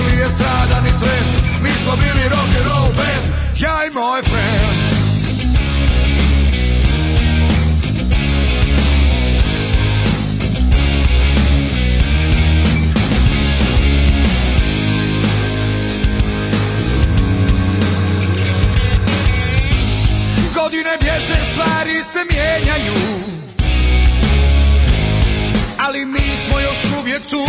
bili estradan i tret Mi smo bili rock rock'n'roll band Ja i moj friend Godine bježe, stvari se mijenjaju Ali mi smo još uvijek tu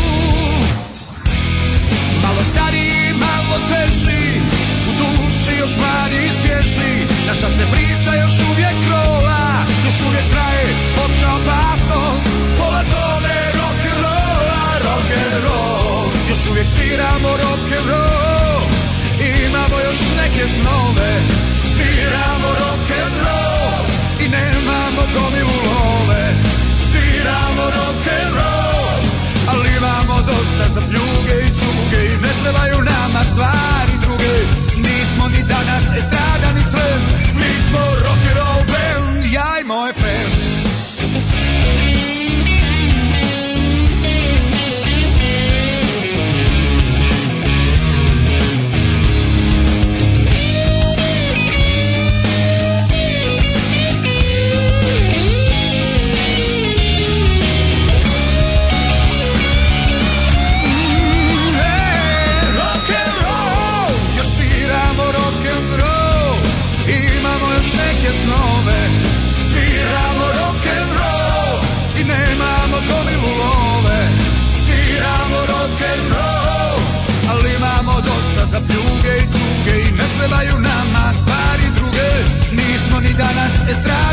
malo teži U duši još manji i svježi Naša se priča još uvijek rola Još uvijek traje opća opasnost Pola tone rock'n'rolla Rock'n'roll Još uvijek sviramo rock'n'roll Imamo još neke snove Sviramo rock'n'roll I nemamo gomilu love Sviramo rock'n'roll Imamo dosta za pljuge i cuge I ne trebaju nama stvari druge Nismo ni danas estrada trebaju nama stvari druge Nismo ni danas estrada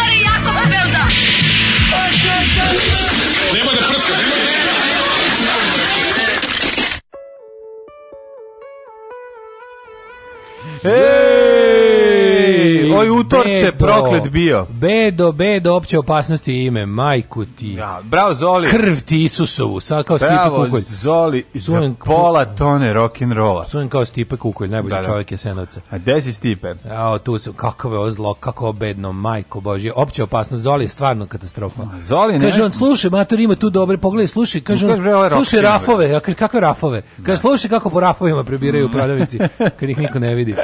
Tutorče bedo, proklet bio. Bedo, bedo, opće opasnosti ime, majku ti. Ja, bravo Zoli. Krv ti Isusovu, sad kao Stipe Kukolj. Bravo Zoli, Sunen, za pola tone rock'n'rolla. Sunen kao Stipe Kukolj, najbolji da, da. čovjek Jesenovca. A gde si Stipe? Jao, tu su, kako je ovo zlo, kako bedno, majko Božje. Opće opasnost, Zoli je stvarno katastrofa. Zoli ne? Kaže on, slušaj, mater ima tu dobre, pogledaj, slušaj, kaže on, slušaj rafove, kaže kakve rafove? Kaže, da. slušaj kako po rafovima prebiraju u prodavnici, kad ih niko ne vidi.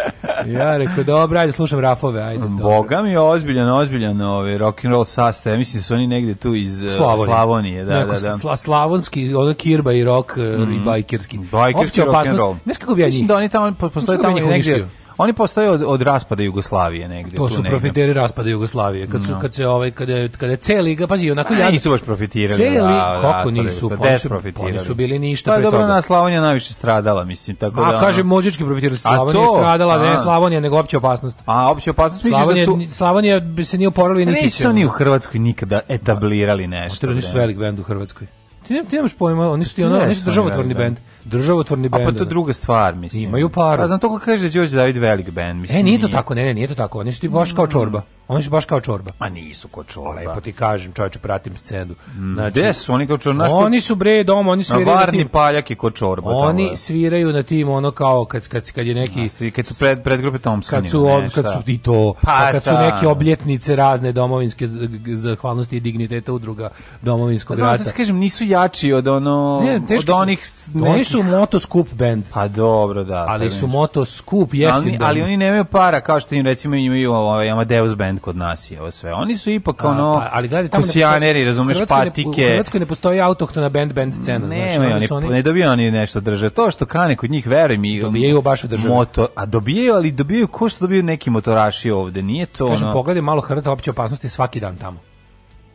Ja rekao, dobro, ajde, slušam rafove, ajde. Boga mi je ozbiljan, ozbiljan ovaj, rock and rock'n'roll sastav. Mislim da su oni negde tu iz eh, Slavonije. Slavonije da, Neko, da, da. Sla, slavonski, onda kirba i rock mm -hmm. i mhm. bajkerski. Bajkerski rock'n'roll. Znaš kako bi ja njih? Mislim da oni tamo, postoje tamo negde Oni postaju od, od raspada Jugoslavije negde To su profiteri raspada Jugoslavije. Kad su no. kad se ovaj kad je kad je celi ga pazi onako ja nisu baš profitirali. Celi da, kako nisu, pa pa su, pa profitirali su bili ništa pa, dobro, na Slavonija najviše stradala, mislim, tako da. A kaže ono... mozički profitir Slavonija to, stradala, a, ne Slavonija, nego opća opasnost. A opća opasnije da Slavonija, da su Slavonija bi se nije oporavila niti. Nisu ni u Hrvatskoj nikada etablirali nešto. Oni su velik bend u Hrvatskoj. Ti, ne, nemaš pojma, oni su ti ono, nisu su državotvorni bend državotvorni bend. A pa to druga stvar, mislim. Imaju paru. A znam to kako kaže da Đorđe David velik bend, mislim. E, nije to tako, ne, ne, nije to tako. Oni su ti baš kao mm. čorba. Oni su baš kao čorba. A nisu kao čorba. Lepo ti kažem, čoveče, pratim scenu. Mm, znači, Gde su oni kao čorba? Naš oni su bre doma, oni sviraju na varni paljak i kao čorba. Oni tamo, da. sviraju na tim ono kao kad, kad, kad je neki... A, kad su pred, pred grupe Thompson. Kad su, ne, kad su i to, pa, kad su neke obljetnice razne domovinske zahvalnosti i digniteta udruga pa da, domovinskog rata. Da, kažem, nisu jači od ono... od onih... Oni su su moto skup band. Pa dobro, da. Ali su moto skup jeftin ali, band. Ali oni nemaju para kao što im recimo imaju ovaj Amadeus band kod nas i ovo sve. Oni su ipak A, ono pa, ali gledaj tamo kusijaneri, razumeš, patike. U Hrvatskoj ne postoji autohtona band band scena, ne, znači, oni, oni, ne dobijaju oni nešto drže. To što kane kod njih, verujem, i dobijaju baš od države. Moto, a dobijaju, ali dobijaju ko što dobiju neki motoraši ovde, nije to Kažem, ono. Kažem, pogledaj malo Hrvata opće opasnosti svaki dan tamo.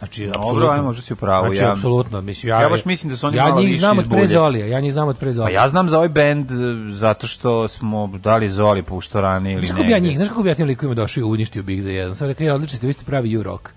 Znači, apsolutno. Dobro, možda si u pravu. Znači, ja, apsolutno. Mislim, ja, ja baš mislim da su oni ja malo njih znam od pre Zolija. Ja njih znam od pre pa Zolija. Pa ja znam za ovaj bend e, zato što smo dali Zoli pušto ranije ili ne. Znaš kako bi ja njih, znaš kako bi ja tim likovima došao i uništio Big za jedan. Sam rekao, ja, e, odlično ste, vi ste pravi U-Rock.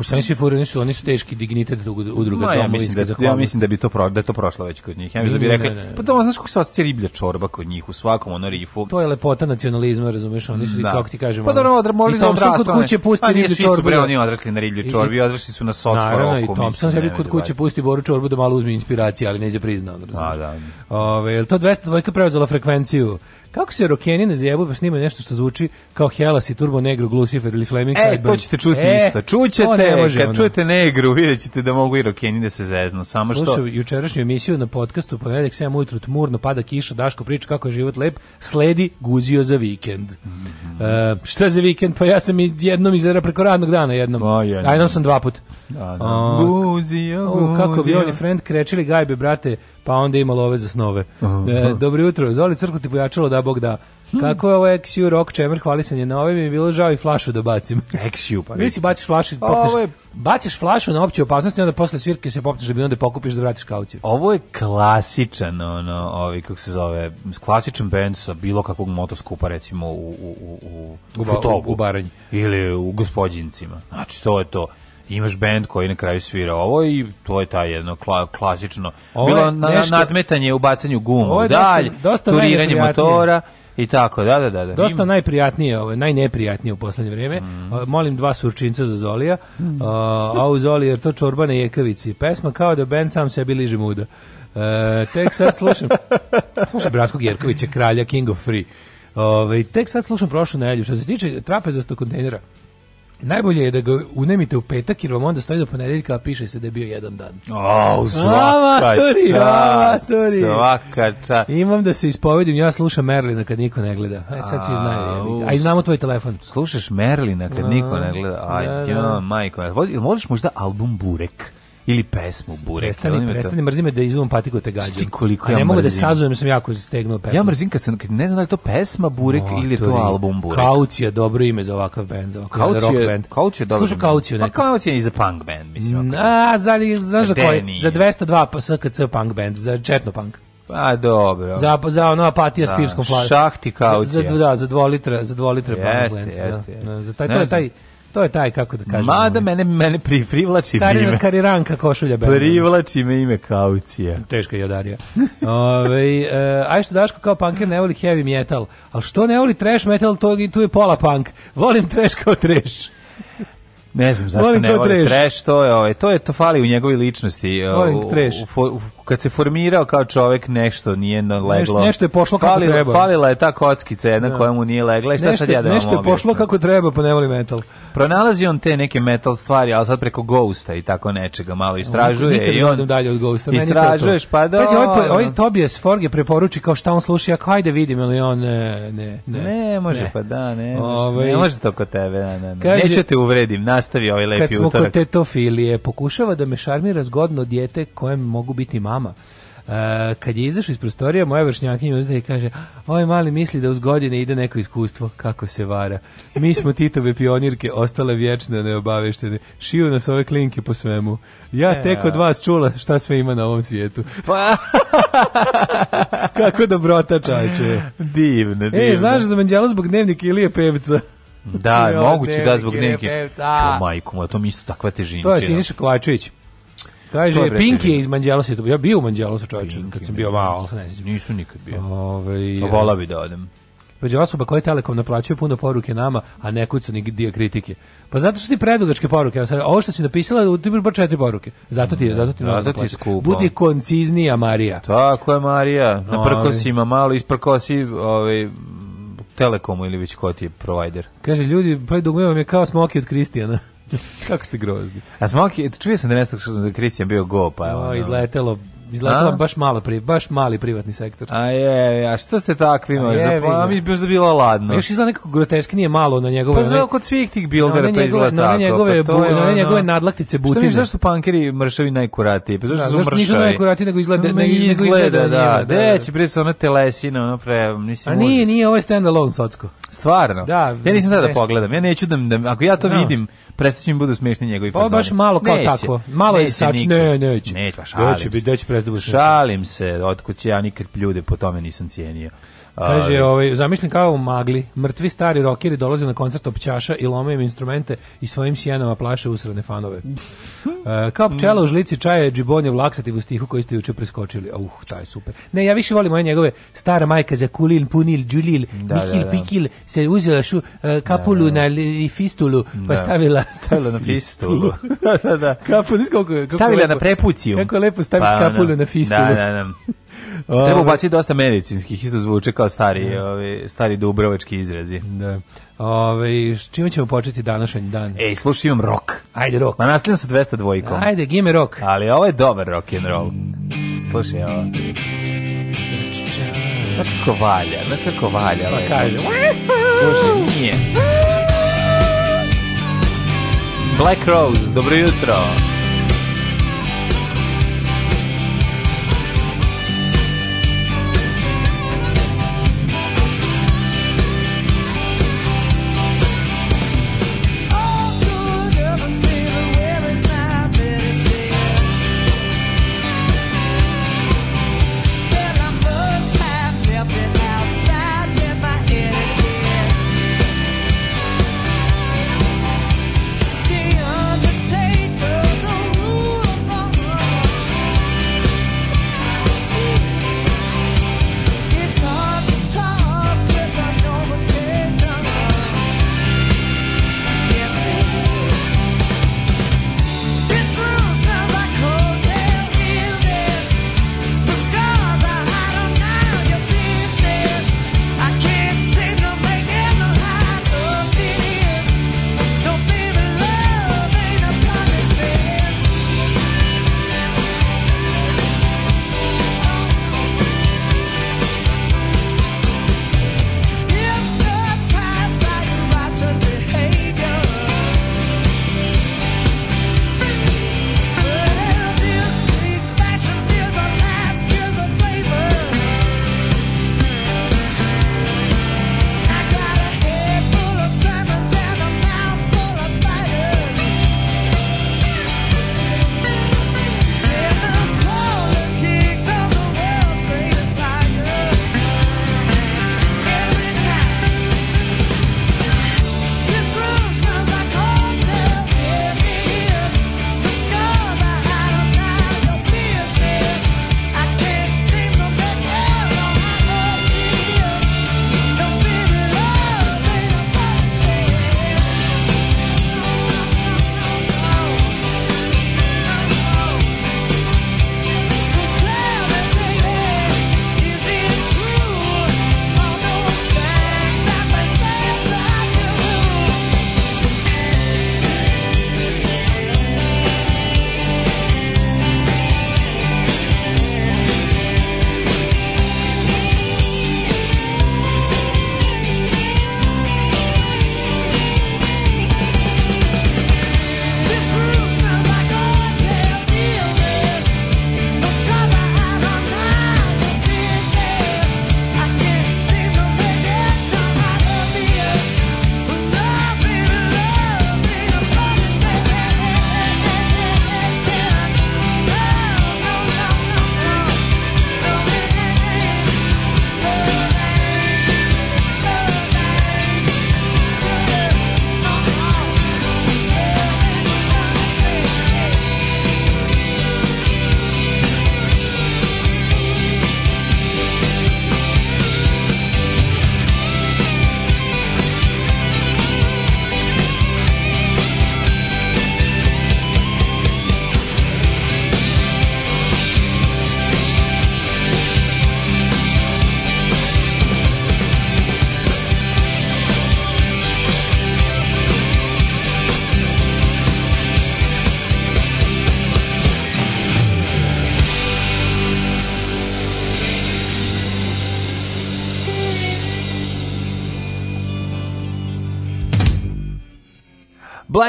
Pošto oni svi furaju, oni su, oni su teški dignitet udruga no, ja mislim da, ja mislim da bi to pro, da to prošlo već kod njih. Ja mislim da bi rekli, pa to znaš kako se ostaje riblja čorba kod njih u svakom ono rifu. To je lepota nacionalizma, razumeš, oni su da. kako ti kažemo. Pa dobro, da, morali za obraz. Kod kuće pusti riblju čorbu, bre, oni odrasli na riblju čorbi, odrasli su na socsko roku. i Thompson sebi kod kuće da. pusti boru čorbu da malo uzme inspiracije, ali neće priznao, razumeš. Da, da. Ove, to 202 preuzela frekvenciju Kako se rokeni nazijebaju pa snimaju nešto što zvuči kao Hellas i Turbo Negro, Lucifer ili Fleming E, to ćete čuti e, isto. Čućete, kad ono. čujete Negru, vidjet ćete da mogu i rokeni da se zeznu. Samo Slušaj, što... jučerašnju emisiju na podcastu, ponedjeljak 7 ujutru, tmurno, pada kiša, Daško priča kako je život lep, sledi guzio za vikend. Mm -hmm. uh, šta za vikend? Pa ja sam i jednom izera preko radnog dana pa, jednom. A, jednom sam dva put. Da, da. Uh, guzio, guzio. Uh, kako bi oni friend krečili gajbe, brate, pa onda ima love za snove. Uh -huh. e, dobro jutro, Zoli Crkuti pojačalo da Bog da. Hm. Kako je ovo XU rock čemer hvalisanje na ovim je bilo žao i flašu da bacim. XU pa. Visi baciš flašu, popneš, je... baciš flašu na opću opasnost i onda posle svirke se popneš da bi onda pokupiš da vratiš kauciju. Ovo je klasičan ono, ovi kako se zove, klasičan bend sa bilo kakvog motoskupa recimo u u u u u, u, u Baranji ili u Gospodincima. Znači to je to imaš bend koji na kraju svira ovo i to je taj jedno kla, klasično ovo bilo na, nešto, nadmetanje u bacanju gumu dalje turiranje motora i tako da da da, da. dosta Ima. najprijatnije ovo ovaj, najneprijatnije u poslednje vreme mm. molim dva surčinca za Zolija mm. a, a u Zoli jer to čorba na jekavici pesma kao da bend sam sebi liže muda e, tek sad slušam slušam Bratskog Jerkovića kralja King of Free Ove, ovaj, tek sad slušam prošlu nedelju što se tiče trapezastog kontejnera Najbolje je da ga unemite u petak jer vam onda stoji do ponedeljka, a piše se da je bio jedan dan. O, svaka čast, svaka čast. Imam da se ispovedim, ja slušam Merlina kad niko ne gleda. E, sad svi znaju. A i znamo tvoj telefon. Slušaš Merlina kad niko ne gleda? Aj, da, da. majko. Voliš možda album Burek? ili pesmu Burek. Prestani, prestani, mrzim me da izumam patiku da te gađam. Šti koliko A ja mogu da sazujem, sam jako stegnuo pesmu. Ja mrzim kad, sam, kad ne znam da li to pesma Burek o, ili je to, album Burek. Kaucija je dobro ime za ovakav band, za ovakav kaucija, rock band. Kaucija je dobro. Slušao Kauciju neko. Pa Kaucija je i za punk band, mislim. Na, za, znaš za koji? Za 202 PSKC punk band, za četno punk. Pa dobro. Za za ono apatija da, s pivskom flašom. Šahti kaucija. Za, za da, za 2 litra, za 2 litra jeste, punk band. Jeste, da. jeste. Za taj to je taj, taj To je taj, kako da kažem. Mada mene, mene pri, privlači Karin, ime. Kariranka košulja. Benjamin. Privlači me ime kaucija. Teška je odarija. Ove, e, što Daško kao punker ne voli heavy metal, ali što ne voli trash metal, to, tu je pola punk. Volim trash kao trash. Ne znam zašto volim ne voli trash. trash, to je, ovaj, to je to fali u njegovoj ličnosti, e, u, u, u, kad se formirao kao čovjek nešto nije leglo. Nešto, je pošlo kako falilo, treba. Falila je ta kockica jedna ja. Da. koja mu nije legla i šta nešto, sad ja da Nešto je pošlo kako treba, pa ne voli metal. Pronalazi on te neke metal stvari, ali sad preko Ghosta i tako nečega malo istražuje. On, i on dalje od Ghosta. Istražuješ, pa da... Pazi, ovaj, ovaj Tobias Forge preporuči kao šta on sluša, ako hajde vidim, ili on ne, ne, ne. Ne, može ne. pa da, ne, Ove, ovaj- ne može to kod tebe. Ne, ne, ne. Kaže, Neću te uvredim, nastavi ovaj lepi utorak. Kad smo utorak. kod tetofilije, pokušava da me šarmira zgodno dijete kojem mogu biti mama mama. Uh, kad je izašao iz prostorija, moja vršnjakinja uzda i kaže, ovaj mali misli da uz godine ide neko iskustvo, kako se vara. Mi smo Titove pionirke, ostale vječne neobaveštene. Šiju nas ove klinke po svemu. Ja e, tek da. od vas čula šta sve ima na ovom svijetu. Pa... kako dobrota čače. Divne, e, divne. E, znaš za Manđelo zbog dnevnika Ilije Pevca? Da, moguće da zbog dnevnika. Ču majku, to mi isto takva težina. To je Siniša Kovačević. Kaže, Pinki je iz Manđelosa. Ja bio u Manđelosu čovječe, kad sam bio malo, ali ne sjećam. Nisu nikad bio. Ove, ovaj, pa Vola bi da odem. Među pa osoba koje Telekom naplaćuje puno poruke nama, a ne kucu ni dio kritike. Pa zato što ti predugačke poruke. Ovo što si napisala, ti imaš bar četiri poruke. Zato ti je, da, zato ti, zato ti skupo. Budi konciznija, Marija. Tako je, Marija. Na ovaj. prkosima malo, isprkosi ovaj, Telekomu ili već ko ti je provider. Kaže, ljudi, pa dugme vam je kao smoki od Kristijana. Kako ste grozni. A Smoki, čuo sam da nešto što Kristijan bio go, pa evo. No, izletelo izletela baš malo, pri, baš mali privatni sektor. A je, a što ste takvi a možda? Je, pa mi je da bilo ladno. Još izgleda nekako grotesknije malo na njegove. Pa znam kod svih tih bildera pa pa to izgleda tako. Na njegove, pa je, na njegove nadlaktice butine. Što viš, zašto pankeri mršavi najkuratiji? Pa zašto da, su mršavi? Nisu najkuratiji, nego izgleda, ne, nego izgleda, da. Da, da Deći, da. prije su ona telesina, ono pre, mislim. A nije, nije, ovo je stand alone, socko. Stvarno? Da. Ja nisam sada da pogledam, ja neću da, da- ako ja to vidim, prestaće mi bude smiješni njegovi fazoni. Pa baš malo kao neće, tako. Malo je sač, ne, neće. Neće, pa šalim. Neće biti, neće prestati Šalim se, otkud će ja nikad ljude po tome nisam cijenio. Kaže, ovaj, zamišljam kao u magli, mrtvi stari rokeri dolaze na koncert općaša i lome im instrumente i svojim sjenama plaše usrane fanove. E, kao pčela u žlici čaje, džibon je vlaksativ u stihu koji ste juče preskočili. Uh, taj super. Ne, ja više volim moje njegove stara majka za kulil, punil, džulil, da, da mikil, da, da. pikil, se uzela šu uh, kapulu da, da. na li, fistulu, pa da. stavila... Stavila pa, na fistulu. da, da, da. Kapu, kako, kako stavila lepo, na prepuciju. Kako lepo staviti pa, kapulu na fistulu. Da, da, da. Treba ubaciti dosta medicinskih, isto zvuče kao stari, da. ovi, stari dubrovački izrazi. Da. Ove, čime ćemo početi današnji dan? Ej, slušaj, imam rock. Ajde, rock. Ma nastavljam sa 202-kom. Ajde, gime rock. Ali ovo je dobar rock and roll. Slušaj, ovo. Znaš kako valja, znaš kako valja. Pa kaže. Slušaj, nije. Black Rose, dobro jutro. Dobro jutro.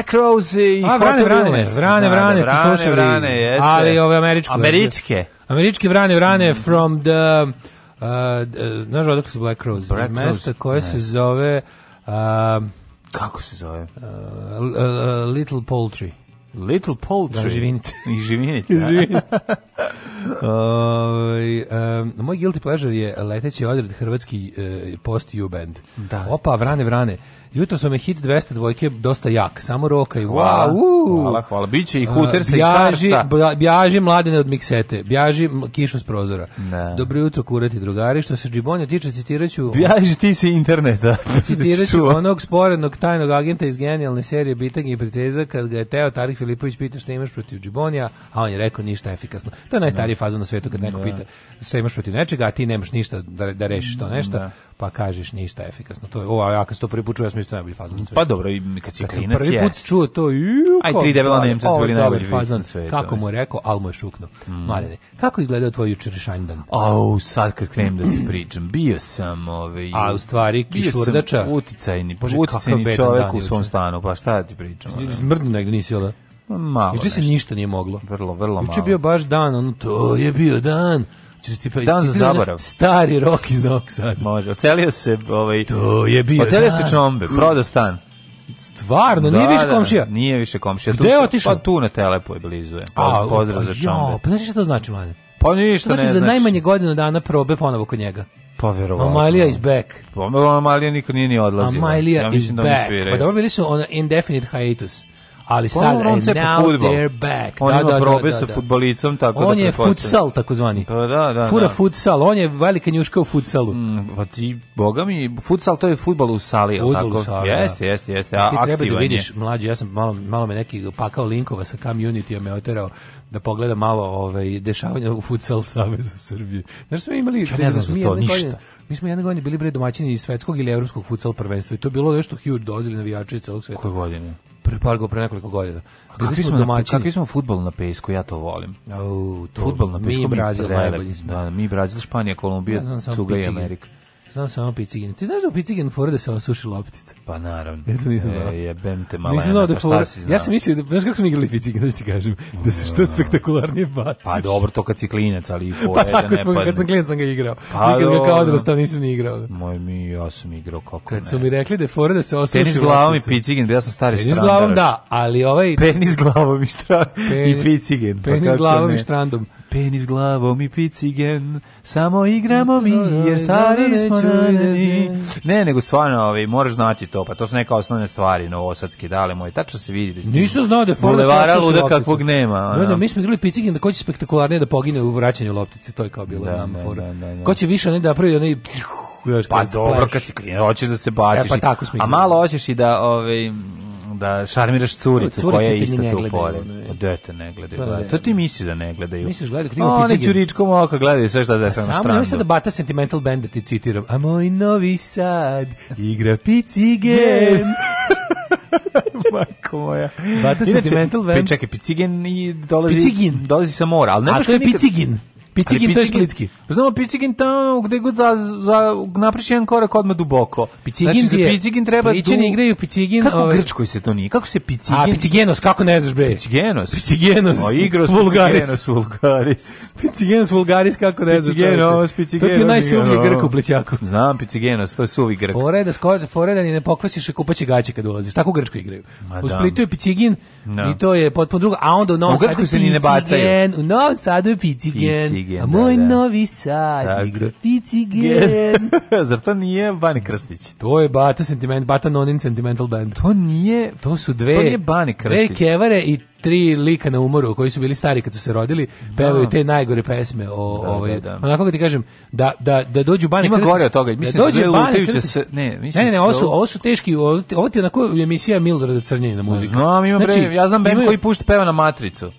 Black Rose i A, vrane, vrane, vrane, vrane, vrane, ste vrane, jeste. Ali ove američke. Američke. Američke vrane, vrane, mm. from the... Uh, znaš odakle su Black Rose? Black mesta koje se zove... Uh, Kako se zove? Uh, uh little Poultry. Little Poultry. Da, živinice. I živinice. živinice. um, moj guilty pleasure je leteći odred hrvatski uh, post-u band. Da. Opa, vrane, vrane. Jutros vam je hit 200 dvojke dosta jak, samo roka i hvala, wow. Uh. Hvala, hvala. Biće i hutersa uh, bjaži, i karsa. Bjaži mladene od miksete, bjaži kišu s prozora. Ne. Dobro jutro, kurati drugari. Što se džibonja tiče, citiraću... Bjaži ti se interneta. citiraću onog sporednog tajnog agenta iz genijalne serije Bitanje i priteza, kad ga je Teo Tarik Filipović pita šta imaš protiv džibonja, a on je rekao ništa efikasno. To je najstarija faza na svetu kad neko ne. pita šta imaš protiv nečega, a ti nemaš ništa da, da rešiš to nešto. Ne pa kažeš ništa efikasno. To je, o, a ja kad sto to prvi put čuo, ja sam isto najbolji fazon sve. Pa dobro, i kad si kad klinac, prvi put jest. čuo to, i Aj, tri debela Nemca su bili najbolji fazon. Sve, kako mu je rekao, al mu je šukno. Mm. Mladene, kako izgledao tvoj jučerašnji dan? Au, sad kad krenem da ti pričam, bio sam, ovaj... A u stvari, kišurdača... uticajni, Bože, uticajni čovek u svom stanu, pa šta da ti pričam? Smrdno negde nisi, jel da? Malo. Juče se ništa nije moglo. Vrlo, vrlo malo. Juče bio baš dan, ono, to je bio dan Čestipa, dan za zaborav. Stari rok iz Novog Sada. Može, ocelio se, ovaj, to je bio ocelio dan. se da. čombe, prodao stan. Stvarno, da, nije više da, komšija. Da, nije više komšija. Gde je otišao? Pa tu na telepoj blizu je. Pozdrav, pozdrav za čombe. Jo, pa znači što to znači, mladen? Pa ništa znači, ne znači. za najmanje godinu dana probe ponovo kod njega. Pa verovatno. Amalija is back. Pa Amalija niko nije ni odlazila. Da. Amalija ja is da back. Pa dobro bili su on indefinite hiatus ali sad on and now futbol. they're back. On da, ima da, da, da sa da. futbolicom, tako on da On je futsal, takozvani. Da, da, da. Fura da. futsal, on je velika njuška u futsalu. Mm, pa ti, bogami, futsal to je fudbal u sali, je tako? Da. jeste, jeste, jeste, a, ti treba da vidiš, mlađi, ja sam malo, malo me neki pakao linkova sa community, me oterao da pogleda malo ovaj, dešavanja u futsal savezu Srbije. Znaš, smo imali... Ja ne znam za to, ništa. mi smo jedne godine bili bre domaćini svetskog ili evropskog futsal prvenstva i to je bilo nešto huge dozili navijača iz celog sveta. Koje godine? pre par pre nekoliko godina. Bili kakvi smo domaći. Kakvi smo fudbal na pesku, ja to volim. Au, to fudbal na pesku mi Brazil najbolji smo. Da, mi Brazil, Španija, Kolumbija, ja Cuga i Amerika. Znam samo picigin. Ti znaš da u picigin fora da se osuši loptica? Pa naravno. Ja to nisam e, znao. E, jebem te malena, nisam znao da pa fora, si znao? Ja sam mislio, da, znaš kako smo igrali picigin, da ti kažem, da se što spektakularnije baciš. Pa dobro, to kad si klinec, ali i fora pa, tako da ne smo, pa- Kad sam klinec sam ga igrao. Pa, Nikad ga kao odrastao nisam ni igrao. Moj mi, ja sam igrao kako kad ne. Kad su mi rekli da je fora da se osuši Tenis loptica. Tenis glavom i picigin, da ja sam stari Penis strandaroš. glavom da, ali ovaj... Penis glavom i, štra... penis, i picigin. Pa penis pa glavom i štrandom. Penis glavom i picigen, samo igramo mi, jer stari smo ranjeni. Ne, nego stvarno, ovaj, moraš znati to, pa to su neka osnovne stvari, novosadski, dale moje, tačno se vidi. Da Nisam znao da je forma Bulevara luda kakvog nema. No, no, mi smo igrali picigen da ko će spektakularnije da pogine u vraćanju loptice, to je kao bilo da, nam da, fora. Da, da, ko će više ne da pravi onaj pa dobro, kad si klinac, hoćeš da se baciš. E, pa tako smo A malo hoćeš i da, ovaj, da šarmiraš curicu Curice koja je isto tu pored. Pa Dete da ne gledaju. Pa, pa da, to ti misliš da ne gledaju. Misliš gledaju knjigu Picigin. Oni ćuričkom oka gledaju sve šta zesam na stranu. Samo mislim da Bata Sentimental Band da ti citiram. A moj novi sad igra Picigin. Majko moja. Bata Inače, Sentimental Band. Čekaj, Picigin i dolazi, Picigin. dolazi sa mora. Ali ne A to je nikad... Picigin. Picigin to je splitski. Znamo Picigin tamo gde god za, za napriš jedan korak odmah duboko. Picigin znači, za Picigin treba du... igraju Picigin. Kako ovaj... grčkoj se to nije? Kako se Picigin? A Picigenos, kako ne znaš bre? Picigenos. Picigenos. O, igros Vulgaris. Picigenos Vulgaris. Picigenos Vulgaris, kako ne znaš? Picigenos, Picigenos. To je najsuvlji grk u plećaku. Znam Picigenos, to je suvi grk. Fore da skoče, fore da ni ne pokvasiš i kupaće gaće kad ulaziš. Tako u Grčkoj igraju. Ma, u da. Splitu je Picigin no. Da. i to je potpuno drugo. A onda u Novom Sadu se ni ne bacaju. U Novom Sadu je Picigen. Pizigen. A moj da, da. novi sad igra Pizigen. Zar to nije Bani Krstić? To je Bata Sentiment, Bata Nonin Sentimental Band. To nije, to su dve, to nije Bani Krstić. Dve kevare i tri lika na umoru koji su bili stari kad su se rodili, da. pevaju te najgore pesme o da, ovaj. Da, da. Onako kad ti kažem da da da dođu Bane Krstić. Ima gore od toga, da mislim da dođe Bane se, ne, mislim. Ne, ne, ovo su, ovo su teški, ovo, ti je onako emisija Mildred Milorada na muziku Znam, ima znači, bre, ja znam bend koji pušta peva na Matricu.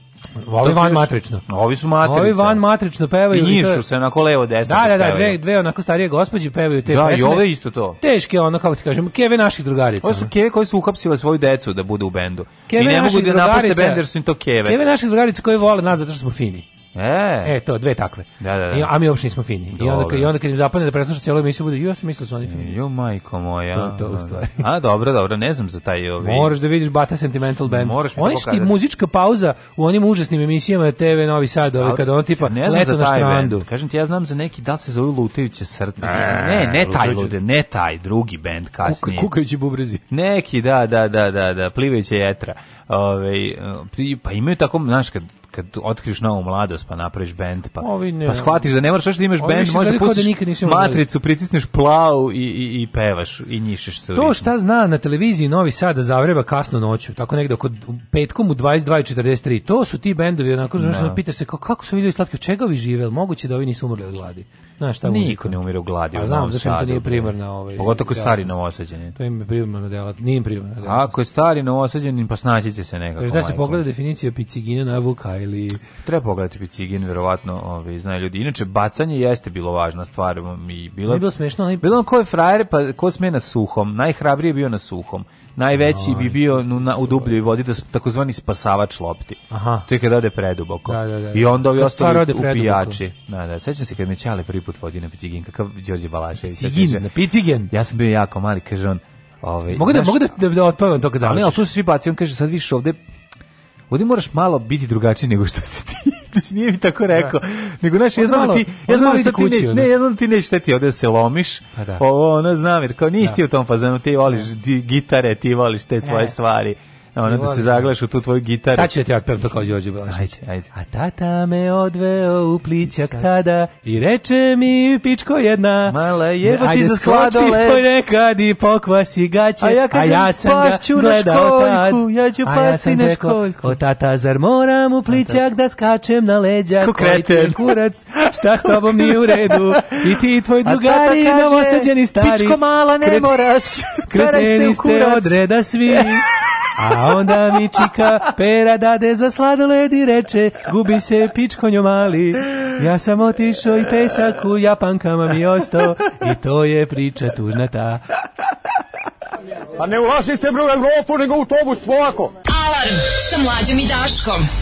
Ovi van matrično. Ovi su matrično. Ovi van matrično pevaju. I nišu se onako levo desno. Da, da, da, dve, dve onako starije gospođe pevaju te da, pesme. Da, i ove isto to. Teške ono, kako ti kažemo, keve naših drugarica. Ovo su keve koje su uhapsile svoju decu da budu u bendu. Keve I ne mogu da napuste bend jer su im to keve. Keve naših drugarica koje vole nas zato što smo fini. E. e, to, dve takve. Da, da, da. I, a mi uopšte nismo fini. Dobre. I onda, I onda kad im zapadne da presluša cijelu emisiju, bude, ja sam mislio da su oni fini. Jo, majko moja. To, to u da, da. stvari. A, dobro, dobro, ne znam za taj ovi. Moraš da vidiš Bata Sentimental Band. Moraš mi Oni su muzička pauza u onim užasnim emisijama TV Novi Sad, ove, kada ono tipa ne znam leto za na štrandu. Band. Kažem ti, ja znam za neki, da se zove Lutajuće srce. E, ne, ne taj lude, ne taj, drugi band kasnije. Kukajući bubrezi. Neki, da, da, da, da, da, plivajuće jetra. Ove, ovaj, pa imaju tako, znaš, kad kad otkriš novu mladost pa napraviš bend pa pa shvatiš da ne moraš da imaš bend možeš da pustiš matricu pritisneš plavu i, i, i pevaš i njišeš se to šta zna na televiziji Novi Sad da zavreba kasno noću tako negde oko petkom u 22:43 to su ti bendovi onako znaš da. no. pita se kako, kako su vidjeli slatke čega vi žive moguće da ovi nisu umrli od gladi znaš šta niko ne umire u gladi a znam da to nije primarna ovaj pogotovo ako stari novosađeni to im primarno dela nije im primarno dela ako je stari novosađeni pa snaći će se nekako da se pogleda definicija picigina na vuka ili treba pogledati picigin verovatno ovaj znaju ljudi inače bacanje jeste bilo važna stvar um, i bilo je bilo smešno bilo ko je frajer pa ko sme na suhom najhrabriji je bio na suhom najveći no, bi bio na, u dublju i vodi da takozvani spasavač lopti. Aha. To je kad ode preduboko. Da, da, da, da. I onda ovi ostali upijači. Da, da. Sećam se kad me čale prvi put vodi na Picigin, kakav Đorđe Balašević. Picigin, na Picigin. Ja sam bio jako mali, kaže on. Ovaj, mogu da, mogu da, da, da otpavam to kad završiš. Ali, ali tu su svi baci, on kaže sad više ovde, ovde moraš malo biti drugačiji nego što si ti nije mi tako rekao. Da. Nego znaš, ja znam da ti, ja znam da ti kući, ne, ne, ja znam ti nećeš teti ovde se lomiš. Pa da. Ovo, ono znam, jer kao nisi da. ti u tom fazonu, ti voliš ti gitare, ti voliš te tvoje e. stvari. Ona da se zaglaš u tu tvoju gitaru. Sad ću da ti otpevam to kao Đorđe Balašić. Ajde, ajde. A tata me odveo u plićak Sad. tada i reče mi pičko jedna. Mala jeba ti za sladole. ponekad i pokvasi gaće. A ja kažem, a ja sam pašću na školjku, ja ću pasti na školjku. O tata, zar moram u plićak da skačem na leđa? Ko kreten. Kurac, šta s tobom nije u redu? I ti i tvoj drugari, novosađeni stari. Pičko mala, ne moraš. Kreteni ste od svi. A onda mi čika pera dade za sladoled i reče, gubi se pičkonjo mali. Ja sam otišao i pesak u Japankama mi ostao i to je priča tužna ta. Pa ne ulazite, bro, u Evropu, nego u autobus, polako. Alarm sa mlađom i Daškom.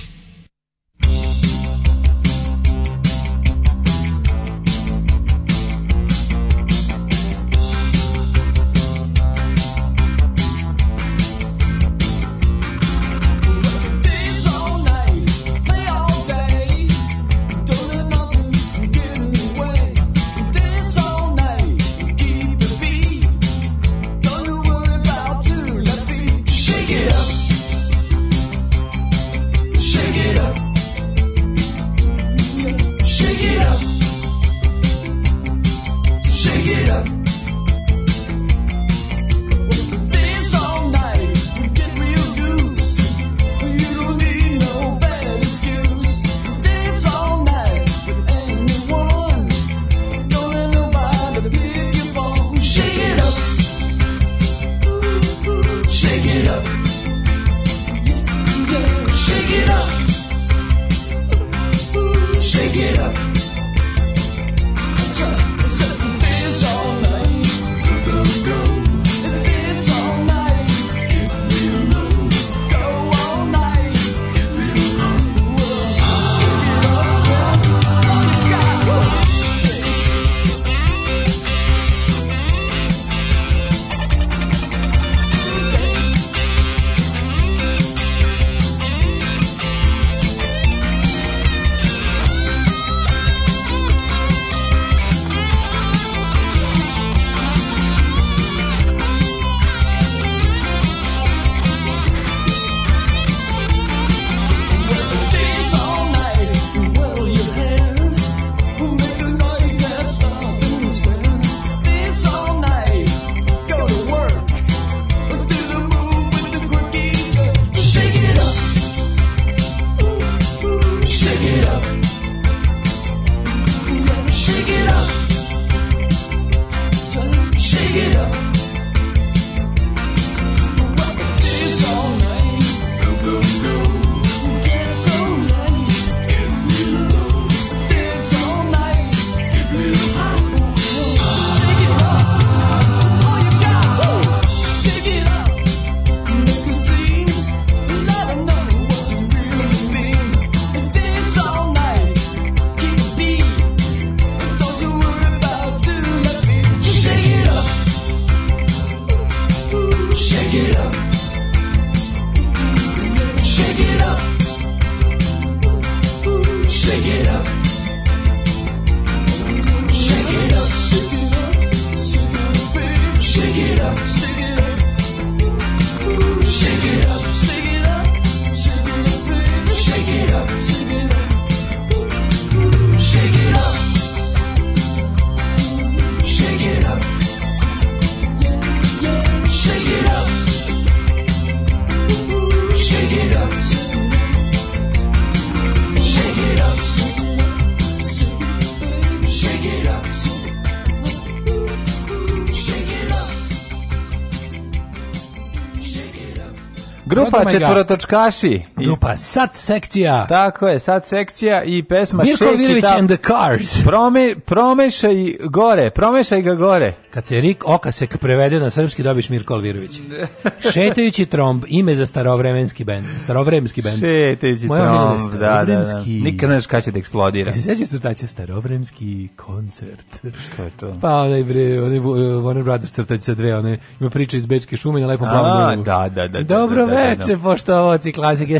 Group. grupa oh četvorotočkaši. Grupa Sad sekcija. Tako je, Sad sekcija i pesma Mirko Virović and the Cars. Prome, promešaj gore, promešaj ga gore. Kad se Rik Okasek prevede na srpski dobiš Mirko Alvirović. Šetajući tromb, ime za starovremenski bend. Starovremenski bend. Šetajući tromb, da, da, da. Nikad ne znaš kada će da eksplodira. Sjećaš se da će starovremski koncert. Što je to? Pa onaj, bre, onaj Warner Brothers crtač sa dve, onaj, ima priča iz Bečke šume na lepom plavom. Da da, da, da, da. Dobro da, večer više poštovaoci klasike.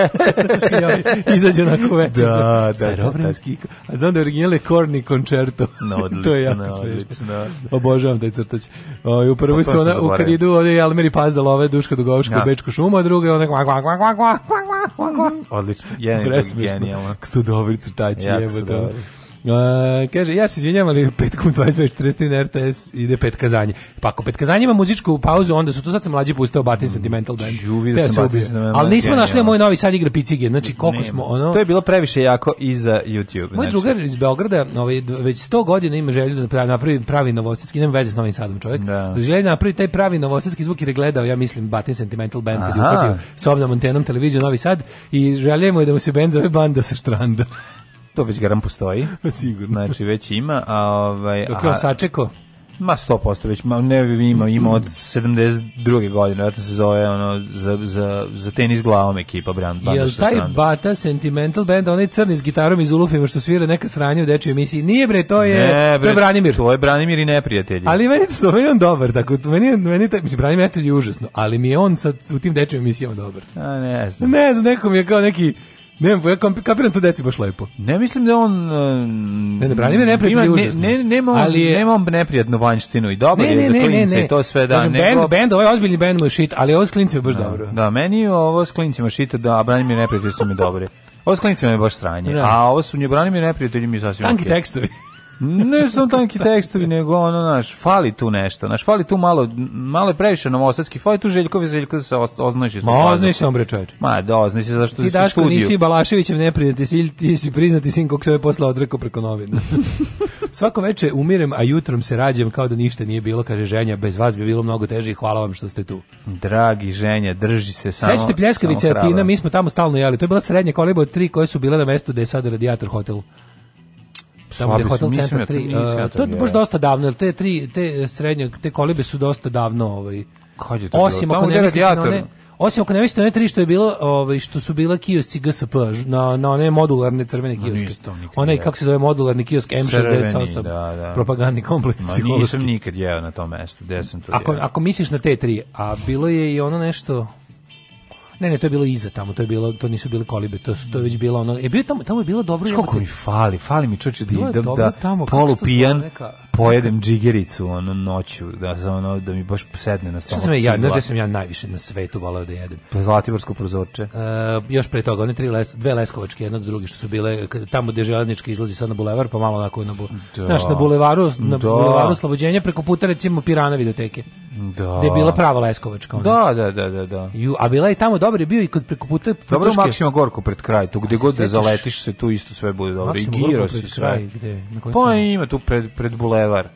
Ovaj, izađu na kuvetu. Da, da, da. da, da. A znam da original je Korni koncerto. No, odlično, to je jako smiješno. Da. Obožavam taj crtač. O, ovaj, u prvoj pa su ona, u kad idu ovdje Almeri Pazdal, ove Duška Dugovška, ja. Bečko šuma, a druga je ona kvak, kvak, kvak, kvak, kvak, kvak, kvak, kvak. Odlično, genijalno. Genijalno. Stu dobri crtači, jebo to. Dobri. E, kaže, ja se izvinjam, ali petkom 22.40 na RTS ide pet kazanje. Pa ako pet kazanje ima muzičku pauzu, onda su to sad sam mlađi pustao Bati mm, Sentimental Band. Da Te se ubio. Ali nismo našli moj novi sad igra Picige, znači koliko smo ono... To je bilo previše jako i za YouTube. Moj znači. drugar iz Beograda, ovaj, već 100 godina ima želju da napravi, napravi pravi novosadski, nema veze s Novim Sadom čovjek, da. želju da napravi taj pravi novosadski zvuk jer je gledao, ja mislim, Bati Sentimental Band kad je uhvatio sobnom antenom televiziju Novi Sad i željemo je da mu se band zove Banda sa štranda to već garam postoji. Pa sigurno. Znači već ima, a ovaj Dok je on sačeko? Ma 100% već, ma ne ima, ima od 72. godine, ja se zove ono, za, za, za tenis glavom ekipa Brand Banda. Jel taj stranu. Bata Sentimental Band, onaj crni s gitarom i zulufima što svira neka sranja u dečjoj emisiji? Nije bre, to je, ne, bre, to je Branimir. To je Branimir i neprijatelji. Ali meni, to, meni on dobar, tako, meni, meni taj, mislim, Branimir je užasno, ali mi je on sad u tim dečjim emisijama dobar. A ne znam. Ne znam, neko je kao neki Ne, ja kapiram tu deci baš lepo. Ne mislim da on e, Ne, ne brani me neprijatno. Ne, ne, nema on, ali je, nema on neprijatnu vanjštinu i dobro ne, ne, je za klince ne, ne. to sve da. Kažem, nego... band, band, ovaj ozbiljni band mu je shit, ali ovo s klincima je baš da, dobro. Da, meni ovo s klincima shit, da, a brani me neprijatno su mi dobri. Ovo s klincima je baš stranje, da. a ovo su nje brani me neprijatno mi sasvim. Tanki okay. tekstovi ne samo tanki tekstovi, nego ono, naš, fali tu nešto, naš, fali tu malo, malo je previše novosadski, fali tu Željkovi, Željko da se oznaš iz Ma oznaš se ombre čoveče. Ma da, oznaš se zašto ti Daško studiju. nisi Balaševićem neprijatelj, ti, ti si priznati sin kog se ove posla odrekao preko novina. Svako veče umirem, a jutrom se rađem kao da ništa nije bilo, kaže ženja, bez vas bi bilo mnogo teže i hvala vam što ste tu. Dragi ženja, drži se samo. Sećate pljeskavice Atina, mi smo tamo stalno jeli. To je bila srednja koliba od tri koje su bile na mestu gde je sada radijator hotelu tamo gde Hotel Centar 3. Uh, e, to je baš dosta davno, jer te tri te srednje te kolibe su dosta davno ovaj. Kad je to Osim bilo? ako ne mislite osim ako ne mislite one tri što je bilo, ovaj što su bila kiosci GSP na na one modularne crvene kioske. one, kako se zove modularni kiosk M68. Da, da. Propagandni kompleks. Ma nisam nikad jeo na tom mestu, gde sam to. Ako jeo. ako misliš na te tri, a bilo je i ono nešto Ne, ne, to je bilo iza tamo, to je bilo, to nisu bile kolibe, to su to je već bilo ono. E bio tamo, tamo je bilo dobro. Koliko mi fali, fali mi čoveče da idem da polupijan. Neka pojedem džigericu ono noću da za ono da mi baš sedne na stomak. Šta sam ja, znaš da sam ja najviše na svetu voleo da jedem. Pa Zlatiborsko prozorče. Uh, još pre toga one tri les, dve leskovačke, jedna od druge što su bile tamo gde železnički izlazi sad na bulevar, pa malo onako na bu, da. Znaš, na bulevaru, na da. bulevaru Slobođenja preko puta recimo Pirana videoteke. Da. Gde je bila prava leskovačka ona. Da, da, da, da, da. Ju, a bila je tamo dobro je bio i kod preko puta Dobro Maksima Gorko pred kraj, tu gde god da zaletiš se tu isto sve bude dobro. Maksimo I giro se sve. Kraj, gde, na pa ima tu pred pred bulevar bulevar.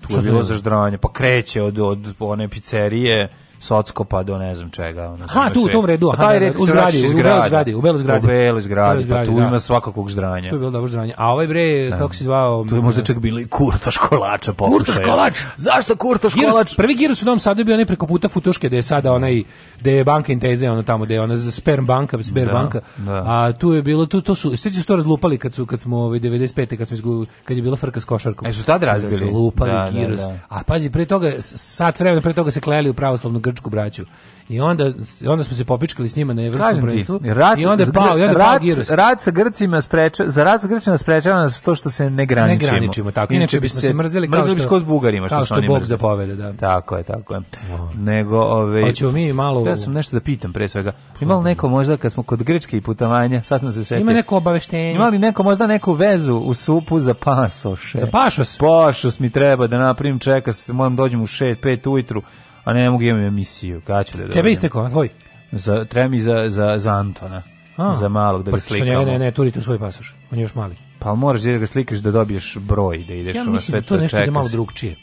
Tu je bilo zaždravanje. Pa kreće od, od one pizzerije Socko pa do ne znam čega. Ono, ha, tu u tom redu, pa aha, red u zgradi, u beloj zgradi, u beloj zgradi. U beloj pa zgradi, pa tu da. ima svakakog zdranja. Tu je bilo dobro ždranje. A ovaj bre, da. kako se zvao? Tu je možda čak bilo i Kurtoš kolača Kurtoš kolač. Zašto Kurtoš kolač? Prvi Giros u Novom Sadu je bio onaj preko puta Futuške, gde je sada onaj gde je banka Inteze, ono tamo gde je ona Sperm banka, Sperm da, banka. A tu je bilo tu to su sve su to razlupali kad su kad smo ovaj 95 kad smo izgubili kad je bila frka s košarkom. E su tad razbili. Lupali Giros. A pazi, pre toga sat vremena pre toga se klejali u pravoslavnu bošnjačku braću. I onda, onda smo se popičkali s njima na evropskom prvenstvu. I onda je pao, i onda pao Giros. Rad sa Grcima spreča, za rad sa Grcima sprečava nas to što se ne graničimo. Ne graničimo, tako. Inače bismo se mrzeli kao što... Mrzeli bismo s Bugarima, što, što oni Bog zapovede, da. Tako je, tako je. Nego, ove... Ovaj, Hoćemo mi malo... Ja sam nešto da pitam pre svega. Imali neko možda kad smo kod Grčke i putovanja, sad sam se setio. Ima neko obaveštenje. Imali neko možda neku vezu u supu za pasoše. Za pašos? Pašos mi treba da napravim, čeka se, moram da dođem u 6, 5 ujutru a ne mogu imam emisiju. Kada ću da dobijem? Tebe istekao, a tvoj? Za, treba mi za, za, za Antona. A, za malog da pa ga slikamo. Pa ne, ne, turite u svoj pasoš. On je još mali. Pa moraš da ga slikaš da dobiješ broj, da ideš ja, ono sve to čekaš. Ja mislim da to nešto malo drugčije.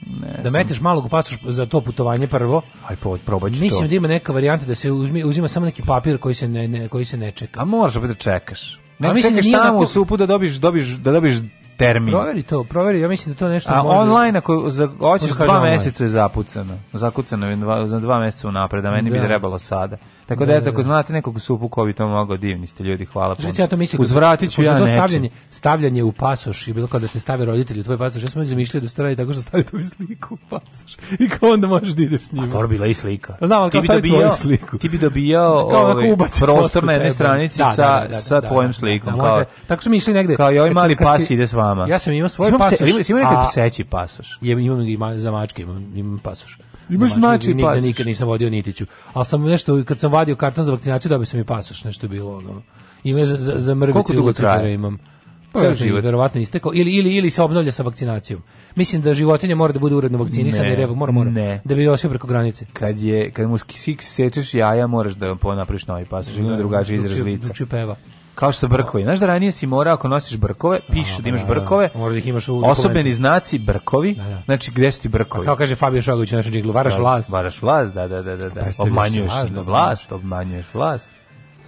da meteš malog pasoš za to putovanje prvo. Aj, pa probat to. Mislim da ima neka varijanta da se uzmi, uzima samo neki papir koji se ne, ne koji se ne čeka. A moraš opet da čekaš. Ne, a mislim, da čekaš tamo u supu da dobiješ dobiješ da dobiš termin. Proveri to, proveri, ja mislim da to nešto A može... online ako za hoćeš Možda dva meseca je zapucano. Zakucano je dva, za dva meseca unapred, a meni da. bi trebalo sada. Tako da, da, da ako da. znate nekog supu ko bi to mogao, divni ste ljudi, hvala puno. Ja to mislim, Uzvratiću ja neću. Stavljanje, stavljanje u pasoš i bilo kao da te stave roditelji u tvoj pasoš, ja sam uvijek zamišljao da se to radi tako što stavi tvoju sliku u pasoš i kao onda možeš da ideš s njima. A to bila i slika. Pa znam, ali kao ti bi dobijao, sliku. Ti bi dobijao da, ovaj, prostor na jednoj stranici sa, sa tvojom slikom. kao, Tako su mi negde. Kao i ovaj mali pas ide s vama. Ja sam imao svoj imam pasoš. Se, ima, ima nekaj pseći pasoš. Ja, imam ima, za mačke, imam, imam pasoš. Imaš mački pasoš. Nikad, nikad nisam vodio nitiću. Al sam nešto, kad sam vadio karton za vakcinaciju, dobio sam i pasoš, nešto je bilo. Ono. Ima za, za, za mrvicu. Koliko dugo traje? Imam. Pa Ceo život. Verovatno istekao. Ili, ili, ili se obnavlja sa vakcinacijom. Mislim da životinje mora da bude uredno vakcinisane, ne, evo mora, mora, ne. da bi došao preko granice. Kad, je, kad mu sik sečeš jaja, moraš da napraviš novi pasoš. Ima da, drugačije izraz lica. Drugačije Kao što su brkovi. Znaš da ranije si morao, ako nosiš brkove, piše da imaš da, da, da. brkove, možda ih imaš u osobeni znaci brkovi, da, da. znači gde su ti brkovi. A kao kaže Fabio Šogović na našem džiglu, varaš vlast. Varaš vlast, da, da, da, da. Obmanjuješ vlast, vlast, obmanjuješ vlast.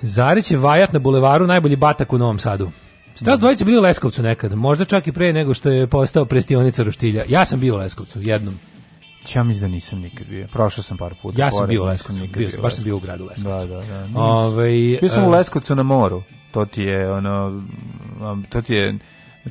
Zarić je vajat na bulevaru, najbolji batak u Novom Sadu. Stas dvojice bili u Leskovcu nekad, možda čak i pre nego što je postao prestionica Roštilja. Ja sam bio u Leskovcu, jednom. Ja mislim da nisam nikad bio. Prošao sam par puta. Ja sam pored, bio u Leskovcu, bio, bio, baš sam bio u gradu Leskovcu. Da, da, da. Nis. Ove, ovaj, bio sam u e, Leskovcu na moru. To ti je ono um, to ti je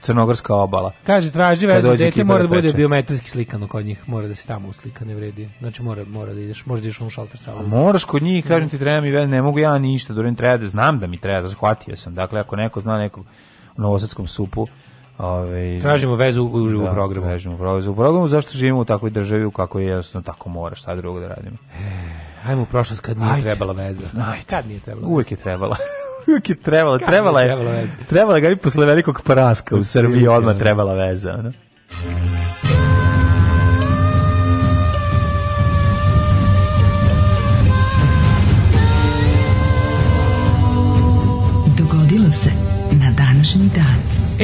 crnogorska obala. Kaže traži vezu dete mora da bude biometrijski slikano kod njih, mora da se tamo uslika, ne vredi. Znači mora mora da ideš, možda ideš u šalter sa. Moraš kod njih, kažem ti treba mi ne mogu ja ništa, do da treba da znam da mi treba, da shvatio sam. Dakle ako neko zna nekog u novosadskom supu, Ove, tražimo vezu u živu da, programu. Tražimo vezu u programu, zašto živimo u takvoj državi u kakvoj je jednostavno tako mora, šta drugo da radimo. E, ajmo u prošlost kad nije ajde, trebala veza. Ajde. Kad nije trebala Uvijek je trebala. Uvijek je trebala, kad trebala je, trebala, veza. trebala ga i posle velikog praska u Srbiji odmah trebala veza. Ne? Dogodilo se na današnji dan.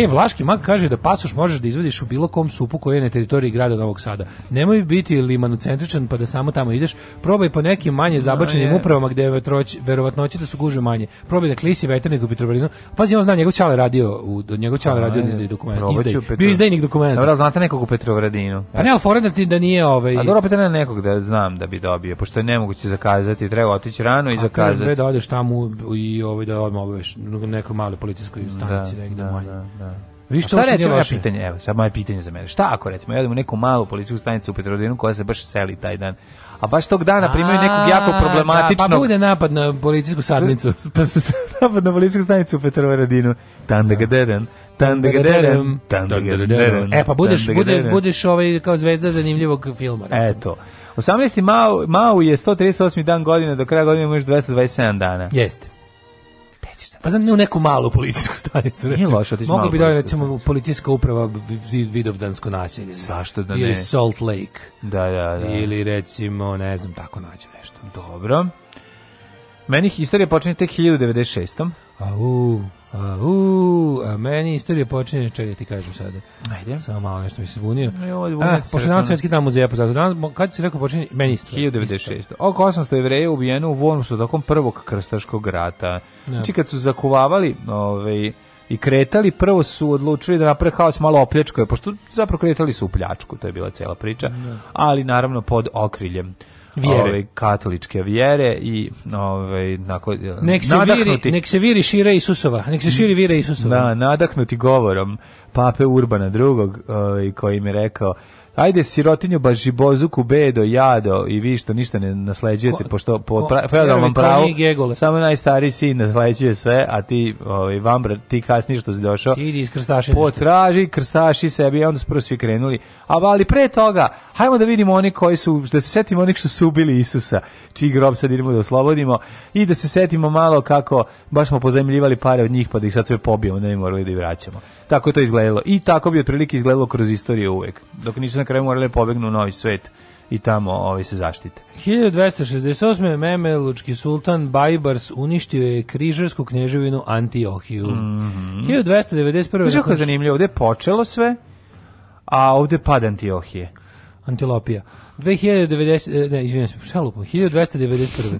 E, Vlaški mag kaže da pasoš možeš da izvadiš u bilo kom supu koji je na teritoriji grada Novog Sada. Nemoj biti limanocentričan pa da samo tamo ideš. Probaj po nekim manje da, zabačenim no, upravama gde je vetroć, verovatnoće da su gužve manje. Probaj da klisi veternik u Petrovarinu. Pazi, on zna, njegov čale radio, u, njegov čale radio izdaj dokument. Izdaj, bio izdajnik dokumenta. Dobro, znate nekog u Petrovaradinu. Pa ne, ali da, ti, da nije ovaj... A dobro, opet pa ne nekog da znam da bi dobio, pošto je nemoguće zakazati, treba otići rano i A, zakazati. A da odeš tamo i ovaj, da odmah obaveš nekoj male policijskoj da, stanici da, negdje da, manje. Da, da. Vi što šta recimo, ja pitanje, evo, sad moje pitanje za mene. Šta ako recimo ja neku malu policijsku stanicu u Petrodinu koja se baš seli taj dan, a baš tog dana primaju nekog jako da, problematičnog... Da, pa bude napad na policijsku sadnicu. Pa napad na policijsku stanicu u Petrovaradinu. Tandagadeden. Tandagadeden. Tandagadeden. E, pa budeš, budeš, budeš ovaj kao zvezda zanimljivog filma. Recimo. Eto. 18. Mau, Mau je 138. dan godine, do kraja godine imaš 227 dana. Jeste. Pa znam, ne u neku malu policijsku stanicu. Recimo. Nije loše otići Mogu bi da recimo policijska uprava Vidovdansko naselje. Zašto da ne? Ili Salt Lake. Da, da, da. Ili recimo, ne znam, tako nađe nešto. Dobro. Meni historija počinje tek 1096. Au. Uh, u, a meni istorija počinje, čekaj da ti kažem sada. Ajde. Samo malo nešto mi se zbunio. E, pošto danas svetski dan muzeja poznat. Pa danas, kad se rekao počinje, meni istorija. 1996. Oko 800 jevreja ubijeno u Vormsu tokom prvog krstaškog rata. Ne. Da. Znači kad su zakuvavali ovaj, i kretali, prvo su odlučili da naprave haos malo opljačkoje, pošto zapravo kretali su u pljačku, to je bila cela priča, ne. Da. ali naravno pod okriljem vjere. Ove, katoličke vjere i ove, nako, eh, nek, se nadahnuti, viri, nek se viri šire Isusova, nek se širi vire Isusova. Da, nadahnuti govorom pape Urbana II, koji mi je rekao Ajde sirotinju bažibozu bedo jado i vi što ništa ne nasleđujete ko, pošto po pra, feudalnom pravu samo najstariji sin nasleđuje sve, a ti ovaj vambra ti kasni što si došao. Ti idi krstaši. Potraži krstaši sebi i onda su prvo svi krenuli. A vali pre toga, hajmo da vidimo oni koji su da se setimo onih što su ubili Isusa, čiji grob sad idemo da oslobodimo i da se setimo malo kako baš smo pozajmljivali pare od njih pa da ih sad sve pobijemo, da ne bi morali da ih vraćamo. Tako je to izgledalo. I tako bi otprilike izgledalo kroz istoriju uvek. Dok nisu na kraju morali da pobegnu u novi svet i tamo ovi ovaj, se zaštite. 1268. Memelučki sultan Bajbars uništio je križarsku knježevinu Antiohiju. Mm -hmm. 1291. Znaš kako je zanimljivo, ovde je počelo sve, a ovde pada Antiohije. Antilopija. 2090, e, ne, izvinjam se, šta lupom, 1291.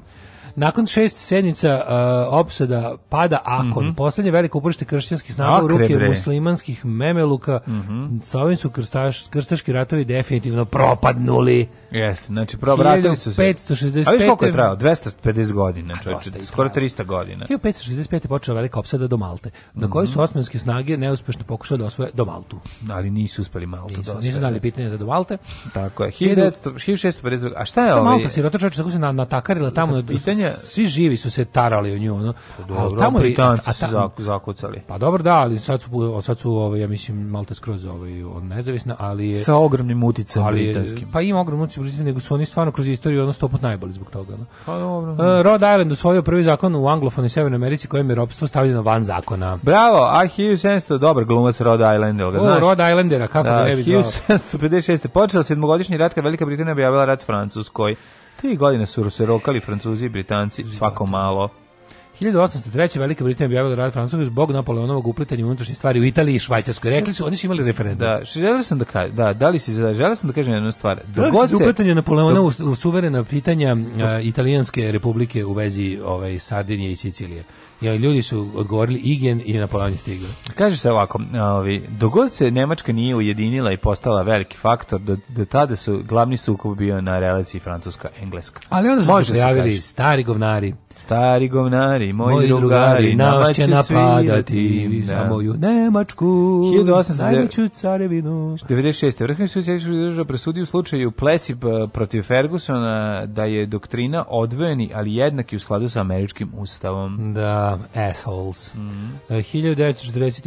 Nakon šest sednica uh, opsada pada Akon, mm -hmm. poslednje veliko upršte kršćanskih snaga u ruke bre. muslimanskih memeluka. Mm -hmm. Sa ovim su krstaš, krstaški ratovi definitivno propadnuli. Jeste, znači probratili su se. 565. A viš koliko je trajalo? 250 godina, pa čovječe, skoro 300 godina. 1565. je počela velika opsada do Malte, na mm -hmm. kojoj su mhm. osmanske snage neuspešno pokušale da osvoje do Maltu. Ali nisu uspeli Maltu nisu, da Nisu znali pitanje za do Malte. Tako je. 1652. A šta je ovo? Ovaj- Malta sirotočač, tako se natakarila tamo na pitanje svi živi su se tarali o nju, ono. Pa dobro, tamo Britanci su zakucali. Pa dobro, da, ali sad su, sad su ovo, ovaj, ja mislim, Malta skroz ovaj, on nezavisna, ali je... Sa ogromnim uticajem britanskim. Pa ima ogromno uticajem britanskim, nego su oni stvarno kroz istoriju ono stoput najbolji zbog toga. No? Pa dobro. Uh, Rhode Island usvojio prvi zakon u Anglofoni Severnoj Americi kojem je robstvo stavljeno van zakona. Bravo, a 1700, dobar glumac Rhode Islander, ga znaš? O, Rhode Islandera, kako da, da ne bi zvao. 1756. Počeo sedmogodišnji rat kad Velika Britanija objavila rat Francuskoj. Tri godine su se rokali Francuzi i Britanci, svako malo. 1803. Velika Britanija objavila rad Francuskoj zbog Napoleonovog upletanja u unutrašnje stvari u Italiji i Švajcarskoj. Rekli su, oni su imali referendum. Da, želeo sam da kažem, da, da li si da, želeo sam da kažem jednu stvar. Da li se upletanje Napoleona u, u suverena pitanja uh, italijanske republike u vezi ovaj Sardinije i Sicilije? Ja, ljudi su odgovorili Igen i Napoleon je stigao. Kaže se ovako, ovi, dogod se Nemačka nije ujedinila i postala veliki faktor, do, do tada su glavni sukob bio na relaciji Francuska-Engleska. Ali onda su se pojavili stari govnari, Stari govnari, moji, moji drugari, na vas će napadati za moju Nemačku. 1800... carevinu. 96. Vrhovni sud Sjedišću država u slučaju Plesib eh, protiv Fergusona da je doktrina odvojeni, ali jednaki u skladu sa američkim ustavom. Da, assholes. Mm -hmm.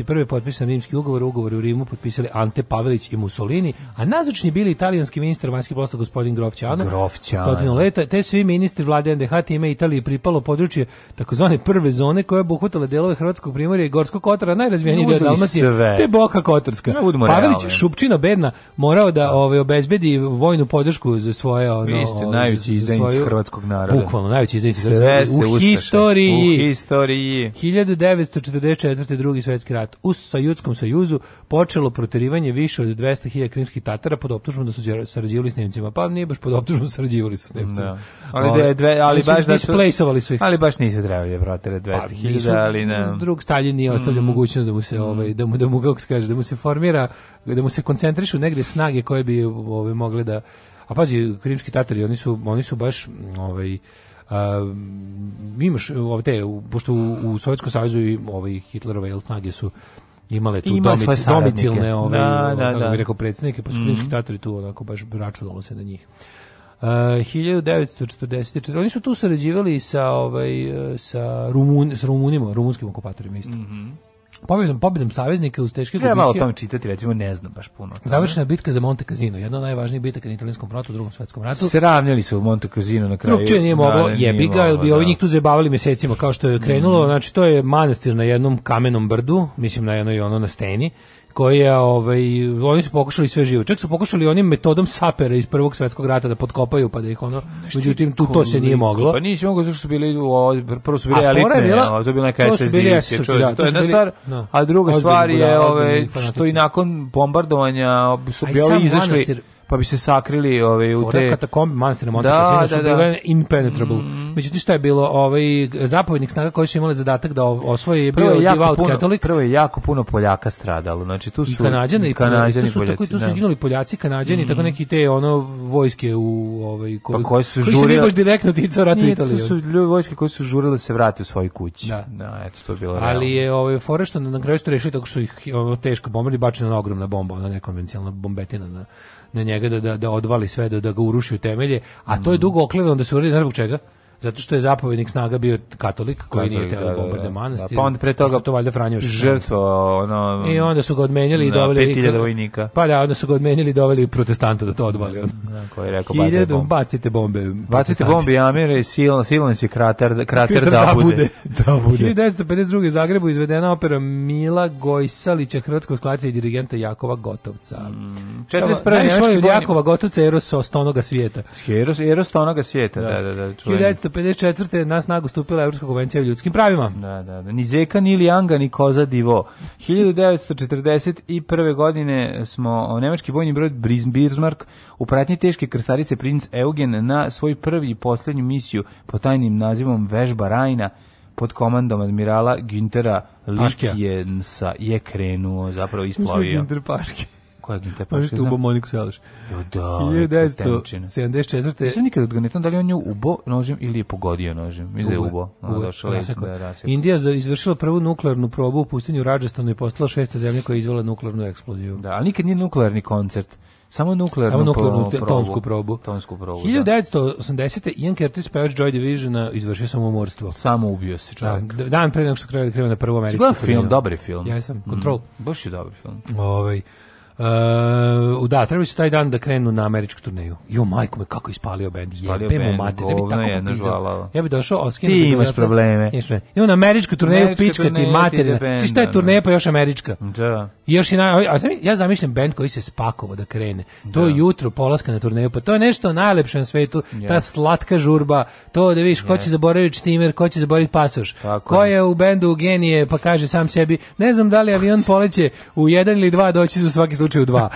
1941. potpisan rimski ugovor, ugovor u Rimu potpisali Ante Pavelić i Mussolini, a nazočni bili italijanski ministar vanjskih poslova gospodin Grofćano. Grofćano. leta, te svi ministri vlade NDH time Italiji pripalo po područje takozvane prve zone koja je obuhvatala delove Hrvatskog primorja i Gorskog kotara, najrazvijeniji deo Dalmacije, te Boka kotorska Ja, Pavelić Šupčina bedna morao da ovaj obezbedi vojnu podršku za svoje ono. Vi ste ovaj, najveći izdajnici hrvatskog naroda. Bukvalno najveći izdajnici hrvatskog naroda u historiji. U historiji. 1944. drugi svetski rat u Sojutskom sajuzu počelo proterivanje više od 200.000 krimskih Tatara pod optužbom da su sarađivali s Nemcima. Pa nije baš pod optužbom da sarađivali su s Nemcima. Da. Ali, da ali, ali baš da su displacovali su ih... Ali baš nisu trebali da protire 200.000, pa, ali na Drug Stalin nije ostavljao mm. mogućnost da mu se, mm. ovaj, da mu, da mu, kako se kaže, da mu se formira, da mu se koncentrišu negde snage koje bi ovaj, mogle da... A pađi krimski tatari, oni su, oni su baš, ovaj, Uh, imaš ovde pošto u, u Sovjetskom savezu i ovaj Hitlerove jel snage su imale tu Ima domic, domicilne ove, ovaj, da, da, kako da. bih rekao, predsednike, pa su mm -hmm. tatori tu onako baš računalo se na njih. Uh, 1944. Oni su tu sarađivali sa ovaj sa Rumun sa Rumunima, rumunskim okupatorima isto. Mm pobedom pobedom saveznika uz teške gubitke. Treba o tome čitati, recimo ne znam baš puno. Završena bitka za Monte Casino, jedna od najvažnijih bitaka na italijanskom frontu u Drugom svetskom ratu. Sravnjali su Monte Casino na kraju. Drugčije nije moglo, da, jebi ga, jer bi da. ovi njih tu zabavili mesecima kao što je krenulo. Mm -hmm. Znači, to je manastir na jednom kamenom brdu, mislim na jednoj ono na steni, koja ovaj oni su pokušali sve živo. Čak su pokušali onim metodom sapera iz Prvog svetskog rata da podkopaju, pa da ih ono Nešto međutim tu to se nije moglo. Pa nisi moglo zato što su bili prvo su bili elitne, bila, to je bila neka SSD, da, to je jedna stvar, da, a druga stvar je ove ovaj, što i nakon bombardovanja su bili izašli pa bi se sakrili ovaj u te katakombe manastira Monte da, da, su da. bile da. impenetrable. Mm. Međutim šta je bilo, ovaj zapovjednik snaga koji su imali zadatak da osvoje je bio Devout Catholic. Prvo je jako puno Poljaka stradalo. Znači tu su i Kanađani i Kanađani tu su tako tu su izginuli da. Poljaci, Kanađani, mm. tako neki te ono vojske u ovaj koji, pa koji su žurile. Koji se baš direktno ticao rata Italije. Italiji. Tu su ljudi vojske koji su žurile se vrate u svoju kuću. Da, da eto to je bilo. Ali je ovaj Forešton na kraju su rešili tako što ih teško bombardovali, bačena ogromna bomba, ona nekonvencionalna bombetina na na njega da, da, da odvali sve, da, da ga uruši u temelje, a to je dugo oklevano da se uradi, znaš zbog čega? zato što je zapovednik snaga bio katolik koji katolik, nije teo da, da, da, da. bombarde manastir. Pa onda pre toga to valjda Franjović žrtvo ono I onda su ga odmenjali i doveli 5000 vojnika. Pa da, onda su ga odmenjali i doveli protestanta da to odvali on. Da, koji je rekao bacite bombe. Bacite bombe. Bacite bombe, Amire, silan silan si krater krater da, bude. Da bude. 1952 u Zagrebu izvedena opera Mila Gojsalića hrvatskog skladatelja i dirigenta Jakova Gotovca. Mm, 41. Jakova Gotovca Eros onoga svijeta. Eros Eros onoga svijeta, da da da. 54. na snagu stupila Evropska konvencija o ljudskim pravima. Da, da, da. Ni Zeka, ni Lijanga, ni Koza Divo. 1941. godine smo nemački bojni brod Bismarck u pratnji teške krstarice princ Eugen na svoj prvi i posljednju misiju pod tajnim nazivom Vežba Rajna pod komandom admirala Güntera Lichtensa je krenuo, zapravo isplavio. Günther Paške. Kojeg interpretaš? Pa ubao Moniku Selaš. Jo, da. 1974. Nisam nikad odgonetan da li on nju ubo nožem ili je pogodio nožem. Mislim da je ubo. Indija izvršila prvu nuklearnu probu u pustinju Rajasthanu i postala šesta zemlja koja je izvela nuklearnu eksploziju. Da, ali nikad nije nuklearni koncert. Samo nuklearnu, Samo nuklearnu probu, tonsku probu. Tonsku probu 1980. Da. Ian Curtis pevač Joy Divisiona izvršio samoumorstvo. Samo ubio se čovjek. Da, dan pre nego što krenuo da na prvu američku film. Dobar film. Ja sam, Control. Mm, baš je dobar film. Ovaj Uh, da, trebali su taj dan da krenu na američku turneju. Jo, majko me, kako ispalio bend. Jebe mu mater, ja bi tako pizdao. Ja bi došao, oskinuo. Ti da imaš probleme. Imam na američku turneju, pička ti mater. Svi šta je turneja, da. pa još američka. Da. još i naj... A, ja zamišljam bend koji se spakovo da krene. To je da. jutro polaska na turneju, pa to je nešto najlepše na svetu. Ta slatka žurba, to da vidiš ko će zaboraviti štimer, ko će zaboraviti pasoš. Ko je u bendu genije, pa kaže sam sebi, ne znam da li avion poleće u jedan ili dva doći za svaki slučaju dva.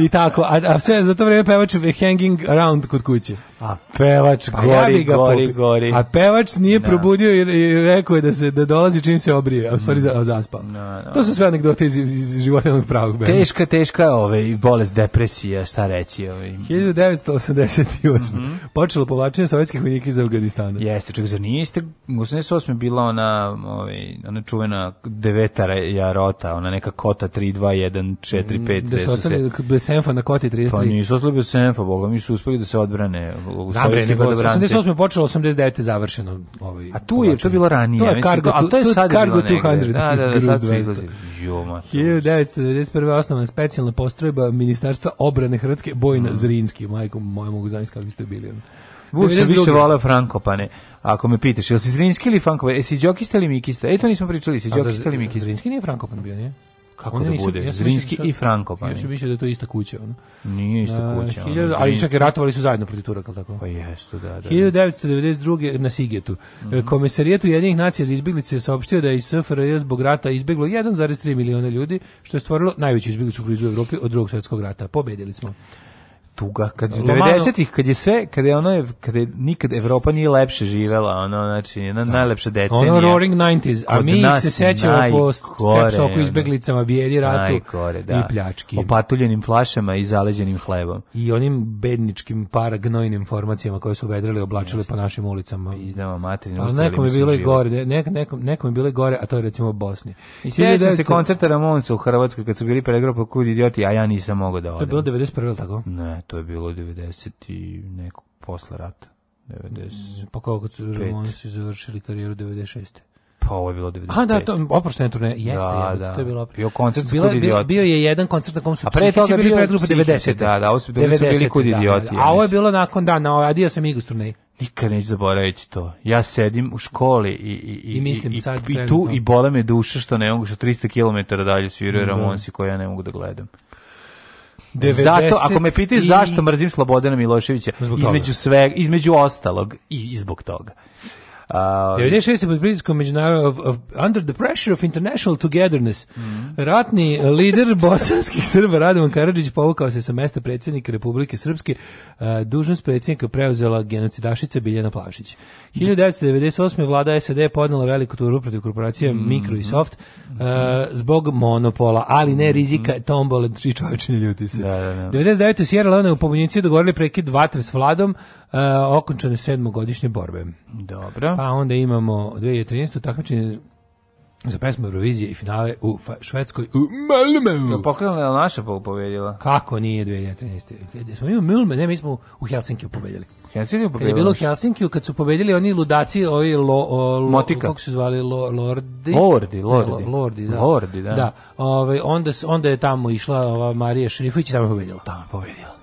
I tako, a, a sve za to vreme pevač Hanging Around kod kuće. A pevač gori, ja gori, gori. A pevač nije da. probudio i rekao je da se da dolazi čim se obrije, a u stvari mm. za, zaspao. No, da, no. Da. To su sve anegdote iz, iz života jednog pravog benda. Teška, teška ove, ovaj, bolest depresija, šta reći. Ove. 1988. Mm -hmm. Počelo povlačenje sovjetskih vojnika iz Afganistana. Jeste, čak za nije iste, u 88. bila ona, ove, ovaj, ona čuvena devetara jarota, ona neka kota 3, 2, 1, 4, 5. Da su ostali bez senfa na koti 33. Pa nisu ostali bez senfa, boga, mi su uspeli da se odbrane u Znam, bre, nego 88. počelo, 89. završeno. Ovaj, a tu je, to je bilo ranije. To je Cargo, to, to je sad Cargo 200. Da, da, da, sad su izlazi. 1991. osnovna specijalna postrojba Ministarstva obrane Hrvatske, Bojna mm. Zrinski, majko moja mogu zanimati kako biste bili. Vuč se više volao Frankopane, ako me pitaš. Jel si Zrinski ili Frankopan? E, si Đokista ili Mikista? E, to nismo pričali, si Đokista ili Mikista? Zrinski nije Frankopan bio, nije? kako da bude, ja Zrinski i Franko. Pa još sam više da to ista kuća. Ono. Nije ista kuća. Uh, 1000, ali čak i ratovali su zajedno protiv Turaka, tako? Pa jesu, da, da. 1992. na Sigetu. Mm -hmm. Komesarijetu Jedinih nacija za izbjeglice je saopštio da je iz SFRJ zbog rata izbjeglo 1,3 miliona ljudi, što je stvorilo najveću izbjegličku krizu u Evropi od drugog svjetskog rata. Pobedili smo tuga kad je 90-ih kad je sve kad je ono kad je nikad Evropa nije lepše živela ono znači jedna da. najlepša decenija ono roaring 90s a mi se sećamo po stepsoku izbeglicama bijedi ratu najgore, da. i pljački opatuljenim flašama i zaleđenim hlebom i onim bedničkim paragnojnim formacijama koje su vedrili oblačile po našim ulicama iznama materinu pa, nekom je bilo i gore nek, nekom, nekom je bilo i gore a to je recimo Bosni i sećam se koncerta Ramonsa u Hrvatskoj kad su bili pregrupa kud idioti a ja nisam mogao da odem to je bilo 91 tako ne to je bilo 90 i nekog posle rata. 90. Mm, pa kako kad su završili karijeru 96. Pa ovo je bilo 95. A da, to oproštene turneje, jeste, da, je, da. to je bilo oprošteno. Bio koncert bilo, kod idioti. Bio je jedan koncert na kom su A pre toga bili predgrupa 90. Da, da, ovo su, 90, su bili kod idioti. Da, da. A ovo je bilo nakon dana, adio sam Igus turneji. Nikad neću zaboraviti to. Ja sedim u školi i, i, I, mislim, i, sad i tu i bole me duša što ne mogu, što 300 km dalje sviraju da. Ramonsi koje ja ne mogu da gledam. 90... Zato, ako me pitaju zašto mrzim Slobodana Miloševića, između, sve, između ostalog i zbog toga. Uh, 96. pod pritiskom međunarodnog under the pressure of international togetherness mm -hmm. ratni lider bosanskih Srba Radovan Karadžić povukao se sa mesta predsjednika Republike Srpske uh, dužnost predsjednika preuzela genocidašica Biljana Plavšić 1998. vlada SED podnela veliku turu protiv korporacije mm -hmm. Mikro i Soft uh, zbog monopola ali ne mhm. rizika mm -hmm. tombole tri čovječine ljuti se da, da, da. 99. u Sierra Leone u pobunjenici dogovorili prekid vatre s vladom E, okončane sedmogodišnje borbe. Dobro. Pa onda imamo 2013. takmičenje za pesmu Eurovizije i finale u Švedskoj u Malmeu. No, pokrenula je naša pobedila. Kako nije 2013. Gde smo mi u ne, mi smo u Helsinkiju pobedili. Helsinkiju pobedili. Kada je bilo u Helsinkiju, kad su pobedili oni ludaci, ovi lo, o, lo, Motika. kako se zvali, lo, lordi? Lordi, lordi. Ne, lordi, da. Lordi, da. da. Ove, ovaj, onda, onda je tamo išla ova Marija Šerifović i tamo je pobedila. Tamo je pobedila.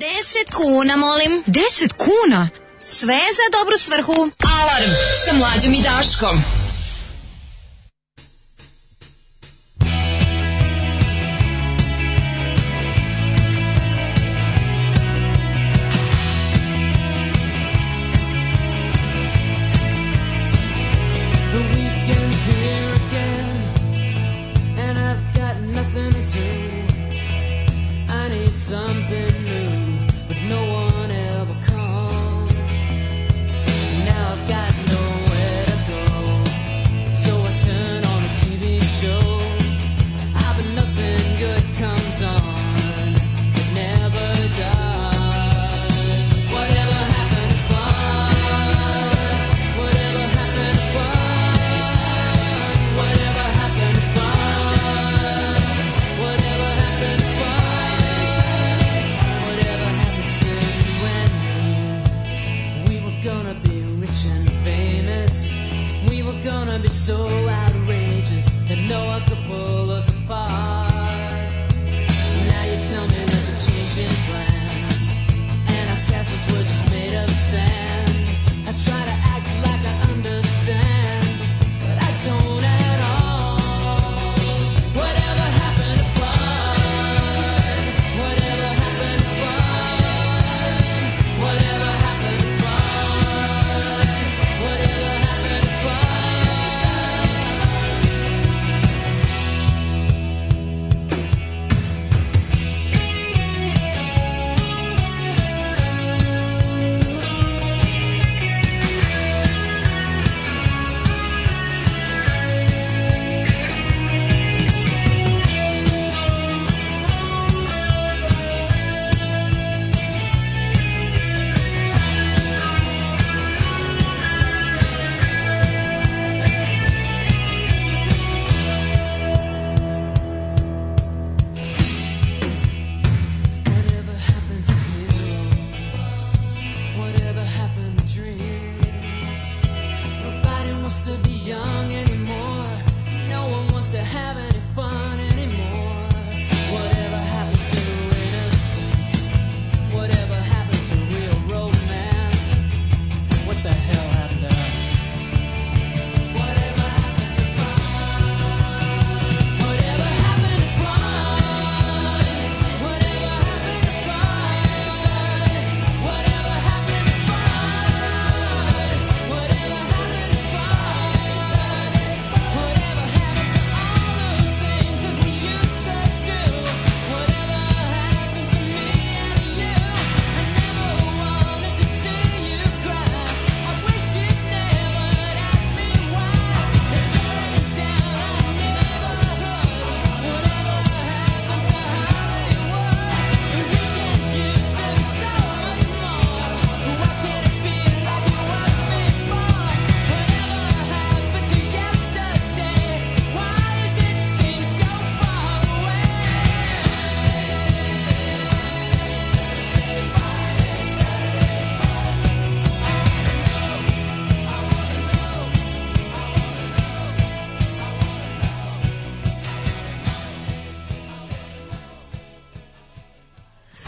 10 kuna, molim. 10 kuna? Sve za dobru svrhu. Alarm sa mlađom i Daškom.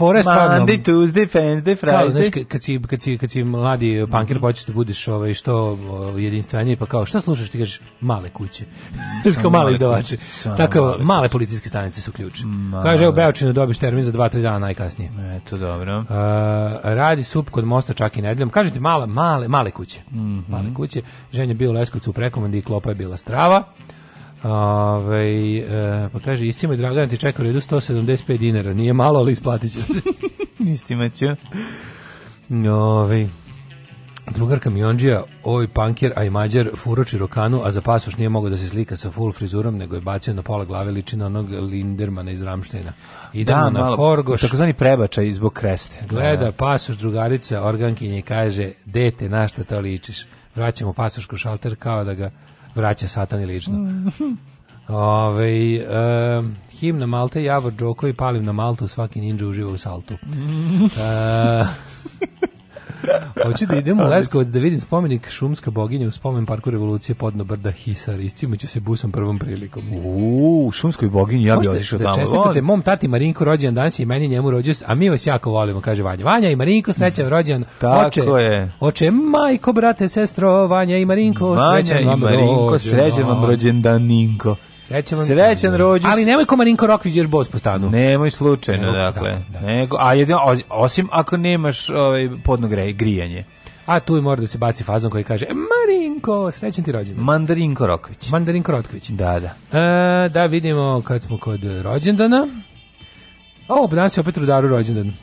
fora je stvarno Monday, Tuesday, Wednesday, Friday. Kao, znaš, kad si, kad si, kad si mladi punker mm -hmm. počeš da budeš ovaj, što jedinstvenije, pa kao šta slušaš ti kažeš male kuće. Znaš kao male izdavače. Tako male, male policijske stanice su ključ. Kaže, evo Beočinu dobiš termin za dva, tri dana najkasnije. Eto, dobro. Uh, radi sup kod mosta čak i nedeljom. Kažete male, male, male kuće. Mm -hmm. Male kuće. Ženja bio u Leskovcu u prekomandi i klopa je bila strava. Ove, e, pa kaže, istima je Dragan ti čeka u redu 175 dinara. Nije malo, ali isplatit će se. istima ću. Ove, drugar kamionđija, ovaj pankjer, a i mađar, furoči rokanu, a za pasoš nije mogao da se slika sa full frizurom, nego je bacio na pola glave ličina onog Lindermana iz Ramštajna. Idemo da, na Horgoš. Takozvani prebača zbog kreste. Da, Gleda da. pasoš drugarica organkinje i kaže, dete, na šta to ličiš? Vraćamo pasošku šalter kao da ga vraća satani lično. Ove, um, himna Malte, Javor Džoko i palim na Maltu, svaki ninja uživa u saltu. Uh, Hoću da idem u Leskovac da vidim spomenik šumska boginja u spomen parku revolucije podno brda Hisar. Iscimit ću se busom prvom prilikom. U šumskoj boginji ja bih otišao da tamo. čestitate mom tati Marinko rođendan danas i meni njemu rođendan, a mi vas jako volimo, kaže Vanja. Vanja i Marinko srećan rođendan. Oče, je. oče, majko, brate, sestro, Vanja i Marinko, Vanja srećan i Marinko, srećan vam rođendaninko. Srećan, Srećan rođus. Ali nemoj ko Marinko Rokvić ješ bos po stanu. Nemoj slučajno, Nego, da, dakle. Da, da. Nego, a jedino, osim ako nemaš ovaj, podno grijanje. A tu i mora da se baci fazon koji kaže Marinko, srećan ti rođendan. Mandarinko Rokvić. Mandarinko Rokvić. Da, da. E, da vidimo kad smo kod rođendana. O, danas je opet rudaru rođendan.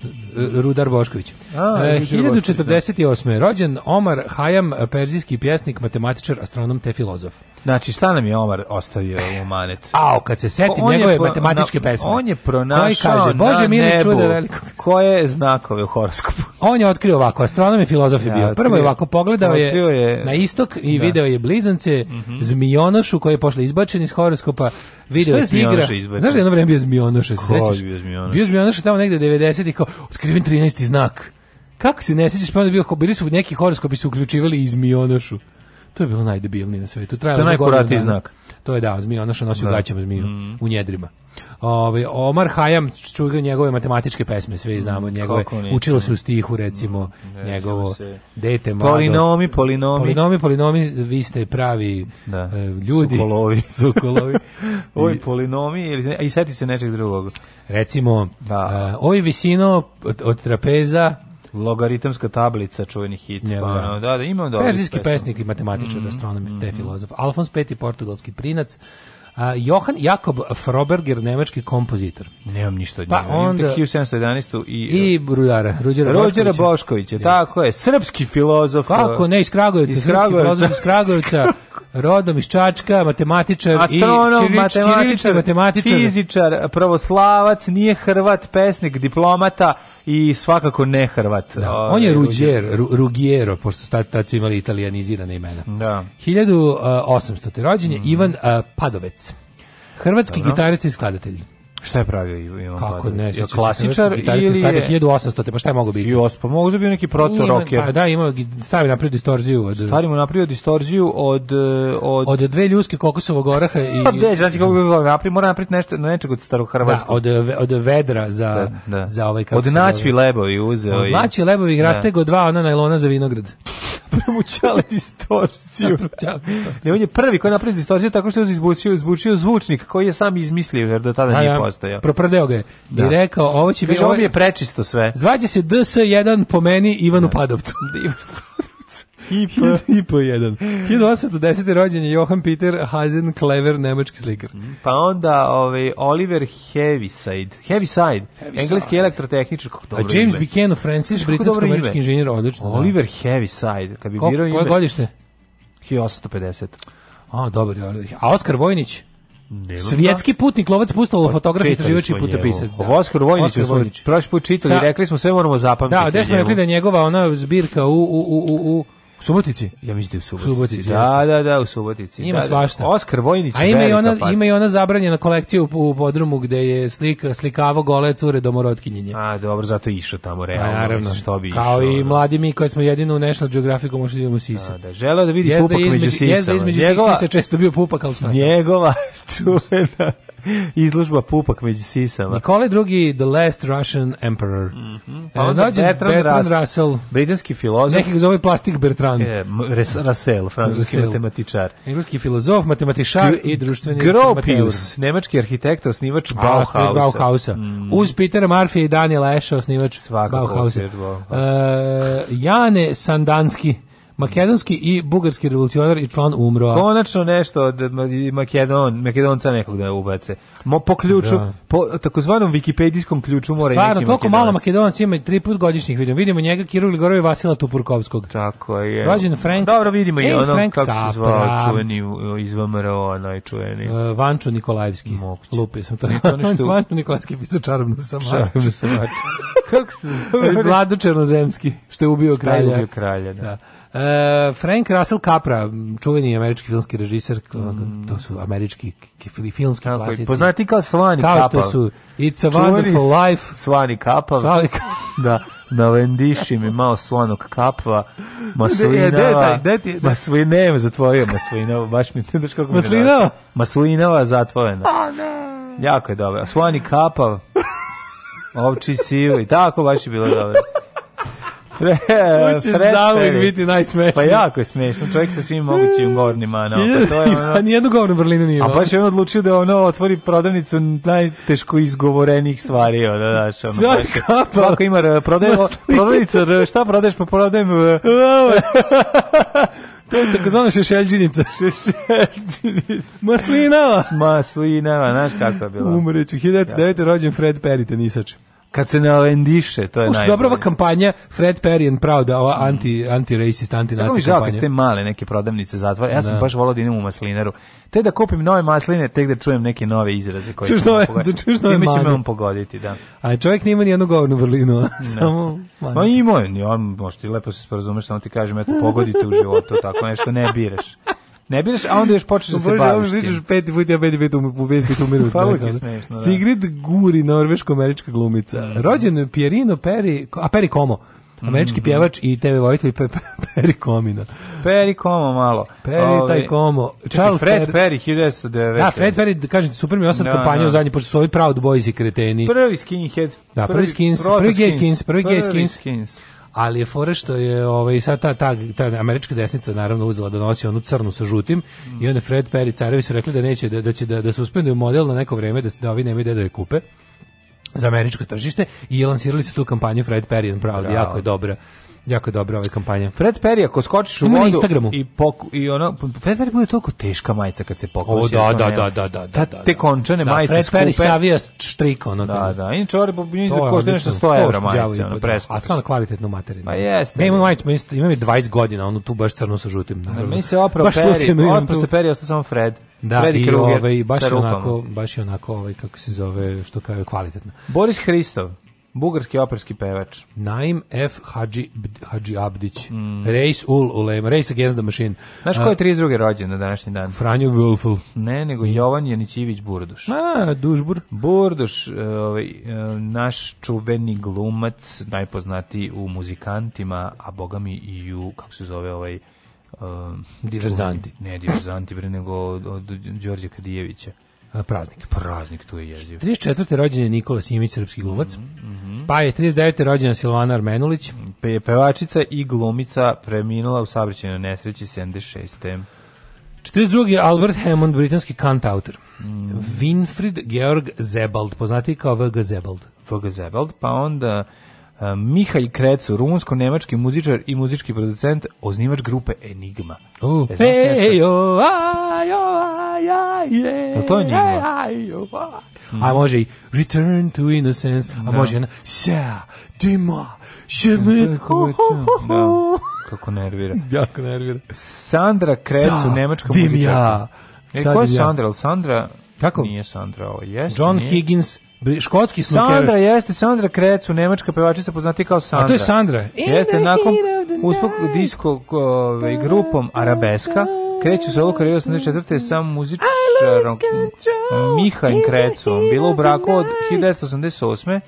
Rudar Bošković. A, e, 1048. Da. Rođen Omar Hayam, perzijski pjesnik, matematičar, astronom te filozof. Znači, šta nam je Omar ostavio u manet? A, kad se setim on njegove pro, matematičke na, pesme. On je pronašao kaže, Bože, na mili, nebu čude veliko. koje znakove u horoskopu. On je otkrio ovako, astronom i filozof je ja, bio. Prvo je ovako pogledao je, je, na istok i da. video je blizance, mm -hmm. zmijonošu koji je pošli izbačen iz horoskopa, Video je igra. Znaš da jedno vreme bio Zmionoša, se sećaš? Bio Zmionoša. Bio tamo negde 90 i kao otkriven 13. znak. Kako se ne sećaš, pa onda bio, bili su neki horoskopi su uključivali iz Zmionošu. To je bilo najdebilnije na svetu. Trajalo to je najkuratiji znak. To je da, zmija, ono što nosi da. u gaćama zmiju, mm. u njedrima. Ove, ovaj, Omar Hayam čuje njegove matematičke pesme, sve mhm, znamo njegove. Učilo se u stihu, recimo, mm, njegovo se. dete mlado. Polinomi, polinomi. Polinomi, polinomi, vi ste pravi da. E, ljudi. Sokolovi. Sokolovi. Oj, polinomi, ili, i seti se nečeg drugog. Recimo, da. Uh, e, oj visino od, od trapeza Logaritamska tablica, čuveni hit. pa, da, da, da ima dobro. Perzijski pesnik i matematičar, mm, astronom mm, te mhm. filozof. Alfons V, portugalski prinac. A, Johan Jakob Froberger, nemački kompozitor. Nemam ništa od pa njega. Pa onda... 1711. I, I Brudara, e, Ruđera, Ruđera Boškovića. tako je. Srpski filozof. Kako e, ne, iz Kragujevca. Iz Kragujevca. Srpski filozof iz Kragujevca. rodom iz Čačka, matematičar Astronom, i čirilič, matematičar, matematičar, fizičar, pravoslavac, nije Hrvat, pesnik, diplomata i svakako ne Hrvat. Da, Ove, on ovaj, je Ruđer, Rugiero, pošto tad, tad su imali italijanizirane imena. Da. 1800. rođenje, mm -hmm. Ivan uh, Padovec, hrvatski Dobro. gitarist i skladatelj. Šta je pravio Ivan Kako Kladović? ne, je klasičar znači, ili je 1800, pa šta je moglo biti? 1800, pa mogao da bio neki proto rocker. Pa da, ima stavi na distorziju od Stavi mu napravio distorziju od eh, od od dve ljuske kokosovog oraha i Pa da, znači kako bi bilo napravio, mora napraviti nešto nečeg od starog hrvatskog. Da, od eh, od vedra za da, da. za ovaj kako. Od naćvi lebovi uzeo i. Od naćvi lebovi rastego dva ona najlona za vinograd premućale distorziju. ne, on je prvi koji je napravio distorziju tako što je izbučio, izbučio zvučnik koji je sam izmislio, jer do tada da, nije da, postojao. Proprdeo ga je da. i rekao, ovo će biti... Ovo je prečisto sve. Zvaće se DS1 po meni Ivanu da. Padovcu. Ivan i po jedan. 1810. rođen je Johan Peter Hazen Klever, nemački slikar. Mm, pa onda ovaj, Oliver Heaviside. Heaviside, Heaviside. engleski elektrotehničar. Kako dobro A James ime. Buchanan Francis, britansko-američki inženjer, odlično. Da. Oliver da. Heaviside. Kad bi Ko, birao ime... Koje godište? 1850. A, dobro. A Oskar Vojnić? Svjetski putnik, lovac pustalo, pa, fotograf, istraživač i putopisac. Da. Oskar Vojnić, prošli put čitali, Sa... rekli smo sve moramo zapamtiti. Da, gde smo rekli da njegova ona zbirka u, u, u, u U Subotici? Ja mislim da u Subotici. Subotici da, da, da, u Subotici. Ima da, da, svašta. Oskar Vojnić. A ima i ona pac. ima i ona zabranjena kolekcija u, u podrumu gde je slika slikavo gole cure domorotkinje. A dobro, zato je išao tamo pa, realno. A, naravno, što bi išao. Kao i da. mladi mi koji smo jedino u National Geographicu možda vidimo sisa. Da, A, da, želeo da vidi jezda pupak između, među sisa. Jezda između njegova, sisa često bio pupak, al šta. Njegova čuvena Izložba pupak među sisama. Nikolaj II, The Last Russian Emperor. Mm -hmm. Pa onda e, Bertrand, Bertrand Russell, britanski filozof. Nekih zove plastik Bertrand. E, Russell, francuski matematičar. Engleski filozof, matematičar i društveni Gropius, nemački arhitekt, osnivač Bauhausa. Bauhausa. Mm. Uz Petera Marfija i Daniel Eša, osnivač Svakako Bauhausa. Uh, Jane Sandanski, makedonski i bugarski revolucionar i član umro. Konačno nešto od Makedon, Makedonca nekog da ubace. Mo, po ključu, da. po takozvanom vikipedijskom ključu mora Stvarno, toliko malo Makedonaca ima i tri put godišnjih vidimo. Vidimo njega Kiril Gorov i Vasila Tupurkovskog. Tako je. Rođen Frank. Dobro, vidimo i ono Frank kako se zvao čuveni iz VMRO, onaj čuveni. Uh, e, Vančo Nikolajevski. Moguće. Lupio sam to. Ne, to nešto... Vančo Nikolajevski pisao čarobno sa samač. Čarobno samač. kako se... zove? Vlado Černozemski, što je ubio kralja. Da je ubio kralja, da. da. E, Frank Russell Capra, čuveni američki filmski režiser, mm. to su američki filmski Tako, klasici. Poznati pa kao Slani Capra. Kao što su It's a Wonderful Life. Slani Capra. Slani Capra. da na da vendiši mi malo slanog kapva, maslinava, e, maslinava, zatvorio maslinava, baš mi, ne daš kako maslinava? mi Maslinava zatvorena. A, ne. Jako je dobro. a Slani kapav, ovči sivi, tako baš je bilo dobro. Fre, tu će biti najsmešniji. Pa jako je smešno, čovjek sa svim mogućim govornima. No, pa to je ono, a nijednu govornu vrlinu nije. A baš je on odlučio da ono otvori prodavnicu najteško izgovorenih stvari. Ono, daš, ono, Svak pa, Svako ima prodavnicu, prodavnica, šta prodaješ pa prodajem... E. To je takozvana šešeljđinica. šešeljđinica. Maslinava. Maslinava, znaš kako je bila. Umreću. 1909. Ja. rođen Fred Perry, tenisač kad se ne vendiše, to je najbolje. Dobro, ova kampanja Fred Perry and Proud, ova anti anti racist, anti naci kampanja. Kako mi te male neke prodavnice zatvore. Ja sam da. baš volao da idem u maslinaru. Te da kupim nove masline, tek da čujem neke nove izraze koje čuš nove, da čuš nove. Čime će me on pogoditi, da. A čovjek nema ni jednu govornu vrlinu, samo manje. Ma ima, on, možda ti lepo se sporazumeš, samo ti kažem, eto pogodite u životu, tako nešto ne biraš. Ne biraš, a onda još počneš da se baviš. Možeš vidiš peti put, ja peti put, um, peti umiru. Pa uvijek je da. Sigrid Guri, norveško-američka glumica. Da, da, Rođen Pierino Peri, a Peri Como. Mhm, Američki mm -hmm. pjevač i TV vojitelj pe, pe, Peri Komina. Peri Komo malo. Peri taj Komo. Charles Fred Ter... Perry 1909. Da, Fred Perry, kažete, super mi je osam da, kampanja da. u zadnji, pošto su ovi Proud Boys i kreteni. Prvi skinhead. Da, prvi, prvi skins, prvi, prvi gay skins, prvi gay skins. Prvi skins ali je fora što je ovaj sad ta, ta, ta američka desnica naravno uzela da nosi onu crnu sa žutim mm. i onda Fred Perry Carevi su rekli da neće da, da će da, da suspenduju model na neko vreme da, da ovi nemaju da je kupe za američko tržište i lansirali su tu kampanju Fred Perry and Proud, jako je dobra Jako je dobra ova kampanja. Fred Perry, ako skočiš u vodu... Na Instagramu. I, poku, i ona Fred Perry bude toliko teška majica kad se pokusi. O, da, da, da, da, da, da, da, da. Te da. končane da, majice Fred skupe. Fred Perry savija štrik, ono. Da, da. Inče, bi je košta nešto 100 evra majice. Ono, pa da. a stvarno kvalitetno materijalno. Pa jeste. Ne, imam majicu, imam 20 godina, onu tu baš crno sa žutim. Naravno. Da, mi se oprao baš Perry, oprao se Perry, ostao samo Fred. Da, Fred i, Kruger, ovaj, baš, onako, baš onako, ovaj, kako se zove, što kaže, kvalitetno. Boris Hristov. Bugarski operski pevač. Naim F. Hadži, Hadži Abdić. Mm. Race Ul Ulema. Race Against the Machine. Znaš ko je 32. rođen na današnji dan? Franjo Wulfel. Ne, nego mm. Jovan Janićivić Burduš. A, Dužbur. Burduš, e, ovaj, e, naš čuveni glumac, najpoznatiji u muzikantima, a bogami i u, kako se zove ovaj, um, Diverzanti. Ne, Diverzanti, bre, nego od, od, od Kadijevića praznik. Praznik tu je jeziv. 34. rođen je Nikola Simić, srpski glumac. Mm -hmm. Pa je 39. rođena Silvana Armenulić. Pe, pevačica i glumica preminula u saobraćajnoj nesreći 76. 42. je Albert Hammond, britanski kantautor. Mm -hmm. Winfried Georg Zebald, poznati kao VG Zebald. VG Zebald, pa onda Mihalj Krecu, rumunsko-nemački muzičar i muzički producent, oznivač grupe Enigma. Uh, e, e, jo, a, jo, a, ja, je, no, to je Enigma. A, jo, a. Mm. a može i Return to Innocence, a no. Da. može i Sa, Dima, Šeme, ho, ho, ho, ho. Da, kako nervira. jako nervira. Sandra Krecu, Sa, nemačka muzičarka. Dim ja. E, ko je Sandra? Sandra? Kako? Nije Sandra, ovo jeste. John nije. Higgins, Škotski snukeraš. Sandra jeste, Sandra Krecu, nemačka pevačica poznati kao Sandra. A to je Sandra. Jeste, nakon uspog disko ove, ovaj, grupom Arabeska, kreću se ovo karijera 84. sa muzičarom Mihajem Krecom. Bila u braku od 1988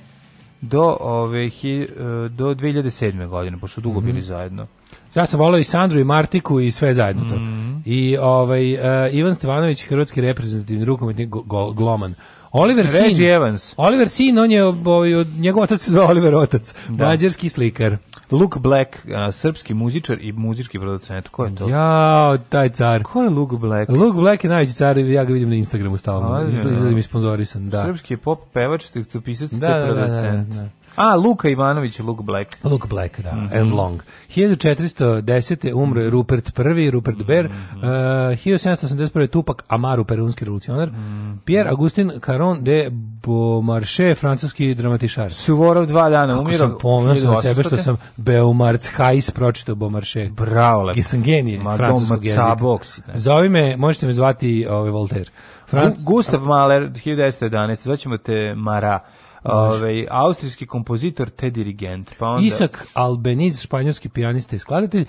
do ove ovaj, hi, do 2007. godine, pošto dugo mm -hmm. bili zajedno. Ja sam volao i Sandru i Martiku i sve zajedno to. Mm -hmm. I ovaj uh, Ivan Stevanović, hrvatski reprezentativni rukometni gloman. Oliver Sin. Reggie Evans. Oliver Sin, on je, ovaj, njegov otac se zvao Oliver Otac, da. mađarski slikar. Luke Black, a, srpski muzičar i muzički producent. Ko je to? Ja, taj car. Ko je Luke Black? Luke Black je najveći car, ja ga vidim na Instagramu stalno. Izgleda da mi sponzorisan, da. Srpski je pop pevač, tekstopisac, da, te producent. Da, da, da, da. A, Luka Ivanović, Luke Black. Luke Black, da, mm -hmm. and long. 1410. umro je Rupert I, Rupert mm -hmm. Ber. Uh, 1781. Tupak Amaru, perunski revolucionar. Mm -hmm. Pierre Augustin Caron de Beaumarchais, francuski dramatišar. Suvorov dva dana Kako umirao. Kako sam ponosno na sebe što sam Beaumarc Hais pročitao Beaumarchais. Bravo, lepo. Jesam genije Ma, francuskog jezika. Zove me, možete me zvati ovaj, Voltaire. Franc... Gustav Mahler, 1911. Zvaćemo te Mara. Ove, ovaj, austrijski kompozitor te dirigent. Pa onda... Isak Albeniz, španjolski pijanista i skladatelj.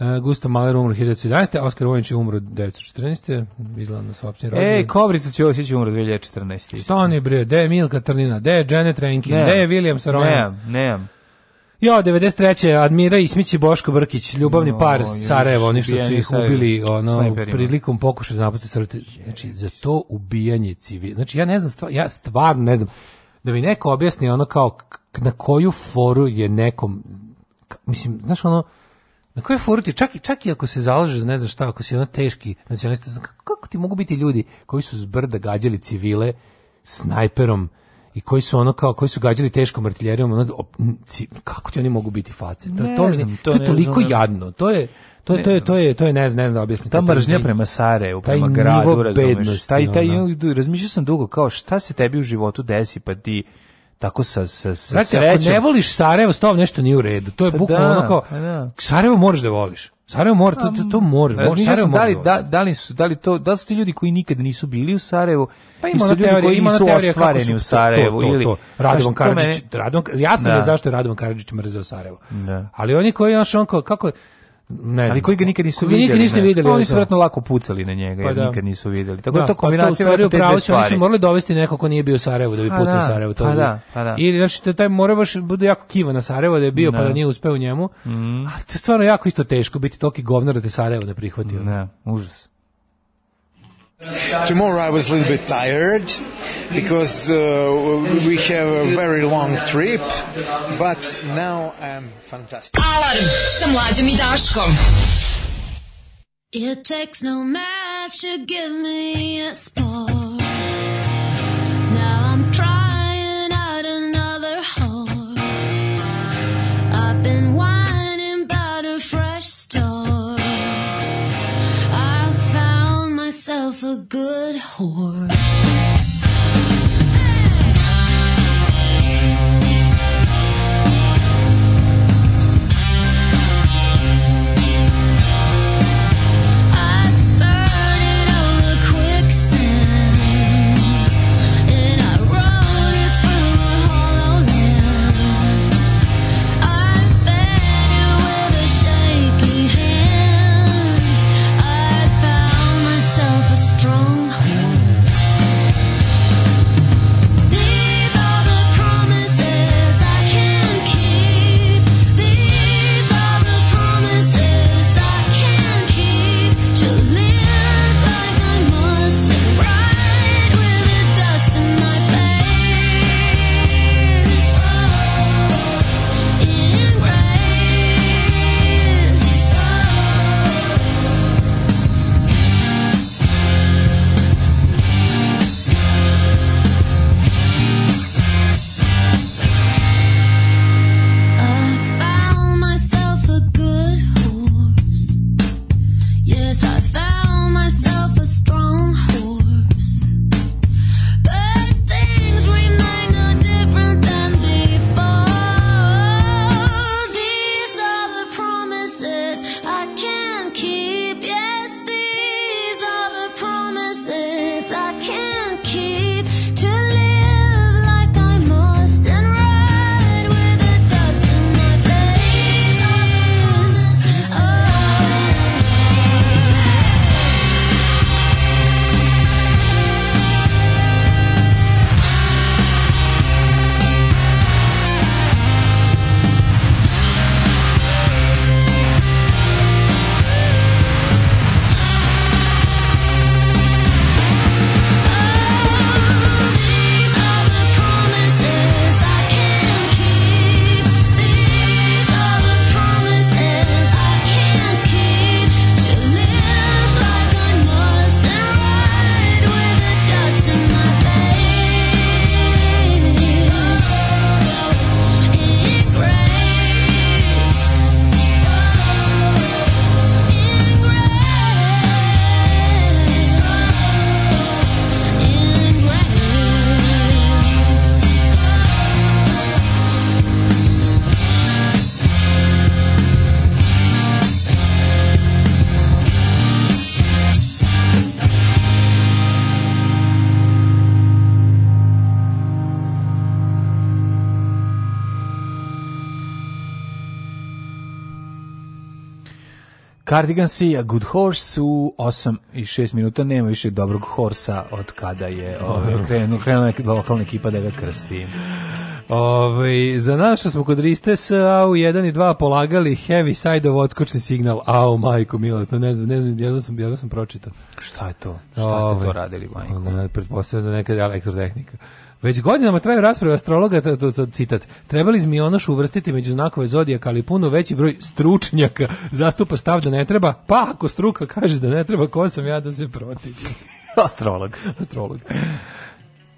Uh, eh, Gusto Maler umro 1911. Oskar Vojnić je umro 1914. Izgleda na svapsni rođen. Ej, Kobrica će osjeći umro 2014. Šta oni bre? De je Milka Trnina? De je Janet Rankin? De je William Sarojan? Nemam, nemam. Jo, 93. Admira Ismić i Boško Brkić, ljubavni no, par Sarajevo, oni što su ih ubili ono, prilikom pokušaja da napuste Znači, za to ubijanje civila. Znači, ja ne znam, stvar, ja stvarno ne znam da mi neko objasni ono kao na koju foru je nekom mislim, znaš ono na koju foru ti, čak i, čak i ako se zalaže za ne znam šta, ako si ono teški nacionalista, kako ti mogu biti ljudi koji su zbrda gađali civile snajperom i koji su ono kao koji su gađali teškom artiljerijom ono, op, ci, kako ti oni mogu biti face to, ne to, znam, to, to je toliko ne jadno to je To to to je to je ne znam ne znam da objasniti. Ta mržnja prema Sarajevu, prema gradu, razumeš? Taj taj razmišljao sam dugo kao šta se tebi u životu desi pa ti tako sa sa sa Znate, srećom. ako ne voliš Sarajevo, stav nešto nije u redu. To je pa bukvalno da, ono kao pa da. Sarajevo moraš da voliš. Sarajevo mora, to, to, to može. Pa, može Sarajevo da, li, da, da, da, li su, da, li to, da su ti ljudi koji nikad nisu bili u Sarajevu pa ima i su ljudi teorija, koji nisu ostvareni u Sarajevu? To, to, ili, to, Radovan Karadžić, mene... Radovan, jasno da. je da. zašto je Radovan Karadžić mrzeo Sarajevo. Da. Ali oni koji, znaš, on kako, kako ne znam. Ali koji ga nikad nisu videli. Nikad nisu vidjeli. Oni su da. verovatno lako pucali na njega, pa jer da. nikad nisu videli. Tako da, da to kombinacija pa to, te dve Oni su morali dovesti neko ko nije bio u Sarajevu da bi pa pucao da, u Sarajevu. To pa da, pa da. Ili znači taj mora baš bude jako kiva na Sarajevo da je bio no. pa da nije uspeo u njemu. Mm. A to je stvarno jako isto teško biti toki govnar da te Sarajevo da prihvati. Ne, užas. Tomorrow I was a little bit tired because uh, we have a very long trip, but now I'm fantastic. Alarm sa mlađom i Daškom. It takes no match to give me a spark. a good horse. Cardigan i A Good Horse u 8 i 6 minuta. Nema više dobrog horsa od kada je ove, ovaj, krenula, krenula lokalna ekipa da ga krsti. Ove, ovaj, za nas smo kod Ristes u 1 i 2 polagali heavy side-ov odskočni signal. Au, majko mila, to ne znam, ne znam, jedno sam, jedno sam pročitao. Šta je to? Šta ste Ove, to ovaj, radili, majko? Ne, pretpostavljam da neka elektrotehnika. Već godinama traju rasprave astrologa, to, citat, trebali onoš uvrstiti među znakove zodijaka, ali puno veći broj stručnjaka zastupa stav da ne treba, pa ako struka kaže da ne treba, ko sam ja da se protiv? Astrolog. Astrolog.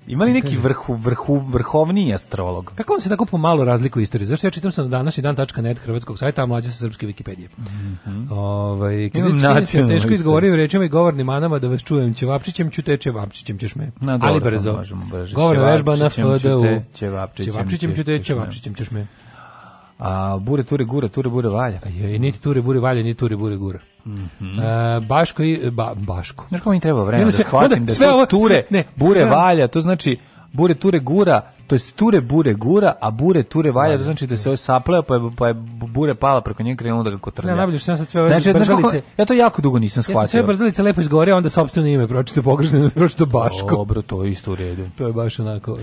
Ima li neki vrhu, vrhu, vrhovni astrolog? Kako on se tako pomalo razliku istoriju? Zašto ja čitam sam današnji dan.net hrvatskog sajta, a mlađe sa srpske Wikipedije. Mm -hmm. je teško istoriju. izgovorim rečima i govornim manama da vas čujem ćevapčićem ću te ćevapčićem ćeš me. Na, dobro, Ali brzo. Govor vežba na FDU. Ćevapčićem ću te ćevapčićem ćeš me. A bure ture gura, ture bure valja. I niti ture bure valja, niti ture bure gura. Mm -hmm. uh, baško i ba, baško. Znaš kako mi treba vremena da shvatim da sve da ovo, ture, sve, ne, bure sve. valja, to znači bure ture gura, to jest ture bure gura, a bure ture valja, to znači da, da se ovo sapleo, pa je, pa je bure pala preko njega krenulo da ga kotrlja. Ne, najbolje što ja sam sve ove znači, brzalice... ja to jako dugo nisam shvatio. Ja sam sve brzalice lepo izgovorio, onda sopstveno ime pročito pogrešno, pročito Baško. Dobro, to je isto u redu. To je baš onako...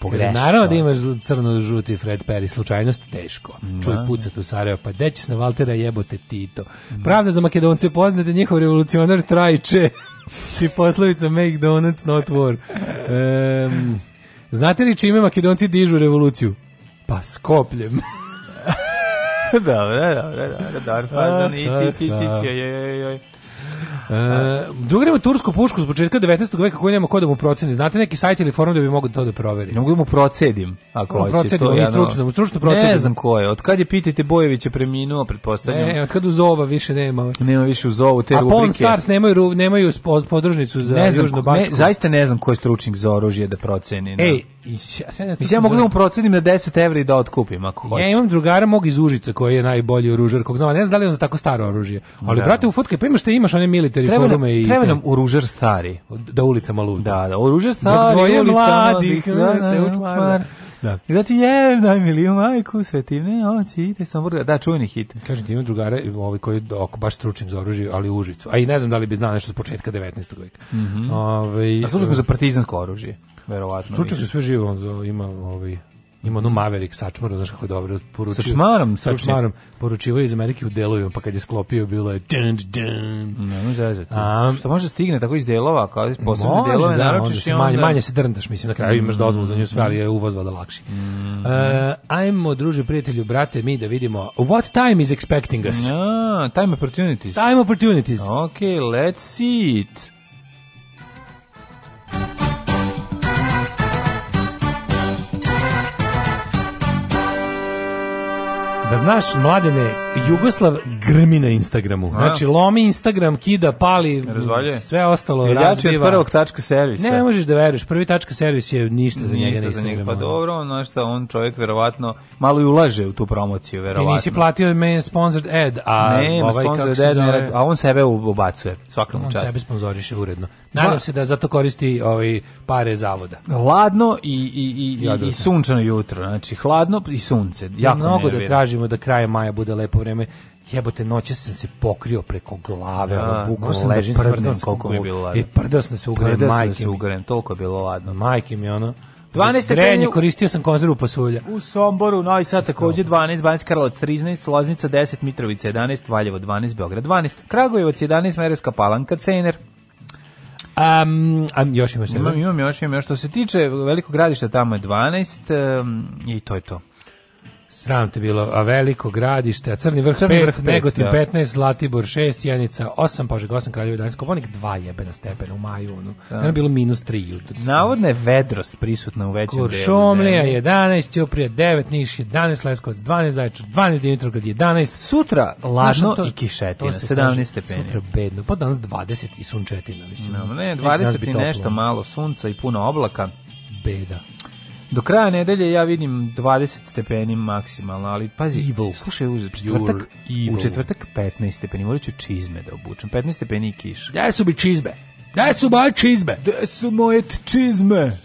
Pogrešno. Naravno da imaš crno-žuti Fred Perry, slučajnost teško. Mm. Čuj pucat u Sarajevo, pa deći na Valtera jebote Tito. Mm. Pravda za Makedonce poznate njihov revolucionar Trajče. Či poslovica make donuts, not war. Um, znate li čime Makedonci dižu revoluciju? Pa skopljem. dobro, dobro, dobro, dobro, dobro, dobro, dobro, dobro, E, drugar ima tursku pušku s početka 19. veka koju nema ko da mu proceni. Znate neki sajt ili forum da bi mogli to da proveri? Ne mogu da mu procedim, ako hoće. Procedim, to, ja, stručno, mu stručno procedim. Ne znam ko je. Od kad je Pitajte Bojević je preminuo, pretpostavljam. Ne, od kad u Zova više nema. Nema više u Zovu te A rubrike. A Pon Stars nemaju, nemaju podružnicu za ne znam, Južnu Bačku. Ne, zaista ne znam ko je stručnik za oružje da proceni. Ne. Ej, I Mislim, ja mogu da mu procenim na 10 evri da otkupim, ako hoćeš. Ja imam drugara mog iz Užica koji je najbolji oružar, kog znam, ne znam da li on za tako staro oružje. Ali, da. brate, u fotke, pa imaš imaš one military treba forume i... Treba nam oružar stari. Da, da ulica maluta. Da, da, oružar stari, ulica mladih, da, da, da, da se učmar. Da. I da ti je, daj mi liju majku, ne, oci, ite sam vrga. Da, da čujni hit. Kažem ti, imam drugare, ovaj koji oko, baš stručim za oružje, ali u Užicu. A i ne znam da li bi znao nešto s početka 19. veka. Mm -hmm. Ove, ovaj, A slučajno e, za partizansko oružje, verovatno. Stručak su sve živo, on ima ovaj, Ima onu Maverick sačmara, znaš kako je dobro poručio. Sačmarom, sačmarom. Poručivo iz Amerike u delovima, pa kad je sklopio, bilo je dun, dun. Ne, A, Što može da stigne tako iz delova, kao posebne može, delove, da, naročiš i onda... Manje, manje se drndaš, mislim, na kraju imaš dozvolu za nju sve, ali je uvoz vada lakši. Mm. Uh, ajmo, druže, prijatelju, brate, mi da vidimo what time is expecting us. No, time opportunities. Time opportunities. Okay, let's see it. Da znaš, mladene, Jugoslav grmi na Instagramu. Znači, lomi Instagram, kida, pali, Razvalje. sve ostalo Ili razbiva. od prvog tačka servisa. Ne možeš da veruješ, prvi tačka servis je ništa za njega Ništa za njega. Pa dobro, ono šta, on čovjek verovatno malo i ulaže u tu promociju, Ti verovatno. nisi platio me sponsored ad, a Ne, ovaj ovaj kako se zove, a on sebe ubacuje, svaka mu on čast. sebe sponzoriše uredno. Nadam se da zato koristi ovaj pare zavoda. Hladno i, i, i, i, Jadro. Da i sunčano jutro, znači hladno i sunce. Jako Mnogo da tražimo da kraj maja bude lepo vreme, jebote, noće sam se pokrio preko glave, ja, da, ono, bukvalno da ležim, smrzam se koliko mi bilo ladno. I e, prdao sam da se ugrem, majke se ugrem, toliko je bilo ladno. Majke mi, ono, 12 stepeni koristio sam konzervu pasulja. U Somboru, Novi Sad takođe 12, Banjska Karlovac 13, Loznica 10, Mitrovica 11, Valjevo 12, Beograd 12, Kragujevac 11, Merevska Palanka, Cener. Um, um, još imaš imam, imam još, imam još. Što se tiče velikog gradišta, tamo je 12 um, i to je to. Sram te bilo, a veliko gradište, a Crni vrh Crni 5, vrh Negotin 15, da. Zlatibor 6, Janica 8, Požeg 8, Kraljevo 11, Koponik 2 jebena stepena u maju, ono. Da. je bilo minus 3. Navodna je vedrost prisutna u većem Kuršomlija delu. Kuršomlija 11, Ćuprija 9, Niš 11, Leskovac 12, Zaječar 12, Dimitrovgrad 11. Sutra ladno to, i kišetina, 17 stepeni. Sutra bedno, pa danas 20 i sunčetina. Mislim. No, ne, 20 i nešto malo sunca i puno oblaka. Beda. Do kraja nedelje ja vidim 20 stepeni maksimalno, ali pazi, evil. slušaj, u četvrtak, u četvrtak 15 stepeni, morat ću čizme da obučem, 15 stepeni i kiš. Gde su mi čizme? Gde su moje čizme? Gde su moje čizme?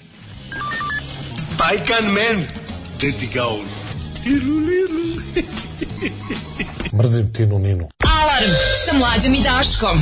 Bajkan men, gde ti ga Mrzim Tinu Ninu. Alarm sa mlađom i Daškom.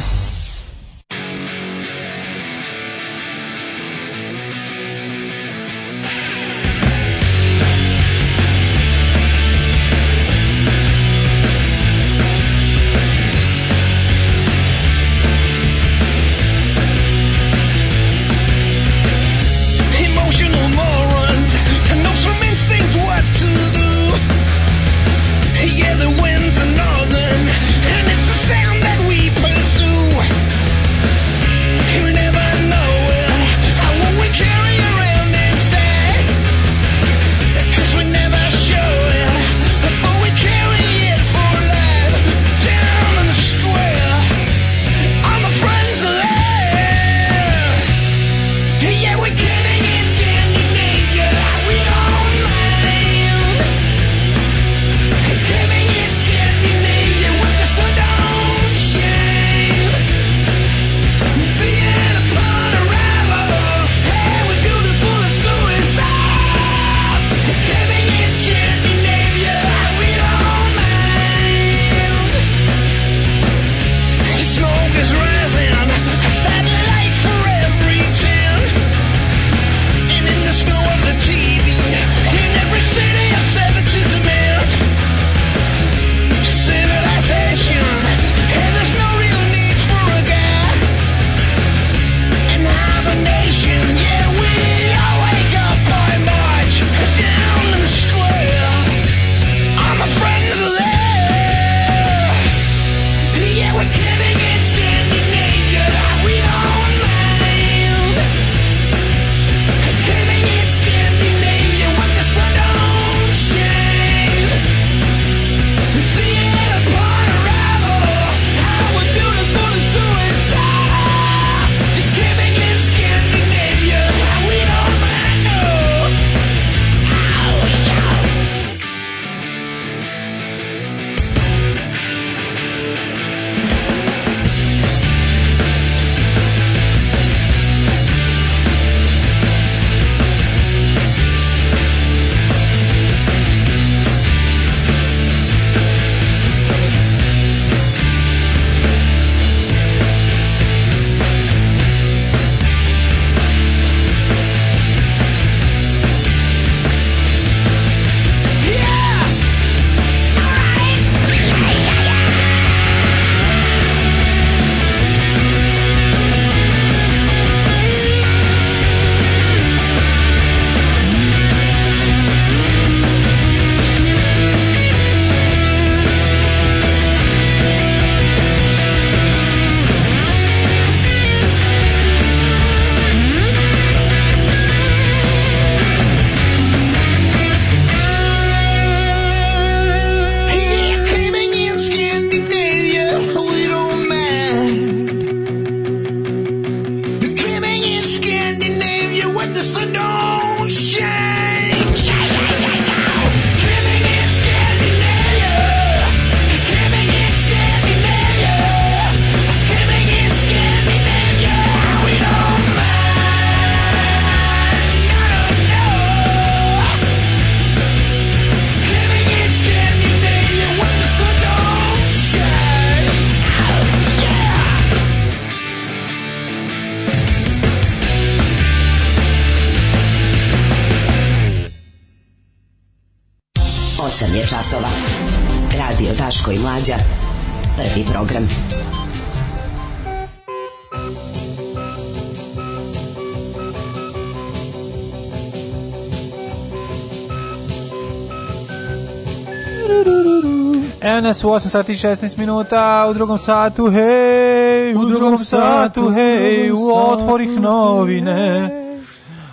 su 8 sati 16 minuta, u drugom satu, hej, u, drugom satu, hej, u otvorih novine.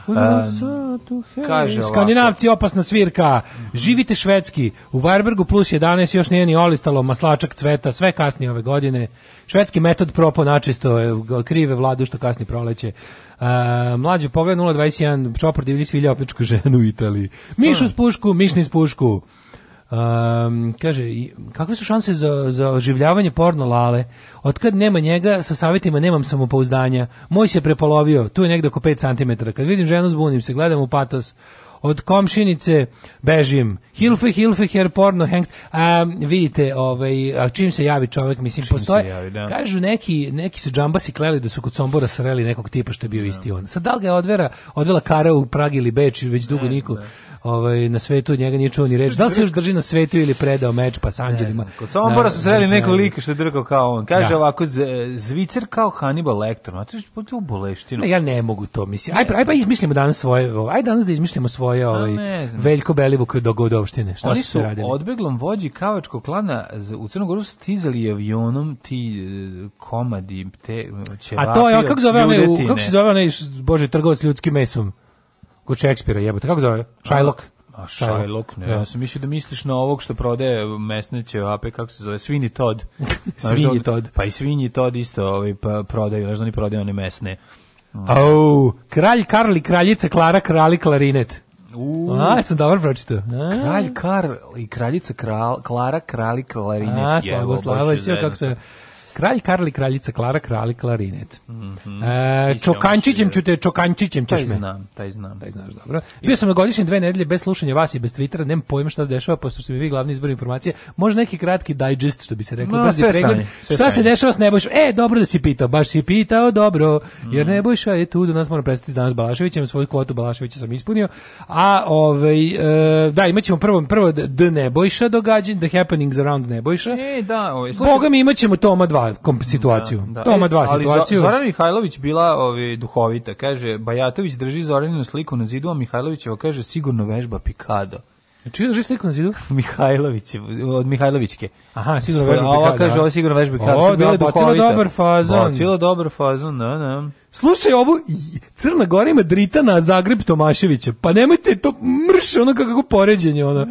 U drugom satu, hej. Kaže Skandinavci opasna svirka. Živite švedski. U Varbergu plus 11 još nije ni olistalo maslačak cveta, sve kasnije ove godine. Švedski metod propo načisto krive vladu što kasni proleće. Uh, mlađe pogled 021, čopor divlji svilja opičku ženu u Italiji. Miš uz pušku, miš niz pušku. Um, kaže, kakve su šanse za, za oživljavanje porno lale? Otkad nema njega, sa savjetima nemam samopouzdanja. Moj se prepolovio, tu je negde oko 5 cm. Kad vidim ženu, zbunim se, gledam u patos. Od komšinice bežim. Hilfe, hilfe, her porno, hengst. A, ehm, vidite, ovaj, a čim se javi čovjek, mislim, čim postoje. Javi, da. Kažu neki, neki su džambasi kleli da su kod Sombora sreli nekog tipa što je bio da. isti on. Sad da li ga je odvera, odvela kara u Pragi ili Beč, već dugo ne, niko. Ne ovaj, na svetu od njega nije čuo ni reč. Da li se još drži na svetu ili predao meč pa s anđelima? Kod Sombora su sreli neko lika što je drgao kao on. Kaže da. ovako, Zvicer kao Hannibal Lecter. A to je u boleštinu. Ne, ja ne mogu to, mislim. Aj, aj pa izmislimo danas svoje, aj ovaj, danas da izmislimo svoje pa ovaj, ne znam. Veljko Belivuk do Godovštine. Šta Oni su radili? odbeglom vođi kavačkog klana u Crnogoru stizali avionom ti e, komadi, te ćevapi. A to je, kako, zove, kako se zove onaj, bože, trgovac ljudskim mesom? Kod Šekspira jebote. Kako zove? Shylock A Shylock ne. Ja sam mislio da misliš na ovog što prodaje mesne ćevape, kako se zove, Svinji Todd svinji da Todd Pa i Svinji Todd isto ovaj, pa prodaju, znaš da oni prodaju one mesne. Au, kralj Karl i kraljica Klara, krali klarinet. U, a, sam dobro pročitao. Kralj Karl i kraljica Kral, Klara, krali klarinet. A, slavo, slavo, sve kako se... Kralj Karl kraljica Klara, kralj klarinet. Mm -hmm. e, čokančićem ću te, čokančićem ćeš taj Znam, taj znam. Taj znaš, dobro. Bio sam na godišnje dve nedelje bez slušanja vas i bez Twittera, nemam pojma šta se dešava, pošto ste mi vi glavni izvor informacije. Možda neki kratki digest, što bi se reklo, no, sve pregled. Stani, šta stani. se dešava s Nebojšom? E, dobro da si pitao, baš si pitao, dobro. Mm. Jer mhm. Nebojša je tu, do da nas moram prestati danas Balaševićem, svoju kvotu Balaševića sam ispunio. A, ovaj, e, da, imaćemo prvo, prvo The Nebojša događanje, The Happenings Around Nebojša. E, da, ovaj, Boga mi imaćemo Toma 2 kom, da, situaciju. Da, da. Toma e, dva e, ali situaciju. Zoran Mihajlović bila ovi duhovita, kaže, Bajatović drži Zoraninu sliku na zidu, a Mihajlovićeva kaže, sigurno vežba Pikado. Čiji znači, drži sliku na zidu? Mihajlović, od Mihajlovićke. Aha, sigurno vežba Pikado. Ovo kaže, ovo sigurno vežba Pikado. O, da, bacila dobar fazon. Bacila dobar fazon, da, da. Slušaj ovu, Crna Gora ima Dritana, a Zagreb Tomaševića. Pa nemojte to mrš, ono kako poređenje, ono.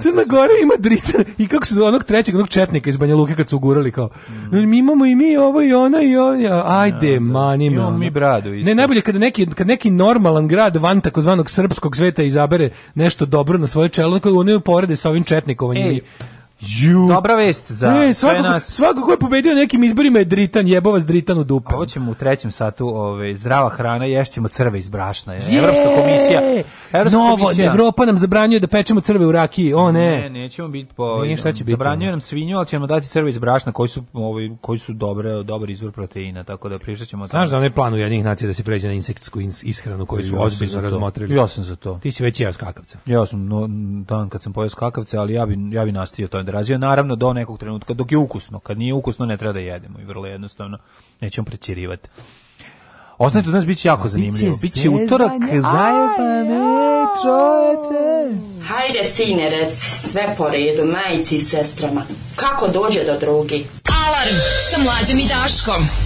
Crna Gora ima Dritana i kako su onog trećeg, onog četnika iz Banja Luke kad su ugurali kao. Mm. Mi imamo i mi ovo i ona i ono. Ajde, ja, mani me. mi bradu. Isto. Ne, najbolje kada neki, kad neki normalan grad van takozvanog srpskog sveta izabere nešto dobro na svoje čelo, koji oni porede sa ovim četnikovanjem. Ej, Ju. Dobra vest za e, svako, sve nas. Svako ko je pobedio nekim izborima je dritan, jebova vas dritan u dupe. Ovo ćemo u trećem satu, ove, ovaj, zdrava hrana, ješćemo crve iz brašna. Je. Evropska komisija. Evropska Novo, komisija. Evropa nam zabranjuje da pečemo crve u rakiji, o ne. Ne, nećemo biti po... Ne, šta će biti? Zabranjuje nam svinju, ali ćemo dati crve iz brašna koji su, ovaj, koji su dobre, dobar izvor proteina, tako da pričat ćemo... Znaš da onaj plan u jednih nacija da se pređe na insektsku ishranu koju su ja ozbiljno razmotrili? Ja sam za to. Ti si već jeo skakavca. Ja sam, no, dan kad sam pojeo skakavca, ali ja bi, ja bi nastio to da naravno do nekog trenutka, dok je ukusno. Kad nije ukusno ne treba da jedemo i vrlo jednostavno nećemo prećerivati. Ostanite od nas, bit će jako zanimljivo. Biće utorak zajebane, čoveče. Hajde, sinerec, sve po redu, majici i sestrama. Kako dođe do drugi? Alarm sa mlađom i Daškom.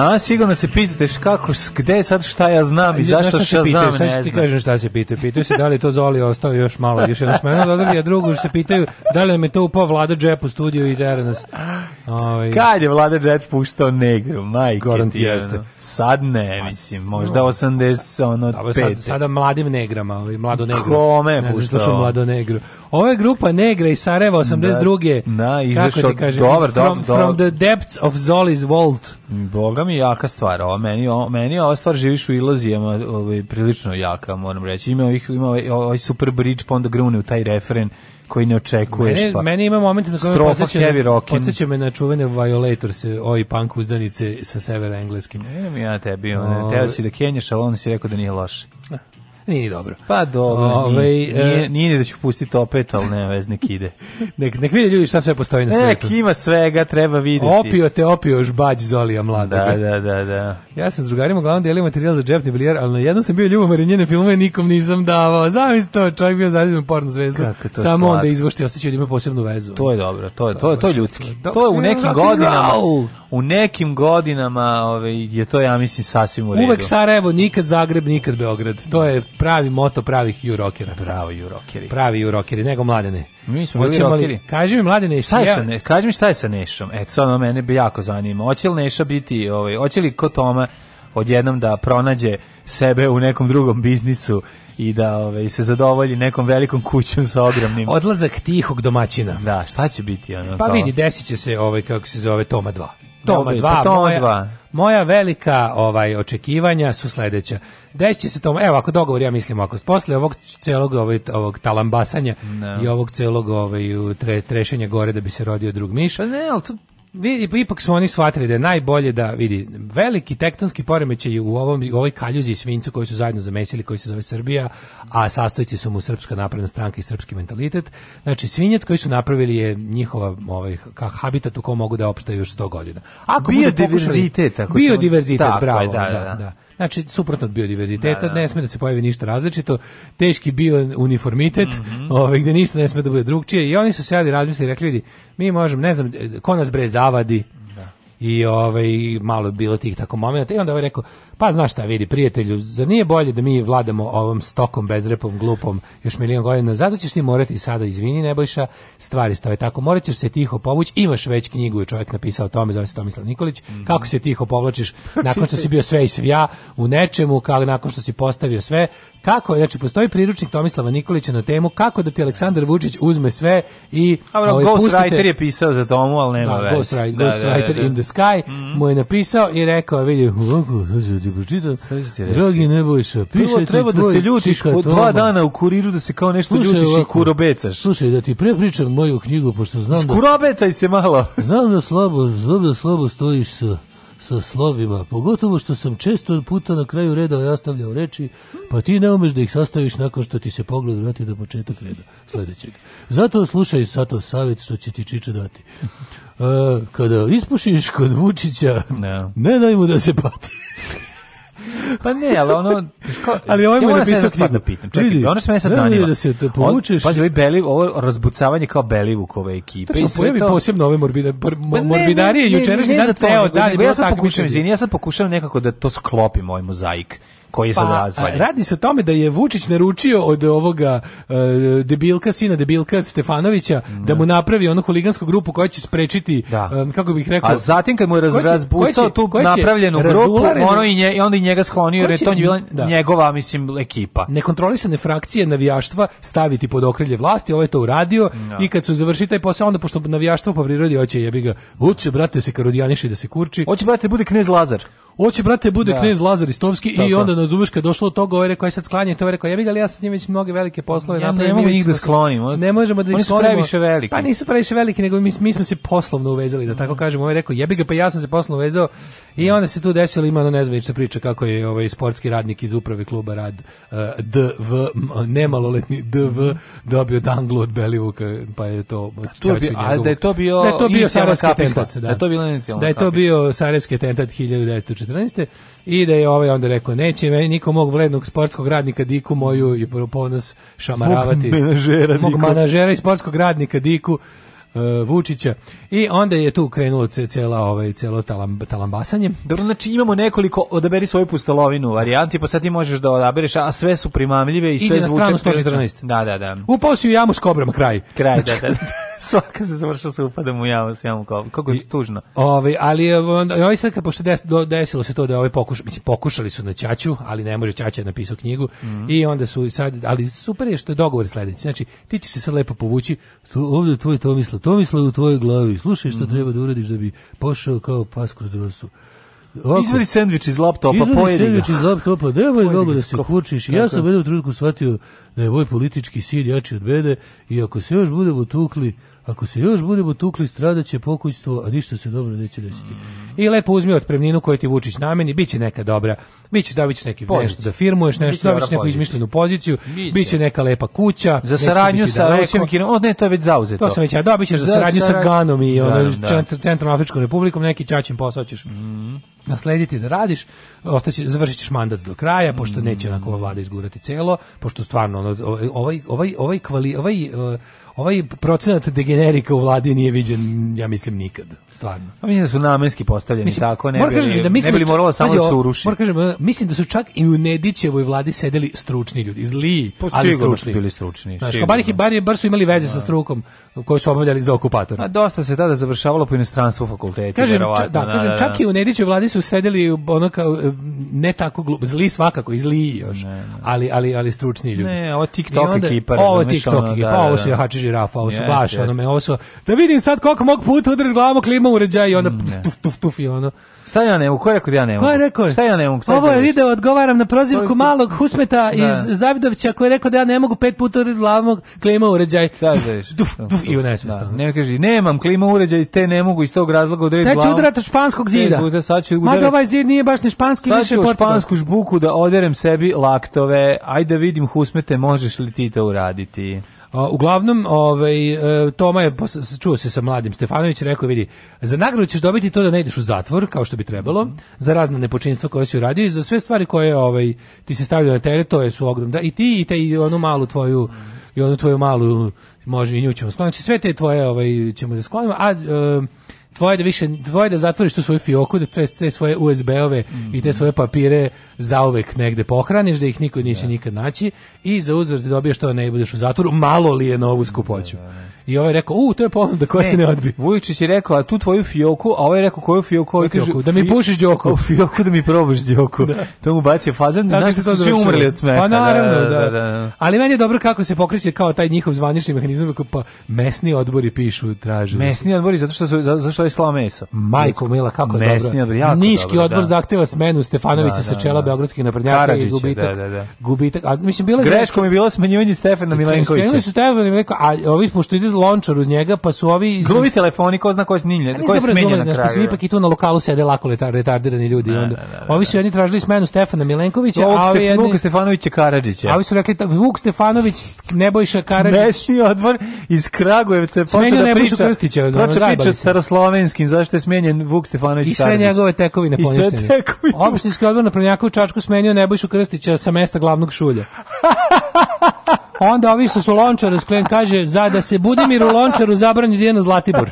A, sigurno se pitate kako, gde sad šta ja znam i zašto šta, šta znam, ne znam. ti kažem šta se pitaju. Pitaju se da li to Zoli ostao još malo, još jedno smenu dodali, a drugo se pitaju da li nam je to upao Vlada Džep u studiju i dera nas. Oj. Ovaj. Kad je Vlada Džep puštao negru, majke Gorant ti. Jeste. Ono. Sad ne, mislim, možda 80, ono, Dobro, sad, sada mladim negrama, ovaj, mlado negru. Kome je puštao? Ne znam što mlado negru. Ova grupa Negra iz Sarajeva 82. Da, da izašao dobar, dobar, from, the depths of Zoli's vault. Boga mi jaka stvar. Ova meni, o, meni ova stvar živiš u iluzijama, ovaj prilično jaka, moram reći. Ima ovih ima ovaj, ovaj super bridge pa onda grune u taj refren koji ne očekuješ meni, pa. Meni ima moment da kojem podsjeća, heavy rockin. podsjeća me na čuvene Violator se oi punk uzdanice sa severa engleskim. Ne, ja tebi, ne, teo si da kenješ, ali on si rekao da nije loše nije ni dobro. Pa dobro, Ove, ovaj, ovaj, nije, e, nije, nije, da ću pustiti opet, ali ne, vez nek ide. nek, nek vidi ljudi šta sve postoji na e, svijetu. Nek ima svega, treba vidjeti. Opio te, opio još bađ Zolija mlada. Da, da, da, da. Ja sam s drugarima uglavnom delio materijal za džepni bilijar, ali na jednom sam bio ljubomar i njene filmove nikom nisam davao. Zamisli to, čovjek bio zaljubljen porno zvezdu. Samo slatko. onda izvošti osjećaj da ima posebnu vezu. To je dobro, to je, to je, to je ljudski. Dok to je u nekim godinama. Roll u nekim godinama ovaj, je to, ja mislim, sasvim u redu. Uvek Sarajevo, nikad Zagreb, nikad Beograd. To je pravi moto pravih jurokera. Bravo, jurokeri. Pravi jurokeri, nego mladene. Mi smo bili rokeri. Kaži mi, mladene, šta je ja... sa, ne, kaži mi šta je sa Nešom. Eto, to mene bi jako zanima. Hoće li Neša biti, ovaj, hoće li ko Toma odjednom da pronađe sebe u nekom drugom biznisu i da ove, ovaj, se zadovolji nekom velikom kućom sa ogromnim... Odlazak tihog domaćina. Da, šta će biti? Ono, pa kao... vidi, desit će se ovaj, kako se zove Toma 2. Toma 2, pa tom moja, velika ovaj očekivanja su sledeća. Deći se to, evo ako dogovor ja mislim ako posle ovog celog ovaj, ovog talambasanja no. i ovog celog ovog ovaj, tre, trešenja gore da bi se rodio drug Miša. Pa ne, al to vidi, pa ipak su oni shvatili da je najbolje da vidi veliki tektonski poremećaj u ovom u ovoj kaljuzi i svincu koji su zajedno zamesili koji se zove Srbija, a sastojci su mu Srpska napredna stranka i srpski mentalitet. Znači svinjac koji su napravili je njihova ovaj ka habitat u kom mogu da opstaju još 100 godina. Ako biodiverzitet, bio tako biodiverzitet, bravo, da, da. da. da. da. Znači, suprotno od biodiverziteta, da, da. ne da. sme da se pojavi ništa različito, teški bio uniformitet, mm -hmm. ovaj, gde ništa ne sme da bude drugčije i oni su sjeli razmislili i rekli, vidi, mi možemo, ne znam, ko nas bre zavadi, i ovaj malo je bilo tih tako momenata i onda ovaj rekao pa znaš šta vidi prijatelju za nije bolje da mi vladamo ovom stokom bezrepom glupom još milion godina zato ćeš ti morati sada izvini Nebojša stvari stoje tako moraćeš se tiho povući imaš već knjigu je čovjek napisao o tome zove se Tomislav Nikolić mm -hmm. kako se tiho povlačiš nakon što si bio sve i svja u nečemu kako nakon što si postavio sve kako, znači postoji priručnik Tomislava Nikolića na temu kako da ti Aleksandar Vučić uzme sve i Dobro, ovaj, Ghostwriter je pisao za tomu, ali nema da, veze. Ghostwriter, da, Ghostwriter da, da, da. in the Sky mm -hmm. mu je napisao i rekao, vidi, ovako, sad ću ti pročitam, dragi Nebojša, piše Prvo, treba da se ljutiš po dva dana u kuriru da se kao nešto slušaj, ljutiš ovako, i kurobecaš. Slušaj, da ti prepričam moju knjigu, pošto znam da... Skurobecaj se malo! znam da slabo, znam da slabo stojiš sa sa slovima, pogotovo što sam često puta na kraju reda ostavljao reči, pa ti ne umeš da ih sastaviš nakon što ti se pogled vrati do početak reda sledećeg. Zato slušaj sato savjet što će ti Čiče dati. E, kada ispušiš kod Vučića, da. ne daj mu da se pati pa ne, ali ono... Ško, ali ovo ovaj ja napisao knjigu. čekaj, vidi, ono što me sad da, da, zanima. Da se to povučeš. Pazi, ovaj beli, ovo razbucavanje kao beli ove ekipe. Tačno, pojavi to... posebno ove morbida, pa morbidarije, jučerašnji dan ceo dan. Ja sad pokušam, izvini, ja sad pokušam nekako da to sklopim ovaj mozaik koji je pa, razvaljen. E, radi se o tome da je Vučić naručio od ovoga uh, debilka, sina debilka Stefanovića, mm. da mu napravi onu huligansku grupu koja će sprečiti, da. Um, kako bih rekao... A zatim kad mu je raz, razbucao tu napravljenu grupu, ono i, nje, onda i njega sklonio, jer je to bila da. njegova, mislim, ekipa. Nekontrolisane frakcije navijaštva staviti pod okrilje vlasti, ovo je to uradio no. Da. i kad su završili taj posao, onda pošto navijaštvo po prirodi hoće jebi ga, uče, brate, da se karodijaniši da se kurči. Hoće, brate, da bude knez Lazar. Hoće brate bude da. knez Lazar Istovski i onda na Zubuška došlo do toga, ovaj rekao aj sad sklanje, to ovaj je rekao ja ga, ali ja sam s njim već mnoge velike poslove ja, napravio. Ne mogu njih da sklonimo. Ne možemo da ih sklonimo. previše veliki. Pa nisu previše veliki, nego mi, mi smo se poslovno uvezali, da tako mm. kažemo. Ovaj rekao jebi ga, pa ja sam se poslovno uvezao i mm. onda se tu desilo ima ono nezvanična priča kako je ovaj sportski radnik iz uprave kluba Rad uh, eh, DV nemaloletni DV dobio danglu od Belivuka, pa je to to bi, a da je to bio da je to bio Sarajevski atentat, da. da. je to bilo Da je to bio Sarajevski tentat 1940 2014. I da je ovaj onda rekao, neće me niko mog vlednog sportskog radnika Diku moju i ponos šamaravati. Mog menažera, Mog manažera i sportskog radnika Diku E, Vučića i onda je tu krenulo cela ovaj celo talam, talambasanje. Dobro, znači imamo nekoliko odaberi svoju pustolovinu varijanti, pa sad ti možeš da odabereš, a sve su primamljive i sve Ide na stranu 114. Da, da, da. Upao si u jamu s kobrama, kraj. Kraj, znači, da, da. Svaka se završila sa upadom u jamu s jamu kobra. Kako je I, tužno. Ovaj, ali ovaj sad, kad pošto des, desilo se to da ovaj pokuš, mislim, pokušali su na Ćaću, ali ne može Ćaća napisao knjigu mm -hmm. i onda su sad, ali super je što je dogovor sledeći. Znači, ti će se sad lepo povući, tu, ovde tvoj to mislo, Tomisla u tvojoj glavi. Slušaj šta mm treba da uradiš da bi pošao kao pas kroz rosu. Ovako, izvadi sendvič iz laptopa, izvadi pojedi ga. Izvadi iz laptopa, nemoj mnogo da se kučiš. Ja sam u jednom trenutku shvatio da je moj politički sin jači od mene i ako se još budemo tukli, Ako se još budemo tukli, stradaće pokućstvo, a ništa se dobro neće desiti. I lepo uzmi otpremninu koju ti Vučić nameni, bit će neka dobra. Biće da biće neki Pozici. nešto da firmuješ, nešto da neku izmišljenu poziciju, biće. biće neka lepa kuća. Za saradnju sa Rusijom, o ne, to je već zauzeto. To sam već, ja, da, biće za, za saradnju sa Ganom i da, ono, da. Centralno Afričkom republikom, neki čačin posao ćeš mm. naslediti da radiš, ostaće, završit ćeš mandat do kraja, pošto mm. neće onako ova vlada izgurati celo, pošto stvarno ono, ovaj, ovaj, ovaj, kvali, ovaj, ovaj ovaj procenat degenerika u vladi nije viđen, ja mislim, nikad. Stvarno. A pa mislim da su namenski postavljeni mislim, tako, ne bi, kažem, da mislim, ne bi da moralo samo da se uruši. Moram Kažem, mislim da su čak i u Nedićevoj vladi sedeli stručni ljudi, zli, po pa ali stručni. bili stručni. Znaš, bar, ih, bar, bar su imali veze sa da. strukom koju su obavljali za okupatora. A dosta se tada završavalo po inostranstvu fakulteti, kažem, ča, da, da, kažem, da, da. čak i u Nedićevoj vladi su sedeli ono kao, e, ne tako glup, zli svakako, i zli još, ne, ne. Ali, ali, ali stručni ljudi. Ne, ovo TikTok ekipa. Ovo TikTok ekipa, ovo su jahači žirafa, ovo su baš, ono me, ovo su, da vidim sad koliko mog put udrži glavom klima uređaja i onda pf, mm, tuf, tuf, tuf, i ono. Šta ja ne mogu, ko je rekao da ja ne mogu? Ko je rekao? Šta ja ne mogu? ovo je video, odgovaram na prozivku malog husmeta da. iz Zavidovića koji je rekao da ja ne mogu pet puta udrži glavom klima uređaj. Sad tuf, tuf, i u nesvestan. Da. Ne kaži, nemam klima uređaj, te ne mogu iz tog razloga udrži glavom. Te ću udarati španskog e, zida. Puta, sad ću udarati. Mada ovaj zid nije baš ni španski, sad više portugal. špansku žbuku da oderem sebi laktove. Ajde da vidim husmete, možeš li ti to uraditi? uglavnom, ovaj, e, Toma je, čuo se sa mladim Stefanović, rekao, vidi, za nagradu ćeš dobiti to da ne ideš u zatvor, kao što bi trebalo, mhm. za razna nepočinstva koje si uradio i za sve stvari koje ovaj, ti se stavljaju na teret, to je su ogrom. Da, I ti i, te, i onu malu tvoju i onu tvoju malu, može i nju ćemo skloniti. Znači, sve te tvoje ovaj, ćemo da sklonimo, a e, tvoje da više tvoje da zatvoriš tu svoju fioku, da te, sve svoje USB-ove mm. i te mhm. svoje papire zauvek negde pohraniš da ih niko neće da. nikad naći i za uzvrat da dobiješ to da ne budeš u zatvoru, malo li je na skupoću. Da, da, I ovaj rekao: "U, to je ponuda koja se ne odbi Vujičić je rekao: "A tu tvoju fioku", a ovaj rekao: "Koju fioku?" Ovaj koju fioku "Da mi pušiš đoko." fioku da mi probaš đoko. To mu bacio fazan, da znaš da su svi umrli od smeha. Pa naravno, da. Ali meni je dobro kako se pokreće kao taj njihov zvanični mehanizam, pa mesni odbori pišu, traže. Mesni odbori zato što su zato što i slao meso. Majko Mila, kako je Mesnija, dobro. Jako Niški dobro, odbor da. zahteva smenu Stefanovića da, da, sa čela da. Beogradskih naprednjaka i gubitak. Da, da, da. Gubitak, a mislim bilo greškom je bilo smenjivanje Stefana Milenkovića. Smenili su Stefana Milenkovića, a ovi pošto ide lončar uz njega, pa su ovi Iz... Gluvi telefoni, ko zna ko je snimljen, ko je smenjen na pa kraju. Pa da. su ipak i tu na lokalu sede lako retardirani ljudi da, onda. Da, ovi su jedni tražili smenu Stefana Milenkovića, a ovi jedni Vuk Stefanović Karadžića. A ovi su rekli Vuk Stefanović Nebojša Karadžić. Mesni odbor iz Kragujevca počeo da priča. Krstića, priča staroslova slovenskim, zašto je smenjen Vuk Stefanović Karadžić. I sve Karadžić. njegove tekovine poništene. I sve tekovine. Opštinski odbor na Prnjaku Čačku smenio Nebojšu Krstića sa mesta glavnog šulja. Pa onda ovi što su lončaru sklen kaže za da se Budimiru lončaru zabranju da ide na Zlatibor.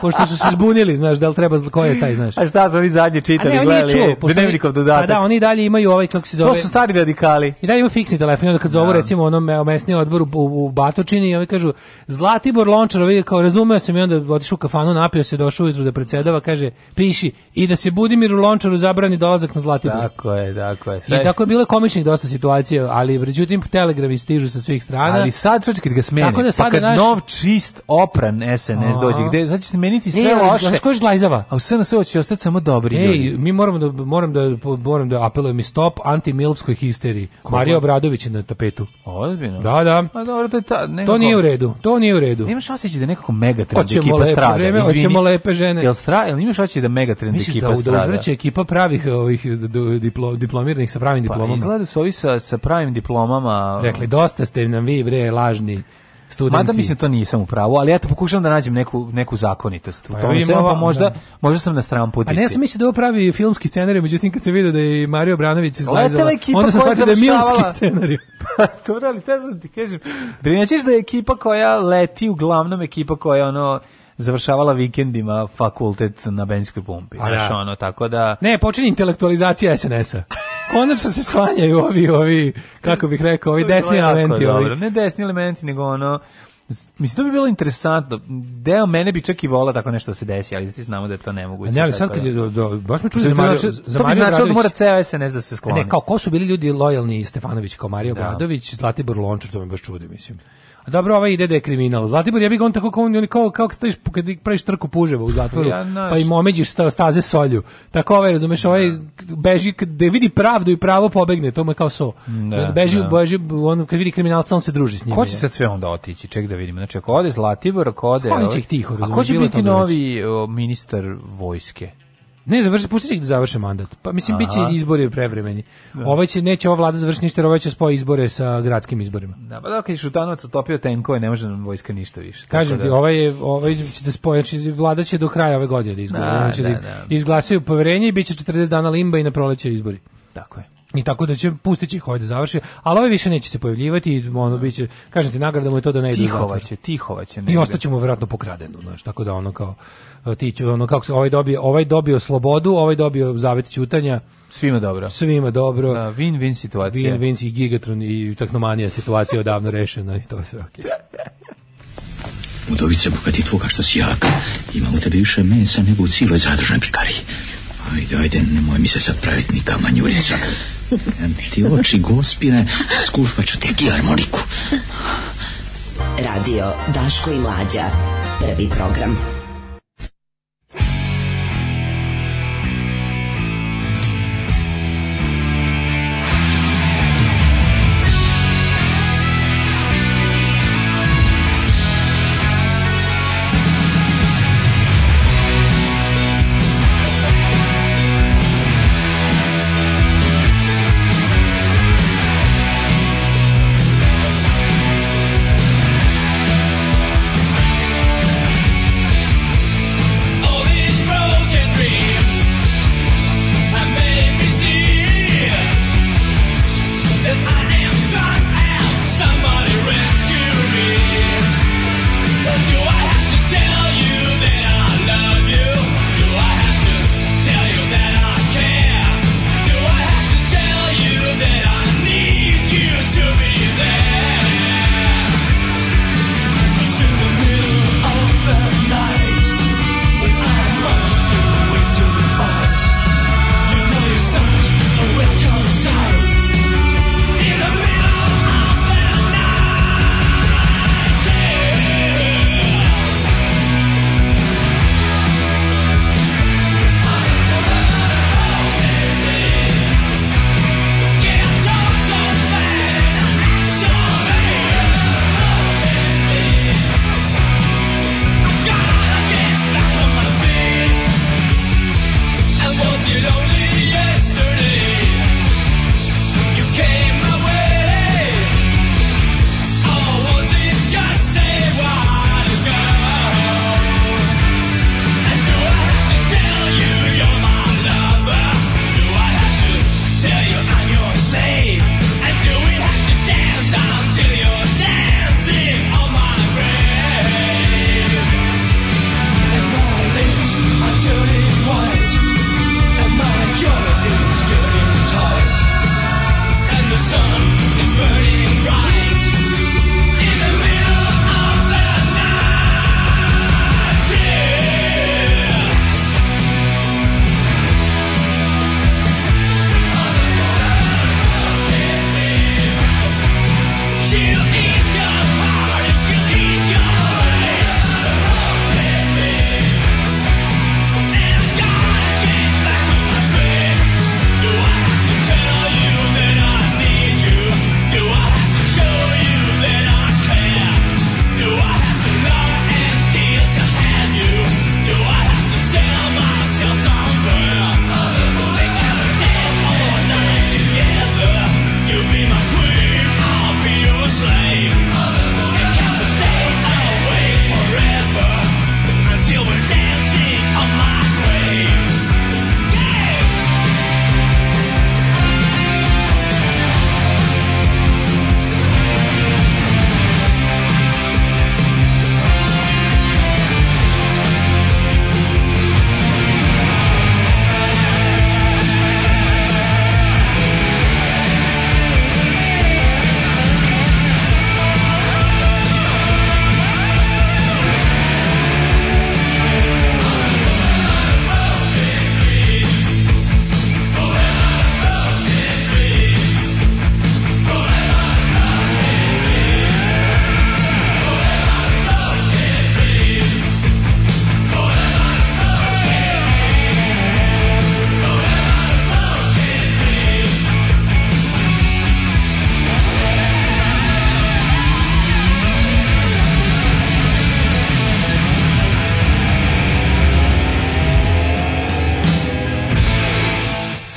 Pošto su se zbunili, znaš, da li treba ko je taj, znaš. A šta su oni zadnji čitali, gledali, dnevnikov dodatak. A pa da, oni dalje imaju ovaj kako se zove. To su stari radikali. I dalje imaju fiksni telefon, onda kad zovu da. recimo onom mesni odbor u, u Batočini i oni kažu Zlatibor lončar, ovi kao razumeo sam i onda otišao u kafanu, napio se, došao ujutru da predsedava, kaže piši i da se Budimiru lončaru zabrani dolazak na Zlatibor. Tako je, tako je. Sve I tako je bilo komičnih dosta situacija, ali međutim telegrami stižu sa svih svih strana. Ali sad čovjek kad ga smene, Tako da sad pa kad naš... nov čist opran SNS dođe, gde sad će se meniti sve Nije, loše. Znaš ko je žlajzava? A u SNS hoće ostati samo dobri Ej, ljudi. mi moramo da, moram da, moram da apelujem i stop anti-milvskoj histeriji. Koga? Mario Obradović je na tapetu. Ozbiljno? Da, da. A dobro, to, je ta, nekako... to nije u redu, to nije u redu. Nemaš osjećaj da nekako mega trend ekipa lepe, strada. Vreme, hoćemo lepe žene. Jel, stra, jel imaš osjećaj da mega trend ekipa da, da strada? Misliš da uzvrće ekipa pravih ovih diplo, diplomiranih sa pravim pa diplomama? Pa izgleda da su ovi sa, sa pravim diplomama. Rekli, dosta ste ste nam vi bre lažni studenti. Mada mislim da to nisam samo pravo, ali ja eto pokušavam da nađem neku neku zakonitost. Pa, ja, sve, pa možda da. možda sam na stran podici. A ne sam mislio da je pravi filmski scenarij, međutim kad se vidi da je Mario Branović izlazila, onda se shvatio da je milski scenarij. pa to da li te znam ti kažem. Primećeš da je ekipa koja leti uglavnom ekipa koja ono završavala vikendima fakultet na benzinskoj pumpi. A da. ono, tako da... Ne, počinje intelektualizacija SNS-a. Konačno se sklanjaju ovi, ovi, kako bih rekao, ovi desni elementi. Ovi. Ne desni elementi, nego ono... Mislim, to bi bilo interesantno. Deo mene bi čak i vola tako nešto da se desi, ali ti znamo da je to nemoguće. Ne, ali sad kad da- je, do, do, baš me čuli za Mario, znači, za To bi značilo da mora ceo SNS da se skloni. Ne, kao ko su bili ljudi lojalni Stefanović, kao Mario da. Bradović, Zlatibor Lončar, to me baš čudi, mislim. A dobro, ovaj ide da je kriminal. Zlatibor, ja bih on tako kao, on, kao, kao staviš, kad praviš trku puževa u zatvoru, ja, naš... pa im omeđiš staze solju. Tako ovaj, razumeš, ovaj da. beži, da vidi pravdu i pravo pobegne, to mu je kao so. Da, beži, da. beži, on, kad vidi kriminalca, on se druži s njim. Ko će sad sve onda otići? Ček da vidimo. Znači, ako ode Zlatibor, ako ode... Sklonit će ovaj- ih tiho, razumeš. A ko će biti novi ministar vojske? Ne, završi, pustiti da završe mandat. Pa mislim, bit će izbori prevremeni. Da. Ovaj će, neće ova vlada završiti ništa, jer ovaj će spoji izbore sa gradskim izborima. Da, pa da, kad je Šutanovac otopio tenkove, ne može nam vojska ništa više. Kažem ti, da... ovaj, je, ovaj će da spoji, znači vlada će do kraja ove godine da izglasaju da, da, da, da. izglasaju poverenje i bit će 40 dana limba i na proleće izbori. Tako je i tako da će pustiti će ih ovaj da završi, ali ovaj više neće se pojavljivati, i ono biće, kažem ti, nagrada mu je to da ne ide Tihova će, tihova će. I ostaćemo verovatno pokradenu, znaš, tako da ono kao, e, ti će, ono kako se, ovaj dobio, ovaj dobio slobodu, ovaj dobio zavet ćutanja, Svima dobro. Svima dobro. Da, win-win situacija. Win-win i Gigatron i taknomanija situacija odavno rešena i to je sve okej. Okay. Udovice, bogati tvoga što si jak, imam u tebi više mesa nego u cijeloj zadružnoj pikariji. Ajde, ajde, nemoj mi se sad praviti ni kamanjurica. Ti oči, gospine, skušpa ću te harmoniku. Radio Daško i Mlađa. Prvi program.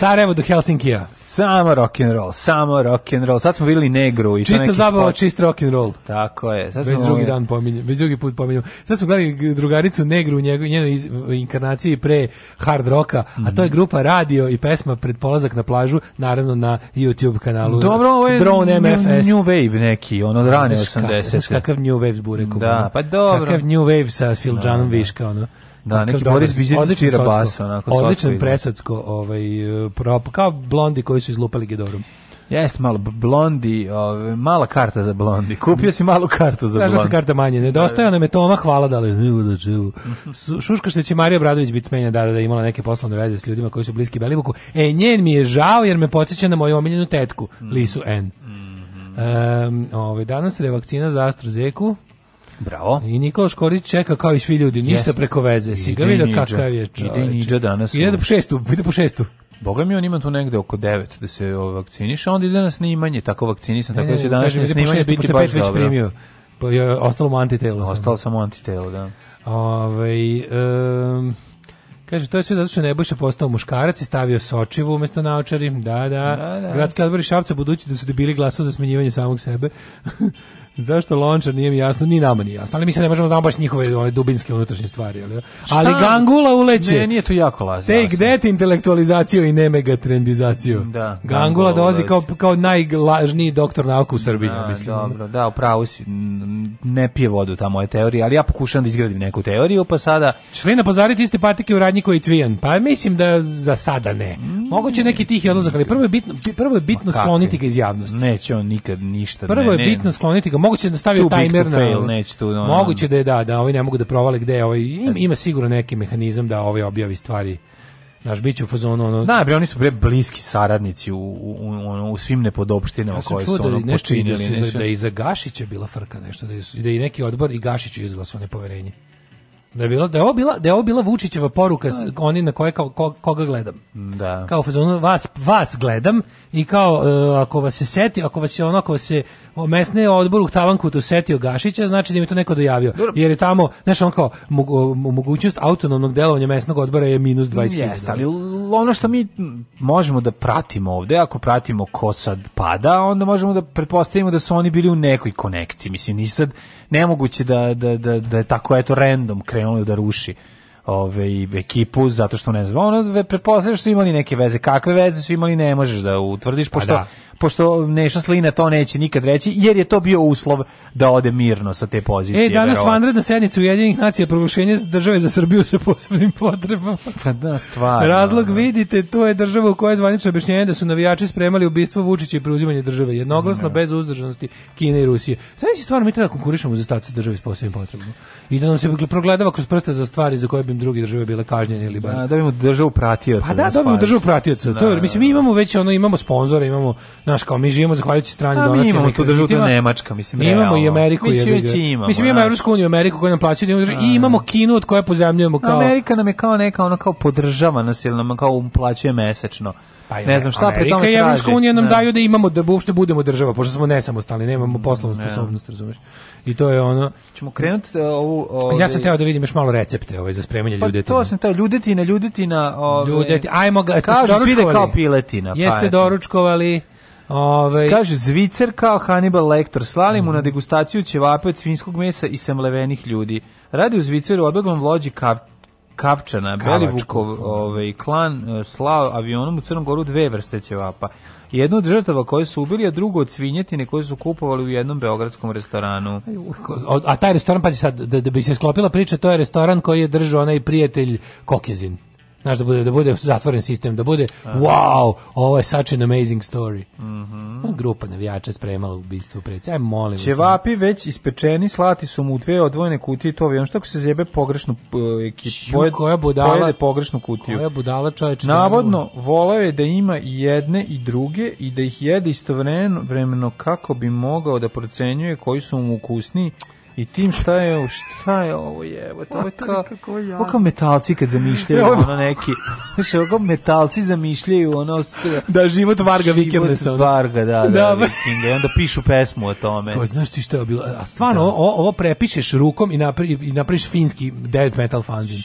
Sarajevo do Helsinkija. Samo rock and roll, samo rock and roll. Sad smo videli negru i Čista zabava, čist rock and roll. Tako je. Sad bez smo drugi dan pominjem, bez drugi put pominjem. Sad smo gledali drugaricu negru u njenoj inkarnaciji pre hard roka, mm -hmm. a to je mhm. grupa Radio i pesma pred polazak na plažu, naravno na YouTube kanalu. Dobro, ovo je Drone MFS. New Wave neki, ono od rane 80. Kakav New Wave s burekom. Da, pa dobro. Kakav New Wave sa Filđanom da, da. Viška, ono. Da, neki Dobar, Boris Bizet svira bas, onako Odličan presadsko, ovaj, prop, kao blondi koji su izlupali Gedorom. Jes, malo blondi, ovaj, mala karta za blondi. Kupio si malu kartu za blondi. da se karta manje. Nedostaje da, da. nam je Toma, hvala da li živu da živu. Šuška što će Marija Bradović biti smenja da, da, da imala neke poslovne veze s ljudima koji su bliski Belivuku. E, njen mi je žao jer me podsjeća na moju omiljenu tetku, mm. Lisu N. Um, ovaj, danas revakcina za AstraZeku. Bravo. I Nikola Škorić čeka kao i svi ljudi, ništa Jeste. preko veze. Si ga vidio kakav je čovječ. Ide niđa danas. Ide po šestu, ide po šestu. Boga mi on ima tu negde oko 9 da se ovaj, vakciniše, onda ide na snimanje, tako vakcinisan, tako da će današnje snimanje šestu, biti baš dobro. Primio. Pa je ostalo mu antitelo. Ostalo samo antitelo, da. Ove, um, Kaže, to je sve zato što je Nebojša postao muškarac i stavio sočivu umesto naočari. Da, da. da, da. Gradski odbori Šapca, budući da su debili glasu za smenjivanje samog sebe. Zašto Lončar nije mi jasno, ni nama nije jasno, ali mi se ne možemo znamo baš njihove one dubinske unutrašnje stvari, ali, ali Gangula uleće. Ne, nije to jako lazio. Tek dete intelektualizaciju i ne megatrendizaciju. Da, Gangula, Gangula dolazi kao, kao najlažniji doktor nauke u Srbiji, da, mislim. Dobro, da, upravo si, ne pije vodu ta moja teorija, ali ja pokušam da izgradim neku teoriju, pa sada... Člina pozariti iste patike u radnjiku i cvijan, pa mislim da za sada ne. Moguće neki tihi odlazak, ali prvo je bitno, prvo je bitno skloniti ga iz javnosti. Neće on nikad ništa. Prvo je bitno ne. skloniti ga, moguće da stavio tajmer na fail, neće tu, no, moguće da je da da ovi ne mogu da provale gde ovaj ima, ima sigurno neki mehanizam da ovaj objavi stvari Naš biće u fazonu ono. Da, bre, oni su bre bliski saradnici u u, u, u svim nepodopštinama ja koje su da nešto, da počinili. Da, da i za Gašića bila frka nešto, da, je, da i neki odbor i Gašiću izglasao nepoverenje. Da je, bila, da, je ovo bila, da je ovo bila Vučićeva poruka s, da. oni na koje kao, ko, koga gledam. Da. Kao fazonu, vas, vas gledam i kao uh, ako vas se seti, ako vas je ono, ako vas se mesne odbor u Tavanku to setio Gašića, znači da mi to neko dojavio. Jer je tamo, znaš, on kao mogućnost autonomnog delovanja mesnog odbora je minus 20. Jeste, ali ono što mi možemo da pratimo ovde, ako pratimo ko sad pada, onda možemo da pretpostavimo da su oni bili u nekoj konekciji. Mislim, ni sad nemoguće da, da, da, da je tako eto random krenulo da ruši ove, ekipu, zato što ne znam, ono, prepostavljaš su imali neke veze, kakve veze su imali, ne možeš da utvrdiš, pa pošto pa da pošto Neša Slina to neće nikad reći, jer je to bio uslov da ode mirno sa te pozicije. E, danas vanredna sednica Ujedinjenih nacija proglašenje države za Srbiju sa posebnim potrebama. Pa da, stvarno. Razlog da. vidite, to je država u kojoj je zvanično objašnjenje da su navijači spremali ubistvo Vučića i preuzimanje države, jednoglasno, ne. bez uzdržanosti Kine i Rusije. Sada će stvarno mi treba da konkurišemo za status države s posebnim potrebama. I da nam se progledava kroz prste za stvari za koje bi drugi države bile kažnjene ili bar. Da, da bi državu pratioca. Pa da, da, da bi državu pratioca. To je, da, mislim, mi imamo već ono, imamo sponzore, imamo Znaš, kao mi živimo zahvaljujući strani donacijama. Mi imamo tu državu da Nemačka, mislim, realno. Imamo i Ameriku. Mi je, imamo. Mislim, imamo Evropsku uniju, Ameriku koja nam plaća, da i imamo Kinu od koje pozemljujemo kao... Amerika nam je kao neka, ono kao podržava nas, ili nam kao plaćuje mesečno. Pa ne znam šta pri tome Evropska unija nam ne. Da. daju da imamo da uopšte budemo država, pošto smo nesamostalni, nemamo poslovnu ne. sposobnost, razumeš. I to je ono. Ćemo krenuti e, ovu ovde... Ja sam ovaj- teo da vidim još malo recepte ovaj za spremanje pa, ljudetina. to sam teo ljuditi na ljudetina, ovaj. Ljudeti, ajmo ga, kažu svi da kao piletina. Jeste pa, doručkovali. Ove, Kaže, Zvicer kao Hannibal Lektor, slali mu na mhm. degustaciju ćevape od svinskog mesa i semlevenih ljudi. Radi u Zviceru obeglom vlođi kav, Kavčana, Kavačko. Belivukov ovaj, klan e, slao avionom u Crnogoru dve vrste ćevapa. Jednu od žrtava koje su ubili, a drugo od svinjetine koje su kupovali u jednom beogradskom restoranu. A taj restoran, pa sad, da, da bi se sklopila priča, to je restoran koji je držao onaj prijatelj Kokezin. Znaš, da bude, da bude zatvoren sistem, da bude da. wow, ovo je such an amazing story. Mm -hmm. Grupa navijača spremala ubistvo predsjednika. Aj, molim Čevapi sam. već ispečeni, slati su mu u dve odvojene kutije to avion. Što ako se zjebe pogrešnu uh, ekipu? koja budala, pojede pogrešnu kutiju. Koja budala čoveč? Navodno, volao je da ima i jedne i druge i da ih jede istovremeno kako bi mogao da procenjuje koji su mu ukusniji I tim šta je, šta je ovo je, ovo je kao, ovo kao metalci kad zamišljaju ono neki, znaš, ovo kao metalci zamišljaju ono sve. Da, život Varga Vikenda sa ono. Varga, da, da, da, da Vikinga, i onda pišu pesmu o tome. Ko, znaš ti šta je bilo, a stvarno, da. ovo, ovo prepišeš rukom i, napri, i napriš finski dead metal fanzin.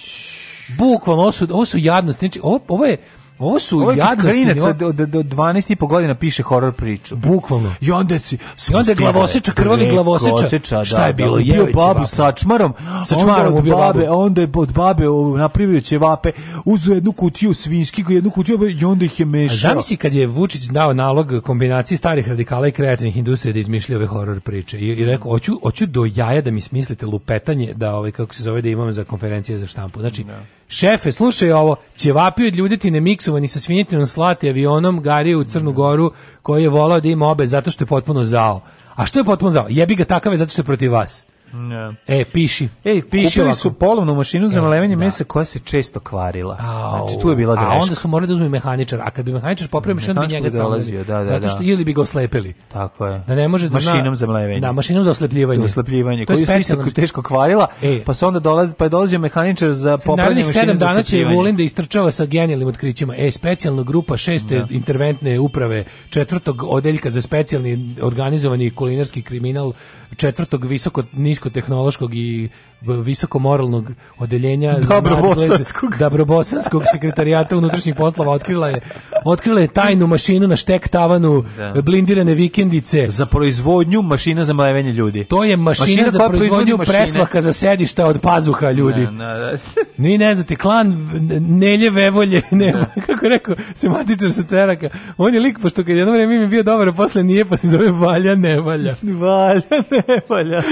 Bukvalno, ovo su, ovo su jadnosti, znači, ovo, ovo je, Ovo su Ovo jadnosti. Ovo od, od, od 12 i po godina piše horor priču. Bukvalno. I onda si, i onda glavoseča, krvavi glavoseča. Šta je da, bilo? Da, ubio babu sa čmarom, sa čmarom ubio babu. onda je od babe napravio vape, uzeo jednu kutiju svinjski, jednu kutiju i onda ih je mešao. Zamisli kad je Vučić dao nalog kombinaciji starih radikala i kreativnih industrija da izmišlja ove horor priče i, i rekao hoću hoću do jaja da mi smislite lupetanje da ovaj kako se zove da imam za konferencije za štampu. Znači, no da. Šefe, slušaj ovo, ćevapi od ljudi ljudetine miksovani sa svinjetinom slati avionom gari u Crnu Goru koji je volao da ima obe zato što je potpuno zao. A što je potpuno zao? Jebi ga takave zato što je protiv vas. Ne. Da. E, piši. E, piši Kupili ovako. su polovnu mašinu za e, malevanje da. mesa koja se često kvarila. A, znači, tu je bila greška. A onda su morali da uzmu mehaničar. A kad bi mehaničar popravio mašinu, bi njega dolazio, da, da, Zato što da. ili bi ga oslepili. Tako je. Da ne može da mašinom na, za mlevenje. Da, mašinom za oslepljivanje. Za oslepljivanje. Koji se isto teško kvarila, e. pa se onda dolazi pa je dolazio mehaničar za popravljanje mašine. Narednih 7 dana će volim da istrčava sa genijalnim otkrićima. E, specijalna grupa 6. interventne uprave četvrtog odeljka za specijalni organizovani kulinarski kriminal četvrtog visoko nisko medicinsko-tehnološkog i visokomoralnog odeljenja Dobrobosanskog Dabrobosanskog sekretarijata unutrašnjih poslova otkrila je otkrila je tajnu mašinu na štek tavanu da. blindirane vikendice za proizvodnju mašina za mlevenje ljudi. To je mašina, mašina za proizvodnju preslaka za sedišta od pazuha ljudi. Da, da, Ni ne znate klan Nelje Vevolje, ne, kako rekao sematičar sa Ceraka. On je lik pošto kad jedno vrijeme mi bio dobar, a posle nije pa se zove Valja Nevalja. Valja Nevalja.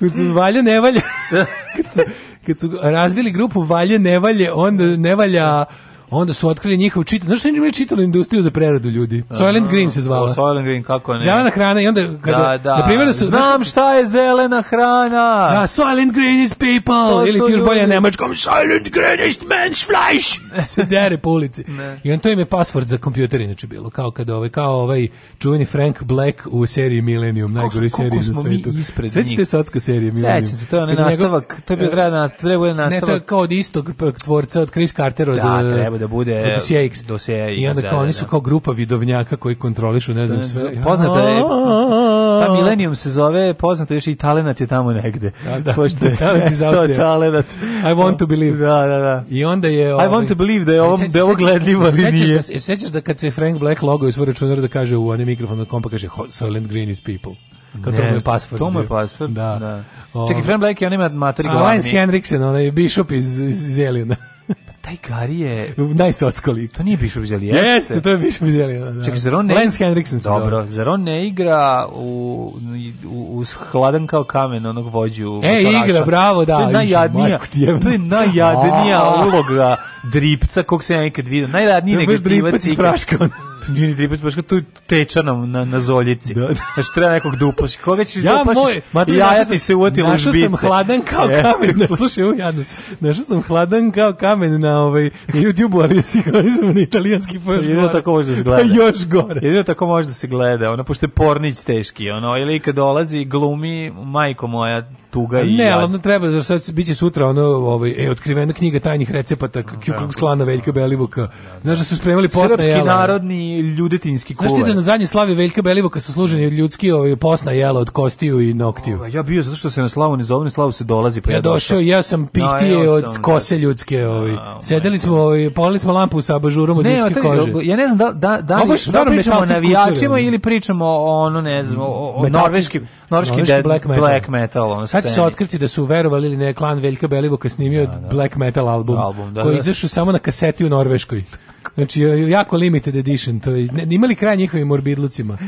valje nevalje. valja, kad su, kad su razbili grupu valje nevalje, valje, onda ne Onda su otkrili njihov čitav, znaš što im čitali industriju za preradu ljudi. Soylent Green se zvala. Soylent Green, kako ne. Zelena hrana i onda kada, da, da. na primjer, da su, znam znaš, šta je zelena hrana. Da, Soylent Green is people, to ili ti još bolje nemačkom, Soylent Green is men's fleisch. se dere po ulici. I on to im je password za kompjuter inače bilo, kao kad ovaj, kao ovaj čuveni Frank Black u seriji Millennium, najgori seriji na svetu. Sećate se odska serije Millennium. Sećam se, to je onaj nastavak, to je bio treba nastavak. Ne, to je kao od istog tvorca, od Chris Carter, od... Da, treba da da bude dosije X. Dosije I onda da, kao da, oni su da. kao grupa vidovnjaka koji kontrolišu, ne znam sve. Poznata je ta Millennium se zove, poznato još i Talenat je tamo negde. Da, da. Pošto je talenat, talenat. I want to believe. Da, da, da. I onda je... I want ovaj, to believe da je ovom, da je ovo gledljivo, ali nije. Sećaš da kad se Frank Black logo iz računara da kaže u onem mikrofonu na kompa, kaže Silent Green is people. Kao to mu je password. To mu je password, da. da. Ovaj. Čekaj, Frank Black je on ima matori glavni. A Lance Henriksen, onaj bishop iz, iz, iz Aliena taj Gari je najsocko To nije Bishop Zeli, jeste? to je Bishop Zeli. Da, da. Čekaj, zar ne... Lance Henriksen Dobro, Zeron ne igra u, u, u hladan kao kamen onog vođu? E, motoraša. igra, bravo, da. To je najjadnija, to je najjadnija uloga dripca kog se ja nikad vidio. Najjadniji negativac. Dripac iz praška. Nije ni tripac, baš kao tu teča nam na, na zoljici. Da, da. treba nekog da upašiš. Koga ćeš da ja, da upašiš? Moj, matri, I jaja ti se uoti lužbice. Našao sam hladan kao yeah. kamen. Ne, slušaj, ovo jadno. Našao sam hladan kao kamen na, ovaj, na YouTube-u, ali je sinhronizovan italijanski pa još Jedino gore. tako može da se pa gleda. Pa još gore. Jedino tako može da se gleda. Ono, pošto je pornić teški. Ono, ili kad dolazi glumi, majko moja, tuga i Ne, ali ono treba, jer sad biće sutra ono ovaj e, otkrivena knjiga tajnih recepata Ku da, Klux da. Klana Veljka Belivuka. Znaš da su spremali posna jela. Srpski narodni ljudetinski kuvar. Znaš ti da na zadnji slavi Veljka Belivuka su služeni od ljudski ovaj, posna jela od kostiju i noktiju. Ovaj, ja bio zato što se na slavu ne zove, na slavu se dolazi. Pa ja, ja došao, ja sam da, pihtije no, od kose ljudske. Ovaj. ovaj Sedeli smo, ovaj, polili smo lampu sa abažurom od ne, ljudske o, taj, kože. Ja ne znam da, da, da li, da pričamo o navijačima ili pričamo o, ono, ne znam, o, o norveškim norški, black metal. Black metal Sad se otkriti da su verovali ili ne, klan Veljka Belivoka snimio da, da. black metal album, album da, koji je da. izašao samo na kaseti u Norveškoj. Znači, jako limited edition. To je, imali kraj njihovim morbidlucima.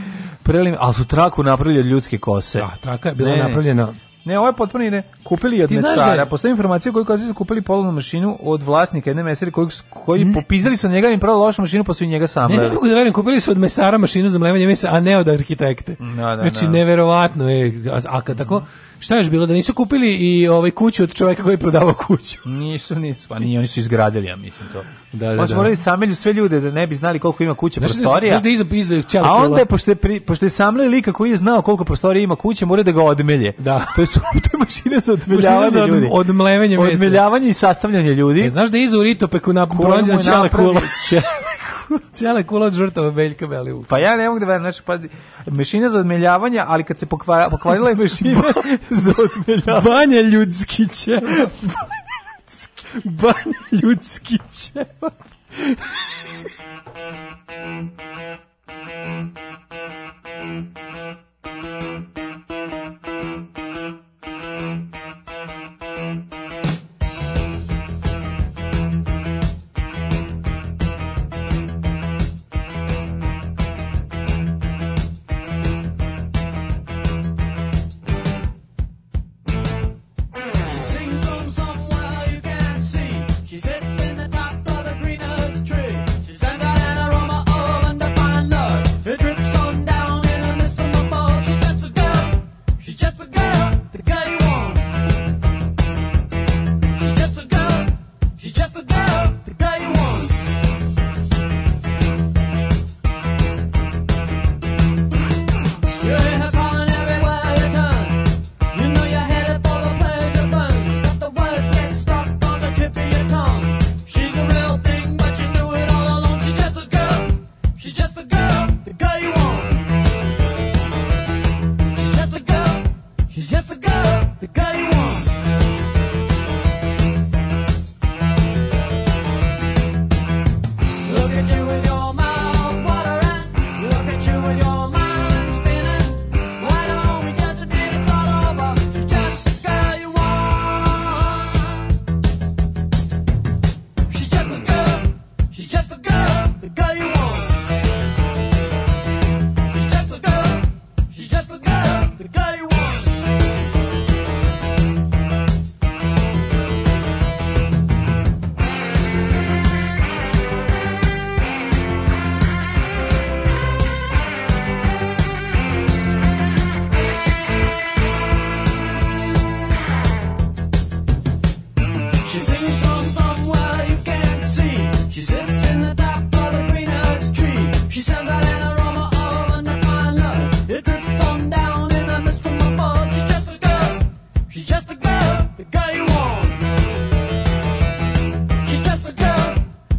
Prelim, ali su traku napravili od ljudske kose. Da, traka je bila ne, napravljena Ne, ovo je potpuno ne. Kupili od mesara. mesara. Da je... Postoji informacija koju kaže da su kupili polovnu mašinu od vlasnika jedne mesare koji koji mm. popizali su njega i prodali lošu mašinu pa su i njega sam. Ne, ne mogu da verujem, kupili su od mesara mašinu za mlevanje mesa, a ne od arhitekte. Da, da, znači no. Da. neverovatno je. A, a kad tako mm Šta je bilo da nisu kupili i ovaj kuću od čovjeka koji je prodavao kuću? Nisu, nisu, pa ni oni su izgradili, ja mislim to. Da, da, pa su da. morali samelju sve ljude da ne bi znali koliko ima kuća znaš, da prostorija. Znaš da izdaju A onda je, pošto je, pri, pošto je samlio lika koji je znao koliko prostorija ima kuće, mora da ga odmelje. Da. To je, su, to je mašina za odmeljavanje za od, ljudi. Odmlevanje Odmeljavanje i sastavljanje ljudi. E, znaš da je iza u Ritopeku na bronđenu čale kula? Cijela kula od žrtava Veljka Belivuka. Pa ja ne mogu da verujem, znači, pa, mešina za odmeljavanje, ali kad se pokvara, pokvarila je mešina za odmeljavanje. Banja ljudski će. Banja ljudski će. Banja ljudski će.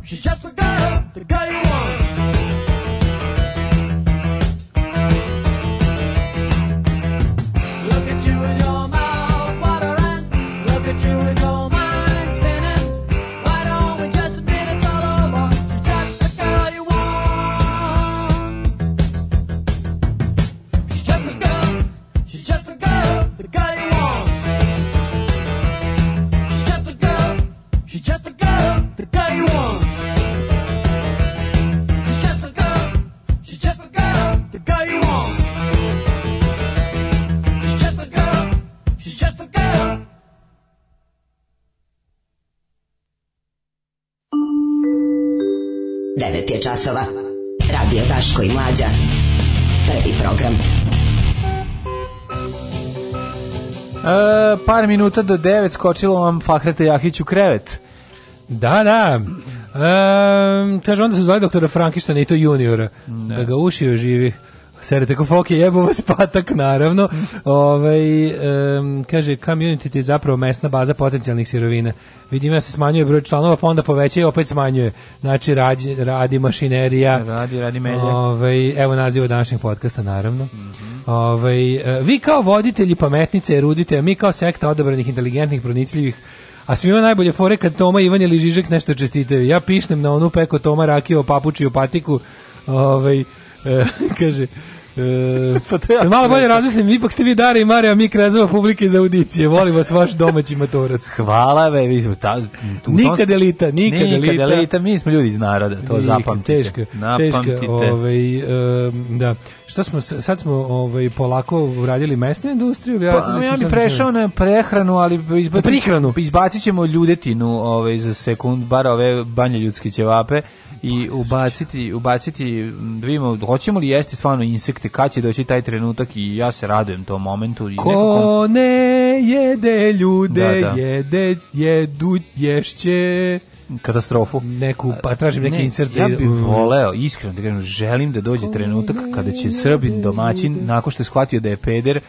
She just looked časova. Radio Daško i Mlađa. Prvi program. E, par minuta do 9 skočilo vam Fahrete Jahić u krevet. Da, da. E, kaže, onda se zove doktora Frankištana i to juniora. Da. da ga uši živi. Serete ko foke, jebo vas patak, naravno. Ovaj um, kaže, community je zapravo mesna baza potencijalnih sirovina. Vidim da ja se smanjuje broj članova, pa onda poveća i opet smanjuje. Znači, radi, radi mašinerija. Radi, radi Ove, ovaj, evo naziva današnjeg podcasta, naravno. Mm -hmm. Ove, ovaj, vi kao voditelji pametnice erudite, a mi kao sekta odobranih, inteligentnih, pronicljivih a svima najbolje fore kad Toma, Ivan ili Žižek nešto čestitaju. Ja pišnem na onu peko Toma Rakio, papuči o patiku. Ovaj E, kaže, E, pa to ja malo bolje razmislim, ipak ste vi Dara i Marija, mi krezava publike za audicije. Volim vas vaš domaći matorac. Hvala ve, mi smo ta, tu, nikad elita, nikad, nikad elita. mi smo ljudi iz naroda, to nikad, zapamtite. Teška, napamtite. ovaj, um, da. Šta smo, sad smo ovaj, polako uradili mesnu industriju? Pa, ja, pa, ja bih prešao na prehranu, ali izbacit, prihranu. izbacit ćemo ljudetinu ovaj, za sekund, bar ove banje ljudske ćevape i ubaciti, ubaciti, da vidimo, hoćemo li jesti stvarno insekte vidite kad će doći taj trenutak i ja se radujem tom momentu. I Ko ne jede ljude, da, da. jede, jedu, ješće katastrofu. Neku, pa tražim neki ne, insert. Ja bih voleo, iskreno, da kažem, želim da dođe trenutak kada će Srbin domaćin, nakon što je shvatio da je peder,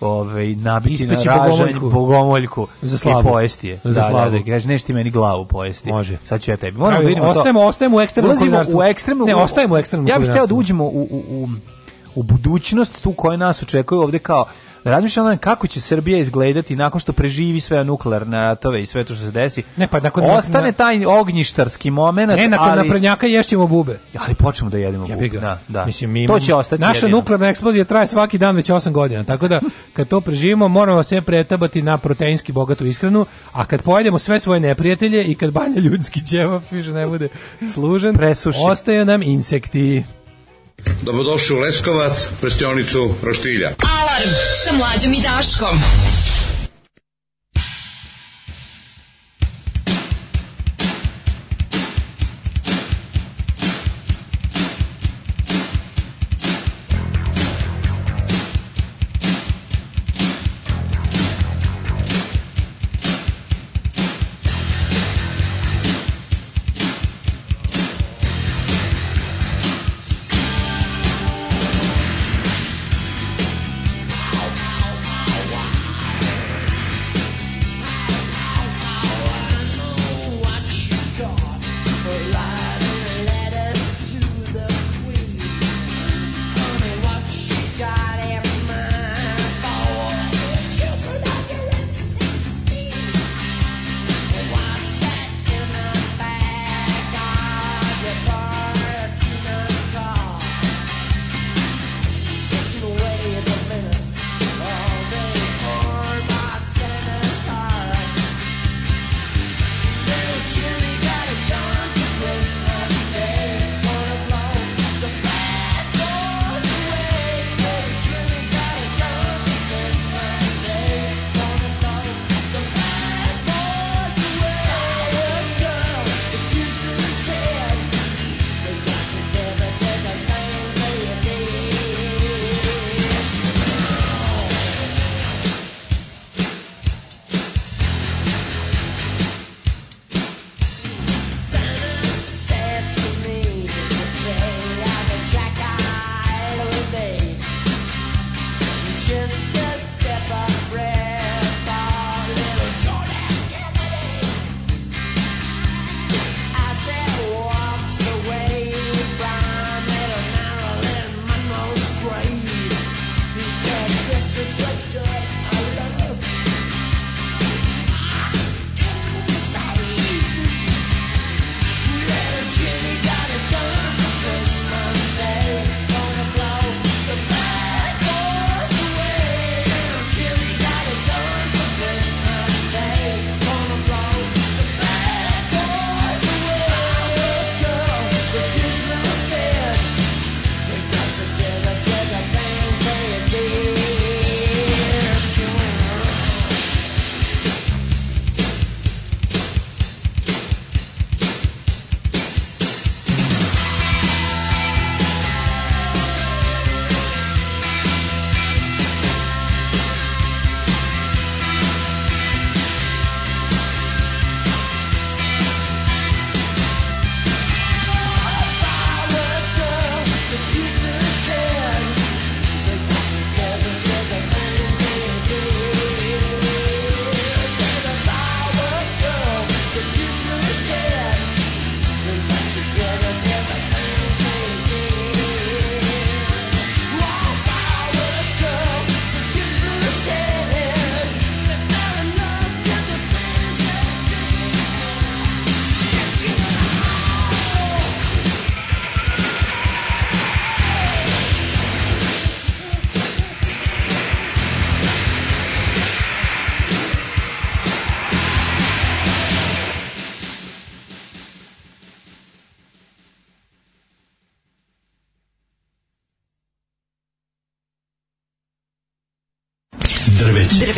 ovaj nabiti Ispeći na ražanj bogomoljku, za slavu. i poestije. je. Za da, da, da slavu. Da, da, kažeš nešto meni glavu pojesti. Može. Sad ću ja tebi. Moramo da vidimo ostajemo, to. Ostajemo, ostajemo u ekstremnom kulinarstvu. u ekstremno. Ne, ostajemo u ekstremnom Ja bih hteo da uđemo u, u, u u budućnost tu koja nas očekuje ovde kao razmišljam kako će Srbija izgledati nakon što preživi sve nuklearne ratove i sve to što se desi. Ne, pa nakon ostane taj ognjištarski momenat, ne, nakon ali naprednjaka ješćemo bube. Ali počnemo da jedemo ja bube. Da, da. Mislim mi to će ostati. Naša jedino. nuklearna eksplozija traje svaki dan već 8 godina, tako da kad to preživimo moramo sve pretabati na proteinski bogatu ishranu, a kad pojedemo sve svoje neprijatelje i kad banja ljudski ćevap više ne bude služen, Presuši. ostaje nam insekti. Dobrodošli u Leskovac, prestionicu Roštilja. Alarm sa mlađom i Daškom.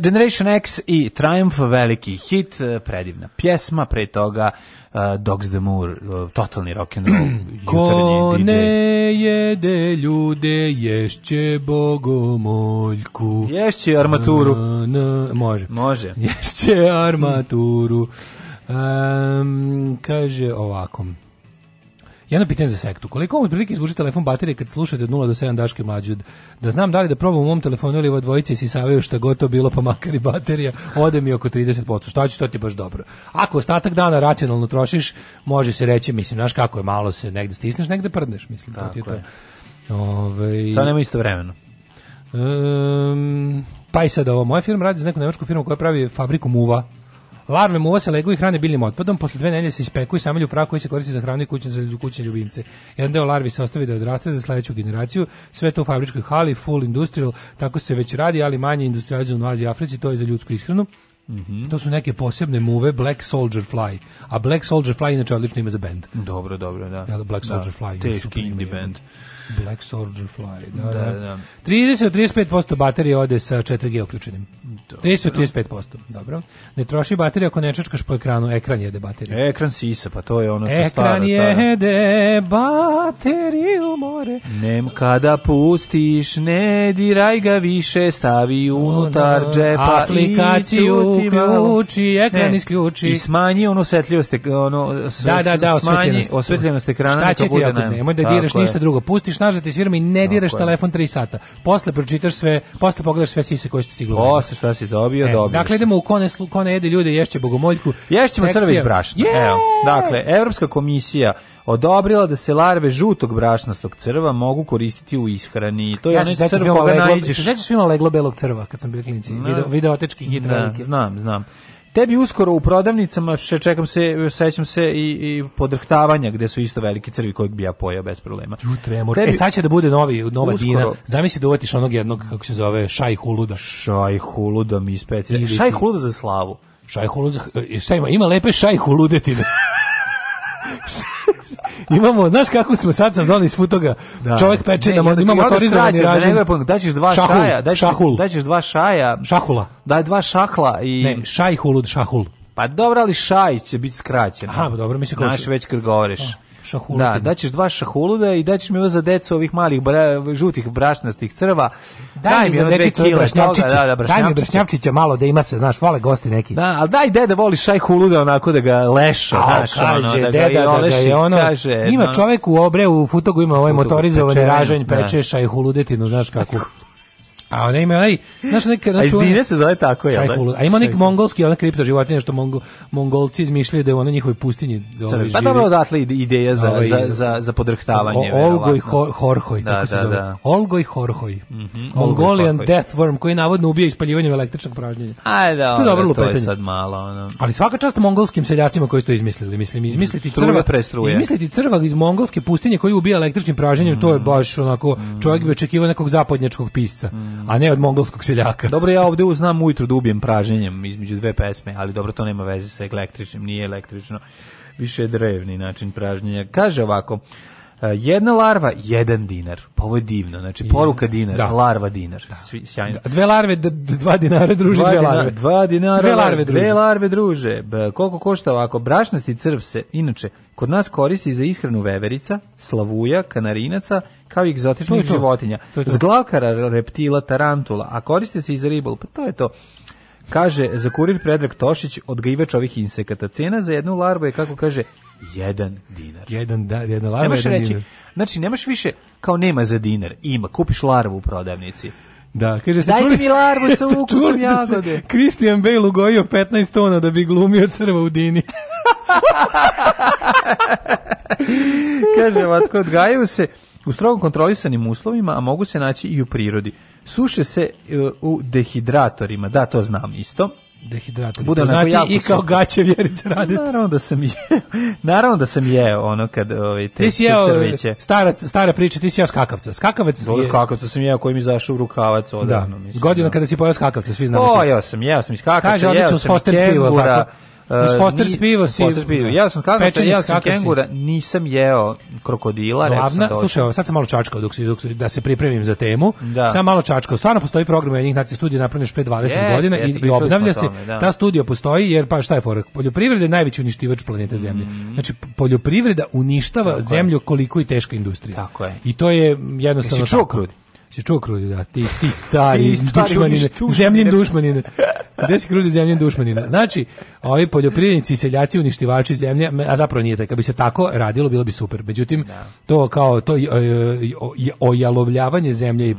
Generation X i Triumph, veliki hit, e, predivna pjesma, pre toga uh, Dogs the Moor, uh, totalni rock and roll, Ko DJ. ne jede ljude, ješće bogomoljku. Ješće armaturu. Na, na, može. Može. Ješće armaturu. Um, kaže ovakom. Jedno pitanje za sektu. Koliko vam otprilike izvuče telefon baterije kad slušate od 0 do 7 daške mlađe? Da znam da li da probam u mom telefonu ili ova dvojica si savio šta gotovo bilo pa makar i baterija, ode mi oko 30%. Šta će to ti baš dobro? Ako ostatak dana racionalno trošiš, može se reći, mislim, znaš kako je, malo se negde stisneš, negde prdneš, mislim. Tako to ti je. To. Ove... Ovaj, sad nema isto vremeno. Um, pa i sad ovo, moja firma radi za neku nemačku firmu koja pravi fabriku muva Larve muva se legu i hrane biljnim otpadom, posle dve nedelje se ispekuju i samelju prah koji se koristi za hranu i kućne, za kućne ljubimce. Jedan deo larvi se ostavi da odraste za sledeću generaciju, sve to u fabričkoj hali, full industrial, tako se već radi, ali manje industrializovano u Aziji i Africi, to je za ljudsku ishranu. Mm -hmm. To su neke posebne muve Black Soldier Fly. A Black Soldier Fly inače odlično ime za band. Dobro, dobro, da. Ja, Black da. Soldier da, Fly. Teški indie band. Black Soldier Fly, da, da. da. da. 30-35% baterije ode sa 4G uključenim. 30 35%, dobro. Ne troši baterija ako ne čačkaš po ekranu, ekran jede bateriju. Ekran sisa, pa to je ono to Ekran jede bateriju more. Nem kada pustiš, ne diraj ga više, stavi unutar džepa aplikaciju i uključi, ekran ne. isključi. I smanji ono osjetljivost, ono s, da, da, da, smanji osvetljenost ekrana. Šta će ti ako ne? Nemoj da diraš ništa je. drugo. Pustiš nažati svirma i ne diraš telefon 3 sata. Posle pročitaš sve, posle pogledaš sve sise koje su ti stigle. Posle šta si dobio, e, dobio Dakle, idemo u kone, kone jede ljude, ješće bogomoljku. Ješćemo sekcija. crve iz brašna. Yeah! Evo, dakle, Evropska komisija odobrila da se larve žutog brašnastog crva mogu koristiti u ishrani. To je ja onaj crv koga najđeš. Sećaš svima leglo belog crva kad sam bio klinci. Video, video otečki hidralike. Da, znam, znam. Tebi uskoro u prodavnicama, še čekam se, sećam se i, i podrhtavanja gde su isto veliki crvi kojeg bi ja pojao bez problema. Ju tremor. Tebi... E sad će da bude novi, nova uskoro. Dina. Zamisli da uvatiš onog jednog, kako se zove, Šaj Huluda. Šaj Huluda mi specijalno. Šaj Huluda za slavu. Šaj Huluda, e, šta ima? Ima lepe Šaj Huludetine. imamo, znaš kako smo sad sa zoni iz futoga, da. čovjek peče ne, nam, onda imamo torizovani ražen. Da, ćeš dva šahul, šaja, daćeš, šahul. daćeš dva šaja. Šahula. Daj dva šahla i... Ne, šajhul od šahul. Pa dobro, ali šaj će biti skraćen. Aha, dobro, mislim kao... Naš već kad govoriš. A. Šahulutin. Da, daćeš dva šahuluda i daćeš mi ovo za decu ovih malih bra, žutih brašnastih crva. Daj, daj mi za dečicu brašnjavčića. Da, da, Daj mi brašnjavčića malo da ima se, znaš, vole gosti neki. Da, al daj deda voli šaj huluda onako da ga leša, A, znaš, kaže, ono, da deda, ga i oleši, da ga da ono, kaže, ima čovek u obre, u futogu ima ovaj motorizovani ražanj, da. peče da. šaj huludetinu, znaš kako. A ona ima onaj, znaš, neka, znači, a iz se zove tako, je da? A ima neki mongolski, ona kripto životinja, što mongo, mongolci izmišljaju da je ona njihovoj pustinji da ovaj Pa dobro, odatle ideja za, ovaj, za, za, za podrhtavanje. Olgoj ho, Horhoj, da, tako da, se zove. Da. Olgoj Horhoj. Mm -hmm, Mongolian Horhoj. Death Worm, koji navodno ubija ispaljivanjem električnog pražnjenja. Ajde, da, to je, dobro to je sad malo. Ono. Ali svaka čast mongolskim seljacima koji su to izmislili. Mislim, izmisliti crva, izmisliti crva iz mongolske pustinje koji ubija električnim pražnjenjem, to je mm. baš onako, čovjek bi očekivao nekog zapadnjačkog pisca. Mm a ne od mongolskog seljaka. Dobro, ja ovde uznam ujutru da ubijem pražnjenjem između dve pesme, ali dobro, to nema veze sa električnim, nije električno više drevni način pražnjenja. Kaže ovako, E, jedna larva, jedan dinar. Pa ovo je divno, znači poruka dinar, da. larva dinar. Da. Svi, sjajno. Da, dve larve, dva dinara druže, dva dve larve. Dva dinara, dve larve, druže. Dve larve druže. B, koliko košta ovako? Brašnasti crv se, inače, kod nas koristi za ishranu veverica, slavuja, kanarinaca, kao i egzotičnih to to. životinja. To Zglavkara, reptila, tarantula, a koristi se i za ribol. Pa to je to. Kaže za kurir Predrag Tošić, odgajivač ovih insekata. Cena za jednu larvu je, kako kaže, jedan dinar. Jedan, da, jedna larva, nemaš jedan reći, dinar. Znači, nemaš više kao nema za dinar. Ima, kupiš larvu u prodavnici. Da, kaže se čuli. mi larvu sa ukusom da jagode. Da Christian Bale ugojio 15 tona da bi glumio crva u dini. kaže, vatko, odgajaju se u strogo kontrolisanim uslovima, a mogu se naći i u prirodi. Suše se uh, u dehidratorima, da, to znam isto dehidrator. Bude onako znači jako i kao gaće vjerice radi. Da naravno da sam jeo. Naravno da sam je ono kad ovaj te, ti si jeo, Stara stara priča, ti si ja skakavca. Skakavac. Dobro, skakavca sam jeo koji mi zašao u rukavac odavno, da. mislim. Godina da. kada si pojeo skakavca, svi znamo. ja sam, jeo sam i skakavca, Kaže, jeo sam foster kengura. Pivo, Foster uh, pivo si. Foster pivo. Ja sam da ja sam kengura, nisam jeo krokodila, rekao sam. Glavna, slušaj, sad sam malo čačkao dok se da se pripremim za temu. Da. Sam malo čačkao. Stvarno postoji program jednih nacija studija napravljen pre 20 yes, godina yes, i, i obnavlja se. Da. Ta studija postoji jer pa šta je forak? Poljoprivreda je najveći uništivač planete Zemlje. Mm. Znači poljoprivreda uništava tako zemlju koliko i teška industrija. Tako je. I to je jednostavno. Jesi čuo krudi? Si čuo krudi, da. Ti, ti stari, ti stari dušmanine, dušmanine. zemljin dušmanine. Gde si krudi zemljen dušmanina? Znači, ovi poljoprivrednici seljaci uništivači zemlje, a zapravo nije tako. bi se tako radilo, bilo bi super. Međutim, da. to kao to e, e, ojalovljavanje zemlje i e,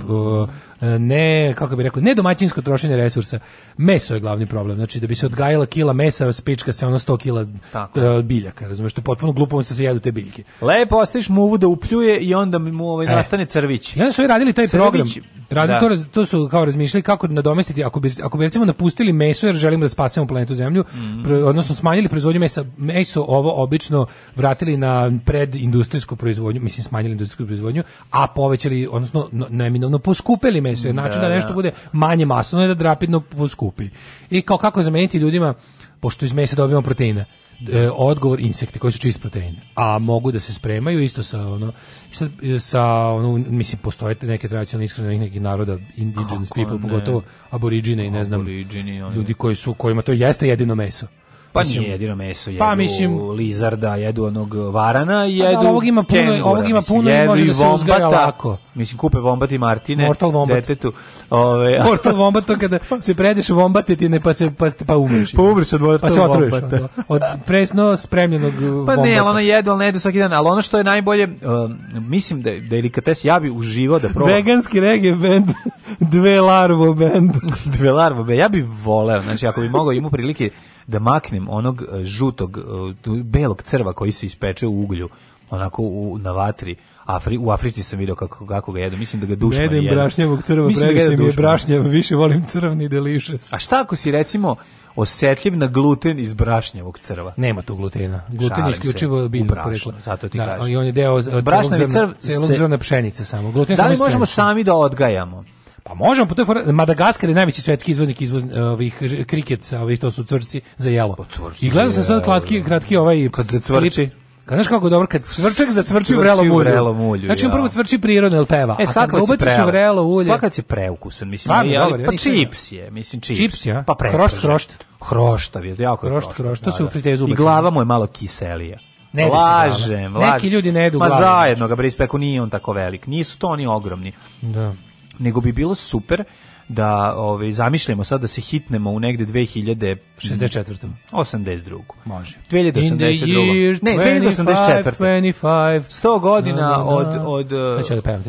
E, ne, kako bih rekao, ne domaćinsko trošenje resursa. Meso je glavni problem. Znači da bi se odgajila kila mesa, spička se ono 100 kila Tako. E, biljaka, razumeš, što je potpuno glupo se jedu te biljke. Lepo ostaviš muvu da upljuje i onda mu ovaj e. nastane crvić. I onda su i radili taj crvić, program. Radili da. to, to su kao razmišljali kako nadomestiti ako bi ako bi recimo napustili meso jer želimo da spasemo planetu Zemlju, mm -hmm. pre, odnosno smanjili proizvodnju mesa, meso ovo obično vratili na predindustrijsku proizvodnju, mislim smanjili industrijsku proizvodnju, a povećali odnosno neminovno poskupeli meso menjaju ovaj, se. Znači da, da nešto da. bude manje masno i da rapidno poskupi. I kao kako zameniti ljudima, pošto iz mesa dobijamo proteina, e, odgovor insekti koji su čist protein, a mogu da se spremaju isto sa ono sad, e, sa ono mislim postoje neke tradicionalne ishrane nekih naroda indigenous Kako people ne. pogotovo aboriđine i ne znam Aboriđini, ljudi koji su kojima to jeste jedino meso. Pa mislim, nije jedino meso, pa jedu pa, mislim, lizarda, jedu onog varana, da, jedu da, ovog ima puno, kengura, ovog ima puno jedu i može da se uzgaja lako. Mislim, kupe vombat i Martine, Mortal vombat. detetu. Ove, a... Mortal vombat, to kada se predeš u vombatetine pa, se, pa, pa umreš. Pa umreš od Mortal pa se otruješ, Od, od presno spremljenog Pa ne, ona jedu, ali ne jedu svaki dan. Ali ono što je najbolje, um, mislim da, da delikates, ja bi uživao da probam. Veganski reggae band, dve larvo band. dve larvo band, ja bih voleo, znači ako bi mogao imao prilike da maknem onog e, žutog, e, belog crva koji se ispeče u uglju, onako u, na vatri, Afri, u Africi sam video kako, kako ga jedu, mislim da ga dušman Jedem jedan. brašnjavog crva, mislim da previše mi je brašnjav, više volim crvni delišes. A šta ako si recimo osetljiv na gluten iz brašnjavog crva? Nema tu glutena. Gluten Šalim je isključivo biljno poreklo. Zato ti da, kažem. I on je deo celog, crv, celog se... pšenice samo. Gluten da li možemo sami da odgajamo? Pa možemo, po toj Madagaskar je najveći svetski izvoznik izvoz, ovih kriketa, ovih to su cvrci za jelo. Pa I gledao se sad kratki, da. kratki ovaj... Kad se cvrči? Kad znaš kako dobro, kad cvrčak zacvrči vrelo mulju. Vrelo mulju znači, on prvo cvrči prirodno ili peva. E, a kad ubatiš u vrelo ulje... Svakac je preukusan, mislim. Svarno, ali, dobar, pa ja čips je, mislim, čips. Čips, ja? Pa prepražen. Hrošt, hrošt. Hroštav je, jako je hrošt. Hrošt, hrošt, to da, se u da. fritezu I glava mu je malo kiselija. Ne lažem, lažem. Neki ljudi ne jedu glavu. Pa zajedno ga, bre, ispeku nije on tako velik. Nisu to oni ogromni. Da nego bi bilo super da ovaj zamišljemo sad da se hitnemo u negde 2064. 82. Može. 2082. Ne, 2084. 100 godina od od Sad ću da pevam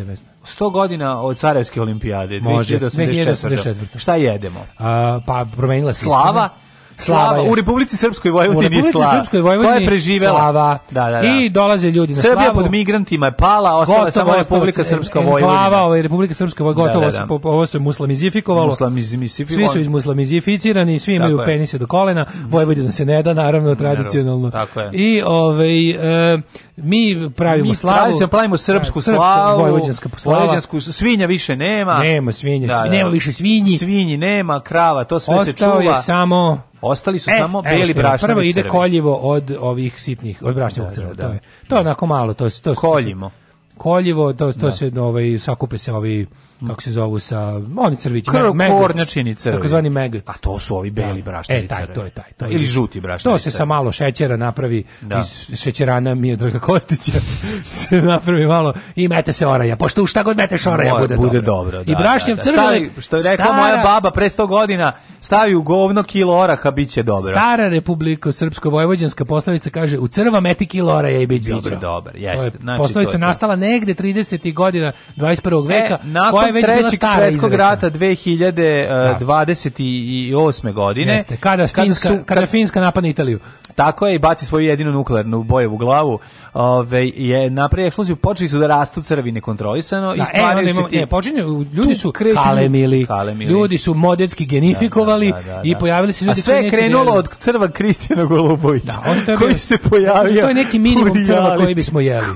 100 godina od Sarajevske olimpijade, 2084. 2084. Šta jedemo? A, pa promenila se slava, Slava, je. u Republici Srpskoj Vojvodini slava. U Srpskoj Vojvodini je preživela. Slava. Da, da, da. I dolaze ljudi na Srbija slavu. Srbija pod migrantima je pala, ostala gotovo, je samo Republika Srpska Vojvodina. Slava, ovaj Republika Srpska Vojvodina, da, da, gotovo da, da, da. Se, ovo se muslamizifikovalo. Muslamizifikovalo. Svi su izmuslamizificirani, svi imaju Tako penise do kolena. Vojvodina se ne da, naravno, tradicionalno. Tako je. I ovaj, e, mi pravimo mi slavu. Mi pravimo srpsku da, slavu, vojvođanska slava. Vojvođansku, svinja više nema. Nema svinja, da, svi, nema da. više svinji. Svinji nema, krava, to sve Ostao se čuva. Ostao je samo Ostali su e, samo e, beli brašni. Prvo ide koljivo od ovih sitnih, od brašnjevog da, crva. Da, to da. je to je onako malo, to se to Koljimo. Koljivo, to, to da. se ovaj sakupe se ovi Mm. kako se zovu sa oni crvići megačini crvi takozvani megac a to su ovi beli da. brašni e taj to je taj to je. ili žuti brašni to se sa malo šećera napravi da. iz šećerana mi je Miodraga Kostića se napravi malo i mete se oraja pošto u šta god meteš oraja Moja, bude, bude dobro, dobro da, i brašnjev da, da. Stavi, što je rekla stara, moja baba pre 100 godina stavi u govno kilo oraha biće dobro stara republika srpsko vojvođanska poslovica kaže u crva meti kilo oraja i biće dobro dobro jeste znači poslovica nastala negde 30. godina 21. E, veka e, je već bila svetskog rata 2028. E, da. godine. Jeste, kada, kada Finska, su, kada, kada Finska napadne Italiju. Tako je i baci svoju jedinu nuklearnu bojevu glavu. Ove, je napravio eksploziju, počeli su da rastu crvi nekontrolisano da, i e, stvaraju e, se ti... Ne, počinje, ljudi su kreću, kalemili, kalemili, ljudi su modetski genifikovali da, da, da, da i da. pojavili se ljudi... A sve je krenulo od crva Kristijana Golubovića, da, koji se pojavio... To je neki minimum crva koji bismo jeli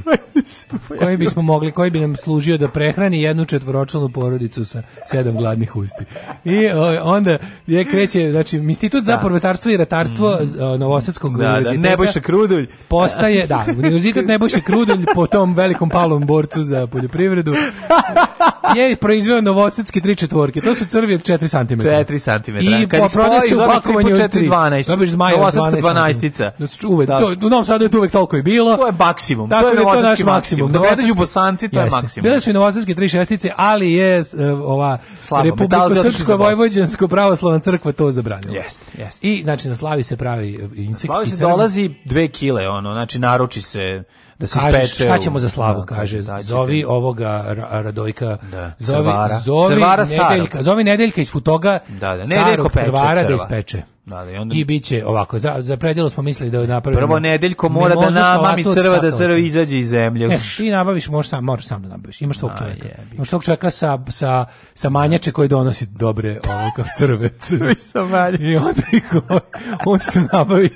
koji bismo mogli, koji bi nam služio da prehrani jednu četvoročlanu porodicu sa sedam gladnih usti. I onda je kreće, znači, Institut za da. porvetarstvo i ratarstvo mm. Novosadskog da, da univerziteta. Da, Nebojša Krudulj. Postaje, da, Univerzitet Nebojša Krudulj po tom velikom palom borcu za poljoprivredu je proizveo novosadske tri četvorke. To su crvi od 4 cm. 4 cm. I prodaje se u pakovanju 3. 12 Dobiš zmaja 12. 12. Znači, uvek, da. to, u Novom Sadu je to uvek toliko je bilo. To je maksimum. Tako to je, da to je naš maksimum maksimum. Da ne dođu Bosanci, to je maksimum. Bile su i novosavske tri šestice, ali je e, ova Republika Srpska Vojvođanska pravoslavna crkva to zabranila. Jeste, jeste. I znači na slavi se pravi insekt. Slavi se dolazi dve kile, ono, znači naruči se da se kaže, ispeče. Šta ćemo za slavu, da, da kaže. Da, da, da zovi ovoga Radojka, da, zovi, crvara. zovi, crvara nedeljka, zovi nedeljka iz Futoga, da, da, starog crvara da ispeče. Da, da, i, onda... I bit će ovako, za, za predjelo smo mislili da napravimo... Prvo nedeljko mora da na mami crva, da crva izađe iz zemlje. Ne, ti nabaviš, možeš sam, moraš sam da nabaviš. Imaš tog čovjeka. Jebi. Imaš tog čovjeka sa, sa, sa manjače koji donosi dobre ove, ovaj, kao crve. crve sa manjače. I onda ih, on se to nabavi.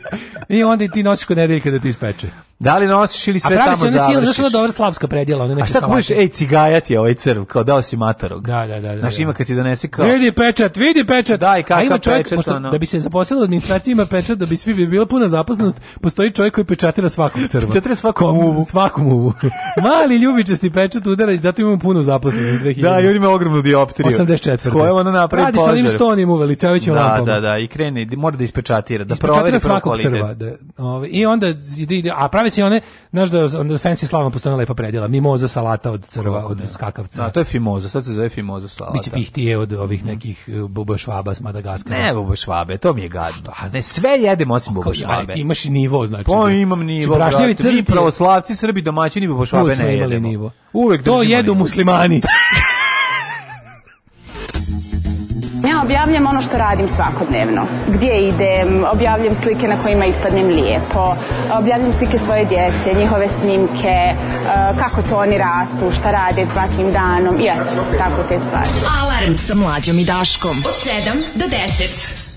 I onda i ti nosiš kod nedeljka da ti ispeče. Da li nosiš ili sve tamo završiš? A pravi se ona sila, dobra slavska predjela. Ona neka A šta kupiš, ej, cigajat je ovaj crv, kao dao si matarog. Da, da, da. da, Znaš, da. ima kad ti donese kao... Vidi pečat, vidi pečat! Daj, kakav pečat, ono. Da bi se zapo Mosel administracija ima pečat da bi svi bi bila puna zaposlenost, postoji čovjek koji pečatira svakog crva. Pečatira svakom uvu. Svakom uvu. Mali ljubičasti pečat udara i zato imamo puno 2000. Da, i on ima ogromnu dioptriju. 84. S kojom ona napravi Radi požar. Radi sa onim stonim uveličavajućim da, lampama. Da, da, i krene, mora da ispečatira, da ispečatira proveri svakog crva. Da, ove, ovaj, I onda, ide, a pravi se one, znaš da onda fancy slavno postoje lepa predjela, mimoza salata od crva, od skakavca. Da, to je fimoza, sad se zove fimoza salata. Biće pihtije od ovih nekih mm. bubošvaba s Madagaskara. Ne, bubošvabe, to mi je gadno. Ne, sve jedemo osim bubošvabe. Ti imaš i nivo, znači. Pa da. imam nivo. Znači, Brašljevi crvi, pravoslavci, srbi, domaćini, bubošvabe ne jedemo. Nivo. Uvek to jedu muslimani. Ja objavljam ono što radim svakodnevno. Gdje idem, objavljam slike na kojima ispadnem lijepo, objavljam slike svoje djece, njihove snimke, e, kako to oni rastu, šta rade svakim danom i eto, tako te stvari. Alarm sa mlađom i Daškom od 7 do 10.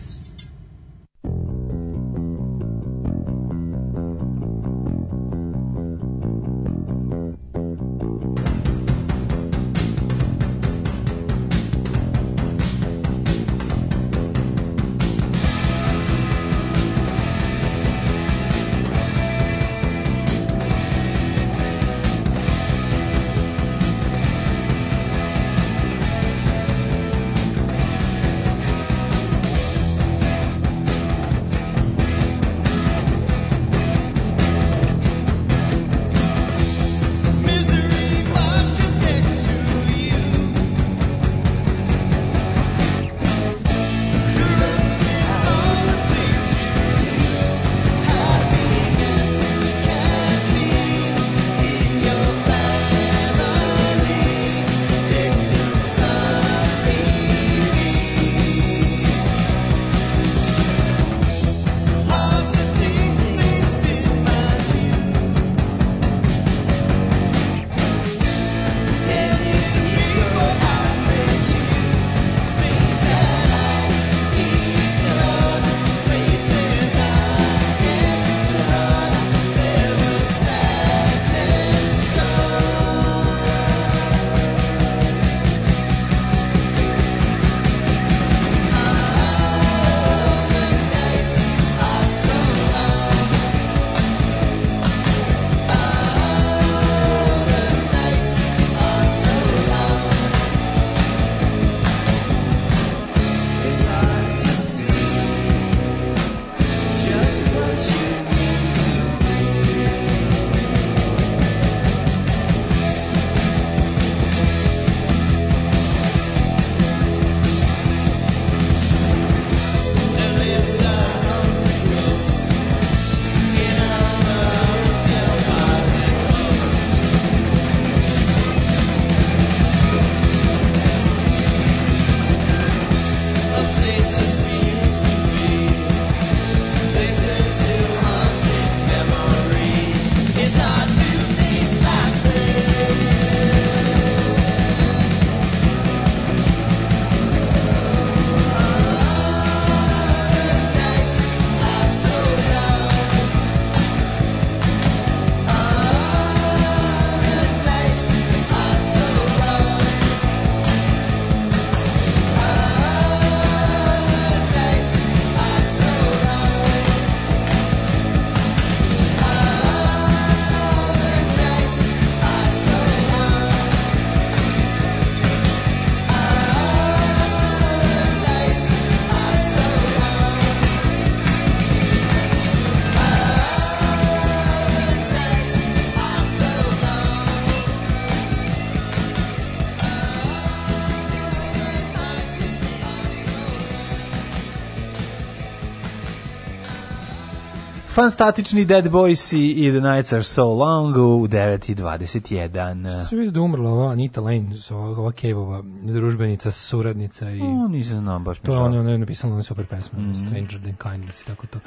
Statični Dead Boys i The Nights Are So Long u 9.21. se vidi da umrla ova Anita Lane, ova Kevova družbenica, suradnica. I... O, nisam znam baš. To je ona je napisala na super pesme, mm -hmm. Stranger Than Kindness i tako to.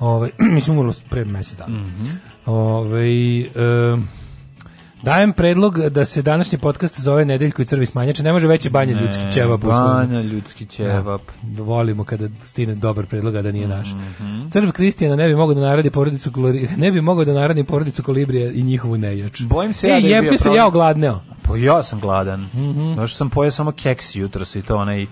Ove, ovaj, mislim, umrla pre mesec dana. Mm -hmm. Ove, ovaj, um, Dajem predlog da se današnji podcast zove Nedeljko i crvi smanjače. Ne može veći banje ne, ljudski ćevap. Banja ljudski ćevap. Ja, da, da volimo kada stine dobar predlog, a da nije naš. Mm -hmm. Crv Kristijana ne bi mogao da naradi porodicu kolori, ne bi mogao da naradi porodicu kolibrije i njihovu nejač. Bojim se e, ja da je bio se ja ogladneo. Pa ja sam gladan. Mm -hmm. Došao sam pojeo samo keksi jutros i to onaj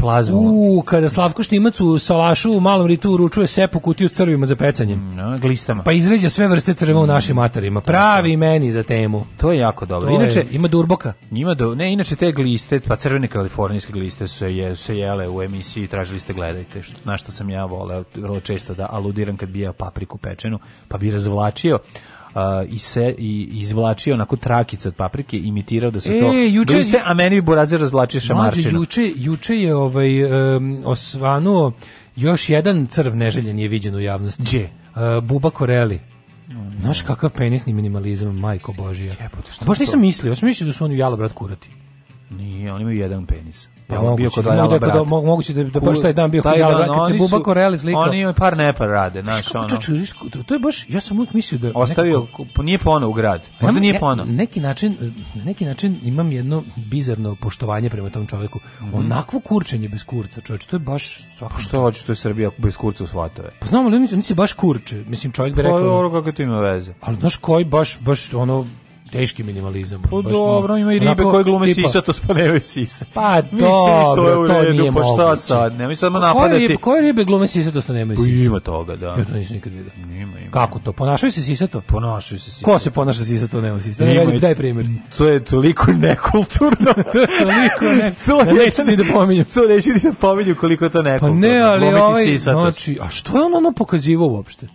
plazmu. U, kada Slavko Štimac u Salašu u malom ritu uručuje sepu kutiju s crvima za pecanjem. Mm, na, glistama. Pa izređa sve vrste crva u mm. našim materima. Pa Pravi da. meni za temu. To je jako dobro. To inače, je, ima durboka. Ima do, ne, inače te gliste, pa crvene kalifornijske gliste su je, se jele u emisiji, tražili ste gledajte, što, na što sam ja voleo vrlo često da aludiram kad bi jeo papriku pečenu, pa bi razvlačio i se i izvlačio onako trakice od paprike, imitirao da su e, to juče, gliste, a meni Burazer razvlačio šamarčinu. Juče, juče je ovaj, um, osvanuo još jedan crv neželjen je viđen u javnosti. Gdje? Uh, Buba Koreli. Znaš kakav penisni minimalizam, majko Božija. Jebote, što Baš nisam mislio, ja sam mislio da su oni jalo brat kurati. Nije, oni imaju jedan penis. Pa ja, moguće, bio kod Alala da- da- brata. Mogu, moguće da, da baš taj dan bio kod Alala brata, kad se Buba Koreli slikao. Oni imaju par nepar rade, znaš, ono. Čoče, to je baš, ja sam uvijek mislio da... Ostavio, nekako, nije pono u grad, možda ja, nije pono. Ja, neki način, na neki način imam jedno bizarno poštovanje prema tom čoveku. Mm -hmm. Onakvo kurčenje bez kurca, čoveče, to je baš svako... Pa što hoćeš, to je Srbija bez kurca u svatove? Pa znamo, ali oni se baš kurče, mislim, čovjek bi pa rekao... Pa, ono kako ti ima veze. Ali znaš koji baš, baš ono, teški minimalizam. Pa dobro, ima i ribe koje glume tipa, sisa, to spanevaju sisa. Pa dobro, Mislim, to, je redu, to nije pa šta moguće. sad, nemoj samo pa napadati. Koje koje ribe glume sisa, to spanevaju pa sisa? Ima toga, da. Ja to nisam nikad vidio. Ima, ima. Kako to? Ponašaju se sisa to? Ponašaju se sisa. Ko se ponaša sisa, to nema sisa. Ima, daj, daj primjer. To je toliko nekulturno. to je toliko ne... to je, da neću ti da pominjem. To neću ti da pominjem koliko je to nekulturno. Pa ne, ali ovaj, znači, a što je on ono pokazivo uopšte?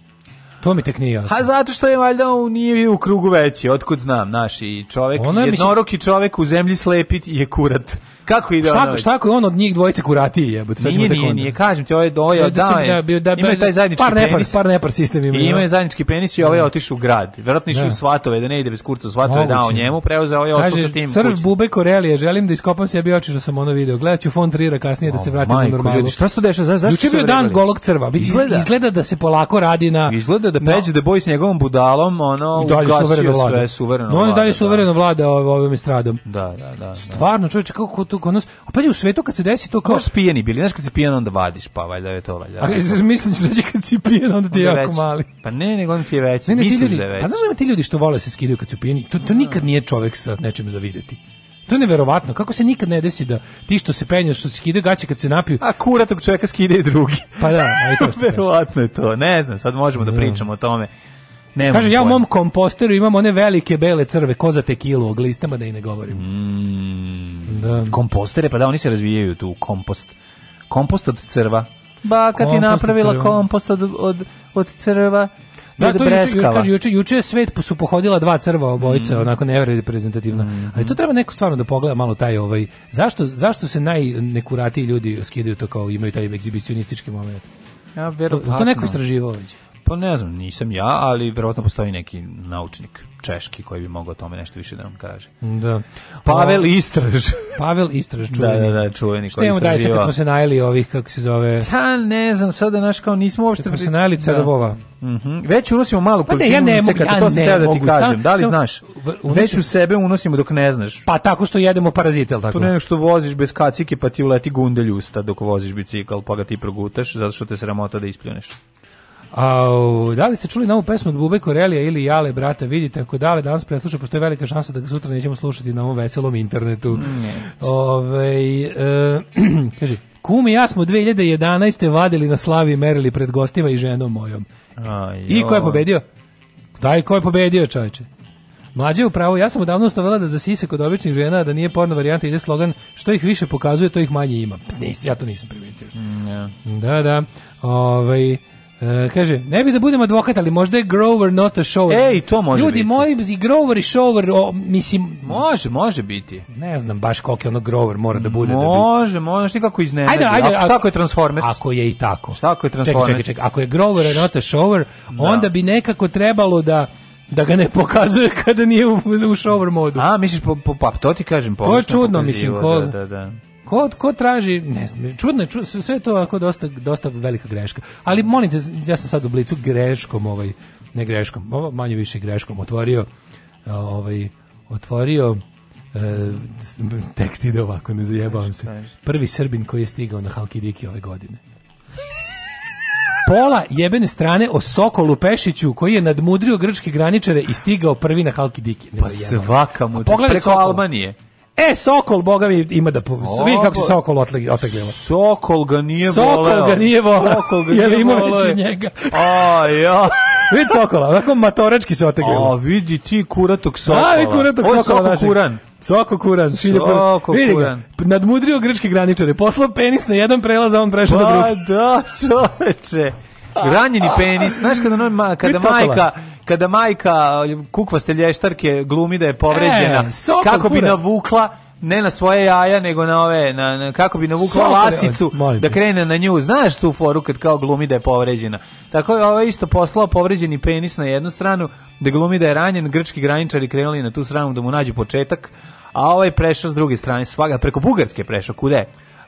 To mi tek nije jasno. A zato što je valjda nije u krugu veći, otkud znam, naš i čovek, Ona je, mislim, čovek u zemlji slepit je kurat. Kako ide šta, ono? Šta ako je on od njih dvojice kurati jebote? Nije, nije, nije, nije, kažem ti, ovaj doja, da, da, je, da, da, imaju taj zajednički par nepar, penis. Par nepar sistem ima. I da. imaju zajednički penis i ovaj je da. otišao u grad. Verovatno išao u da. svatove, da ne ide bez kurca, svatove dao njemu, preuzeo ovaj ostao sa tim. Srv bube Korelije, želim da iskopam sebi oči što sam ono video. Gledaću fond Rira kasnije da se vratim na normalu. Šta se dešava? Zašto? Juče bio dan golog crva. Izgleda da se polako radi na Izgleda da peđe da boji s njegovom budalom, ono, ugasio sve suvereno. No, on dalje suvereno vlada ovim estradom. Da, da, da. Stvarno, čoveče, kako to tu kod nas. A pađi u svetu kad se desi to kao... spijeni bili, znaš kad si pijen onda vadiš, pa valjda je to valjda. A mislim da će kad si pijen onda ti je jako već. mali. Pa ne, nego on ti je veći, misliš ne, misliš ljudi, da je već. Pa znaš da ti ljudi što vole se skidaju kad su pijeni, to, to nikad nije čovek sa nečim zavideti. To je neverovatno, kako se nikad ne desi da ti što se penješ, što se skide gaće kad se napiju. A kura tog čovjeka skide i drugi. Pa da, aj da, to što Verovatno je to, ne znam, sad možemo da, da pričamo o tome. Ne Kaže, ja u mom komposteru imam one velike bele crve, koza tekilu, o glistama da i ne govorim. Mm da. kompostere, pa da oni se razvijaju tu kompost. Kompost od crva. Baka kompost ti napravila kompost od, od, od crva. Da, to juče, juče, juče svet su pohodila dva crva obojica, mm. onako nereprezentativna. Mm. Ali to mm. treba neko stvarno da pogleda malo taj ovaj, zašto, zašto se najnekuratiji ljudi skidaju to kao imaju taj egzibicionistički moment? Ja, to, to neko istraživao već. Pa ne znam, nisam ja, ali verovatno postoji neki naučnik češki koji bi mogao o tome nešto više da nam kaže. Da. Pavel Istraž. Pavel Istraž, da, čuveni. Da, da, da, čuveni koji istraživa. Šta imamo daj kad smo se najeli ovih, kako se zove? Ja da, ne znam, sad da naš kao nismo uopšte... Kad smo se najeli Cadobova. Da. Mm -hmm. Već unosimo malu količinu pa ne, ja ne mogu, ja sam teo da ti kažem. Da li sam, znaš? Unosim. Već u sebe unosimo dok ne znaš. Pa tako što jedemo parazite, tako? To ne što voziš bez kacike pa ti uleti gundelj usta dok voziš bicikl pa ga ti progutaš zato što te sramota da ispljuneš. A, da li ste čuli novu pesmu od Bube Korelija ili Jale, brata, vidite, ako dale danas presluša, postoji velika šansa da ga sutra nećemo slušati na ovom veselom internetu. Mm, Ove, e, kaži, kum i ja smo 2011. vadili na slavi merili pred gostima i ženom mojom. A, da, I ko je pobedio? Daj, ko je pobedio, čovječe? Mlađe je upravo, ja sam odavno ustavila da za sise kod običnih žena, da nije porno varijanta, ide slogan što ih više pokazuje, to ih manje ima. Pa Nis, ja to nisam primetio. Mm, yeah. Da, da. Ovaj Uh, kaže, ne bi da budem advokat, ali možda je Grover not a shower. Ej, to može Ljudi, biti. moji, i Grover i shower, o, mislim... Može, može biti. Ne znam baš koliko je ono Grover mora da bude. Može, da bi... može, što kako iznenadi. Ajde, ajde, ako, šta ako je Transformers? Ako je i tako. Šta ako je Transformers? Čekaj, čekaj, čekaj. Ako je Grover Št... not a shower, da. onda bi nekako trebalo da da ga ne pokazuje kada nije u, u shower modu. A, misliš, po, po, pa, to ti kažem. To je čudno, mislim, ko... Da, da, da. Ko, ko traži, ne znam, čudno je, čudno, sve to ako dosta, dosta velika greška. Ali molite, ja sam sad u blicu greškom, ovaj, ne greškom, ovo manje više greškom, otvorio, ovaj, otvorio e, tekst ide ovako, ne zajebavam se. Prvi Srbin koji je stigao na Halkidiki ove godine pola jebene strane o Sokolu Pešiću koji je nadmudrio grčke graničare i stigao prvi na Halkidiki. Ne pa svaka mu. Preko Sokola. Albanije. E, Sokol, boga mi, ima da... Vidi kako se Sokol otegljivo. Sokol ga nije Sokol voleo. Sokol ga nije voleo. Sokol ga nije voleo. Jer ima već njega. A, ja. vidi Sokola, onako matorački se otegljivo. A, vidi ti kuratog Sokola. A, vidi kuratog Sokola. Sokol našeg. kuran. Soko kuran. Soko kuran. Vidi ga, nadmudrio grčke graničare. Poslao penis na jedan prelaz, a on prešao na drugi. Pa da, čoveče ranjeni penis. Znaš kada, no, kada majka kada majka kukvaste lještarke glumi da je povređena, e, kako bi navukla ne na svoje jaja, nego na ove, na, na kako bi navukla sokol, lasicu molim. da krene na nju. Znaš tu foru kad kao glumi da je povređena. Tako je ovo isto poslao povređeni penis na jednu stranu, da glumi da je ranjen, grčki graničari krenuli na tu stranu da mu nađu početak, a ovaj prešao s druge strane, svaga, preko Bugarske prešao, kude?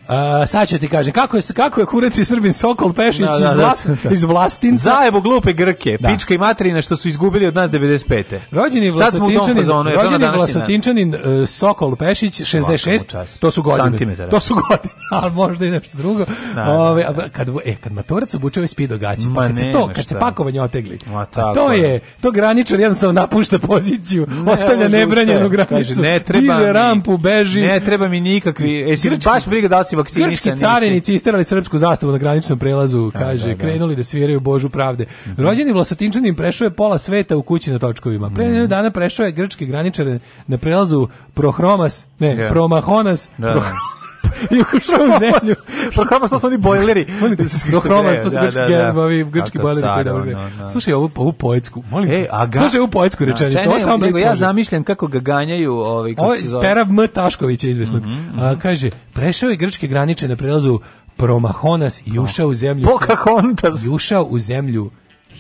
Uh, sad ću ti kažem, kako je, kako je kurac i Srbin Sokol Pešić da, da, iz, da. vla, iz Vlastinca. Zajebo glupe Grke, da. pička i materina što su izgubili od nas 95. Rođeni Vlasotinčanin, zonu, rođeni Vlasotinčanin uh, Sokol Pešić, 66, to su godine. To su godine, ali možda i nešto drugo. Da, Ove, kad, e, kad maturac obuče ovaj spido gaći, pa kad, se, to, kad se pakovanje otegli, tako, to je, to graničar jednostavno napušta poziciju, ne, ostavlja nebranjenu granicu, kaže, ne treba diže mi, rampu, beži. Ne treba mi nikakvi, e, si baš briga da li vakcinisani. Grčki carinici isterali srpsku zastavu na graničnom prelazu, da, kaže, da, da, krenuli da sviraju Božu pravde. Mm -hmm. Rođeni Vlasotinčanin prešao je pola sveta u kući na točkovima. Pre mm dana prešao je grčke graničare na prelazu Prohromas, ne, yeah. Da. Promahonas, da. da. Prohromas i ukušao u zemlju. Pa kako što su oni bojleri? Oni da se skrište. Hroma, da, da, da. to su grčki gerbovi, grčki bojleri koji dobro. Slušaj ovu ovu poetsku. Molim te. Slušaj ovu poetsku rečenicu. Ovo sam nego ja zamišljam kako ga ganjaju ovaj kako se zove. Perav M Tašković je izvesnog. Mhm, mhm. Kaže prešao je grčke granice na prelazu Promahonas i pa. ušao u zemlju. Pokahontas. I ušao u zemlju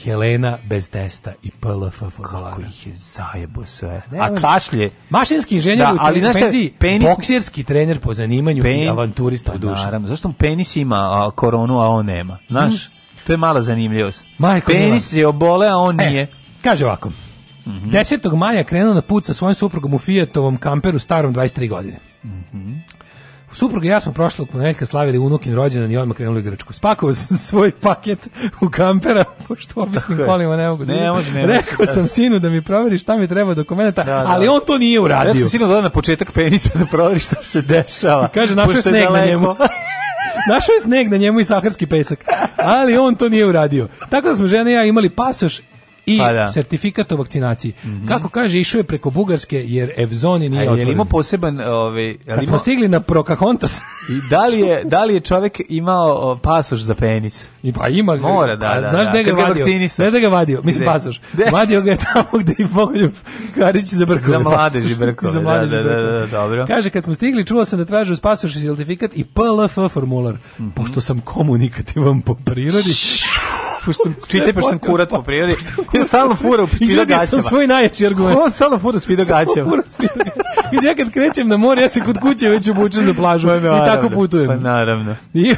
Helena bez testa i PLF formulara. Kako ih je zajebo sve. Ne, A kašlje. Mašinski inženjer da, u ali znaš penziji, penis... bokserski trener po zanimanju Pen... i avanturista u pa duši. Naravno, zašto penis ima koronu, a on nema? Znaš, mm. to je mala zanimljivost. Majko penis je obole, a on e, nije. Kaže ovako, mm -hmm. 10. maja krenuo na put sa svojim suprugom u Fijatovom kamperu starom 23 godine. Mm -hmm. Suprug i ja smo prošlog ponedeljka slavili unukin rođendan i odmah krenuli u Grčku. Spakovao sam svoj paket u kampera, pošto običnim kolima ne mogu. Da ne, može, ne Rekao da. sam sinu da mi proveri šta mi treba dokumenta, da, da. ali on to nije uradio. Rekao sam sinu da na početak penisa da proveri šta se dešava. Kaže, našao sneg na njemu. Našao je sneg na njemu i saharski pesak, ali on to nije uradio. Tako da smo žena i ja imali pasoš i pa da. sertifikat o vakcinaciji. Mm -hmm. Kako kaže, išao je preko Bugarske jer Evzoni nije otvoren. A je imao poseban... Ove, ovaj, Kad smo stigli na Prokahontas... I da li je, da li je čovjek imao pasoš za penis? I pa ima ga. Mora, da, pa da. znaš da, da. ga vadio? Vakcinisu. Znaš da ga vadio? Mislim, De. pasoš. De. Vadio ga je tamo gde i Bogoljub Karić za brkove. Za mladeži brkove. za mladeži da, Da, da, da, da, dobro. Kaže, kad smo stigli, čuo sam da traže pasoš i sertifikat i PLF formular. Mm -hmm. Pošto sam komunikativan po prirodi pošto sam čite pošto sam kurat po prirodi. Ja stalno fura u spida gaćama. svoj najjači argument. On stalno fura spida gaćama. Kaže ja kad krećem na more, ja se kod kuće već obučem za plažu pa, naravno, i tako putujem. Pa naravno.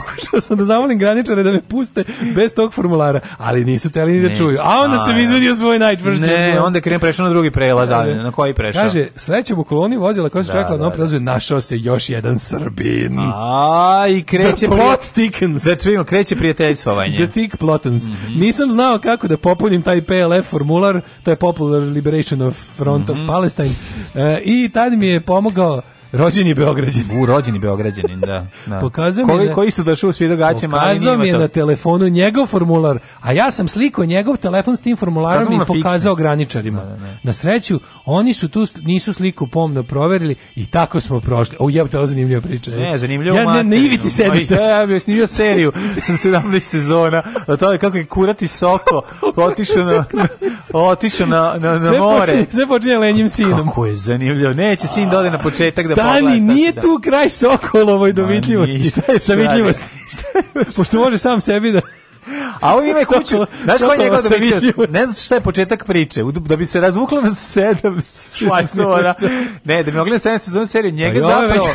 Pokušao sam da zamolim graničare da me puste bez tog formulara, ali nisu teli ni da čuju. A onda se izvinio svoj najčvršće. Ne, onda krenem prešao na drugi prelaz, ali da, da. na koji prešao? Kaže, srećem u koloni vozila koja se da, čekala na prelazu, našao se još jedan Srbin. A, i kreće... The plot thickens. Da čujemo, kreće prijateljstvovanje. The thick plotens. Mm -hmm. Nisam znao kako da popunim taj PLF formular, to je Popular Liberation of Front mm -hmm. of mhm. Palestine, e, i tad mi je pomogao Rođeni Beograđanin. U, rođeni Beograđanin, da. da. Pokazao koji, mi da... koji isto došao svi događače, Pokazao mi je to. na telefonu njegov formular, a ja sam sliko njegov telefon s tim formularom i pokazao graničarima. Da, da, da, na sreću, oni su tu, nisu sliku pomno proverili i tako smo prošli. O, jebate, ovo zanimljiva priča. Ne, e. zanimljivo ja, ne, na ivici sediš. No, ja, ja bih snimio seriju sam 17 sezona, o tome kako je kurati soko, otišao na, otišao na, na, na, na more. Sve počinje, sve počinje lenjim sinom. Kako je zanimljivo. Neće sin dode da na početak da Dani, nije da. tu kraj Sokolovoj dovidljivosti. Šta je sa vidljivosti. Pošto može sam sebi da... A ovo ima kuću. Znaš koja je njegova dovitljivost? Ne znaš šta je početak priče. Da bi se razvuklo na sedam sezona. Ne, da bi mogli na sedam sezona seriju. Njega pa zapravo...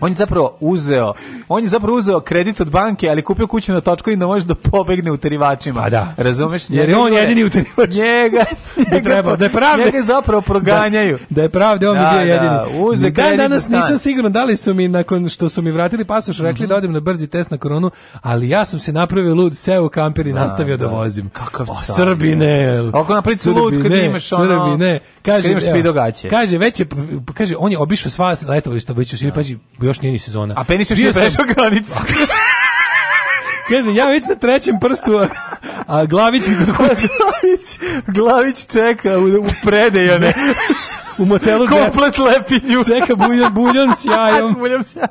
On je zapravo uzeo, on je zapravo uzeo kredit od banke, ali kupio kuću na točku i da može da pobegne uterivačima. Pa da. Razumeš? Jer je on jedini utjerivač. Njega, njega, treba, da je pravde. Njega zapravo da, proganjaju. Da, da je pravde, on da, je bio da, jedini. Uze dan danas nisam siguran da li su mi nakon što su mi vratili pasoš rekli mm -hmm. da odem na brzi test na koronu, ali ja sam se napravio lud, seo u kamper i da, nastavio da, da, vozim. Kakav o, Srbine. Ako napravi lud kad imaš ono, Srbine. Kaže, kaže već je, kaže on je obišao sva letovališta, već u Siriji, kako još nije ni sezona. A penis još nije prešao granicu. Kaže, ja već na trećem prstu, a, a Glavić mi kod kuće. Glavić, Glavić čeka u, u predejane. u motelu. Komplet lepinju. Čeka buljon, buljon s jajom. s buljon s jajom.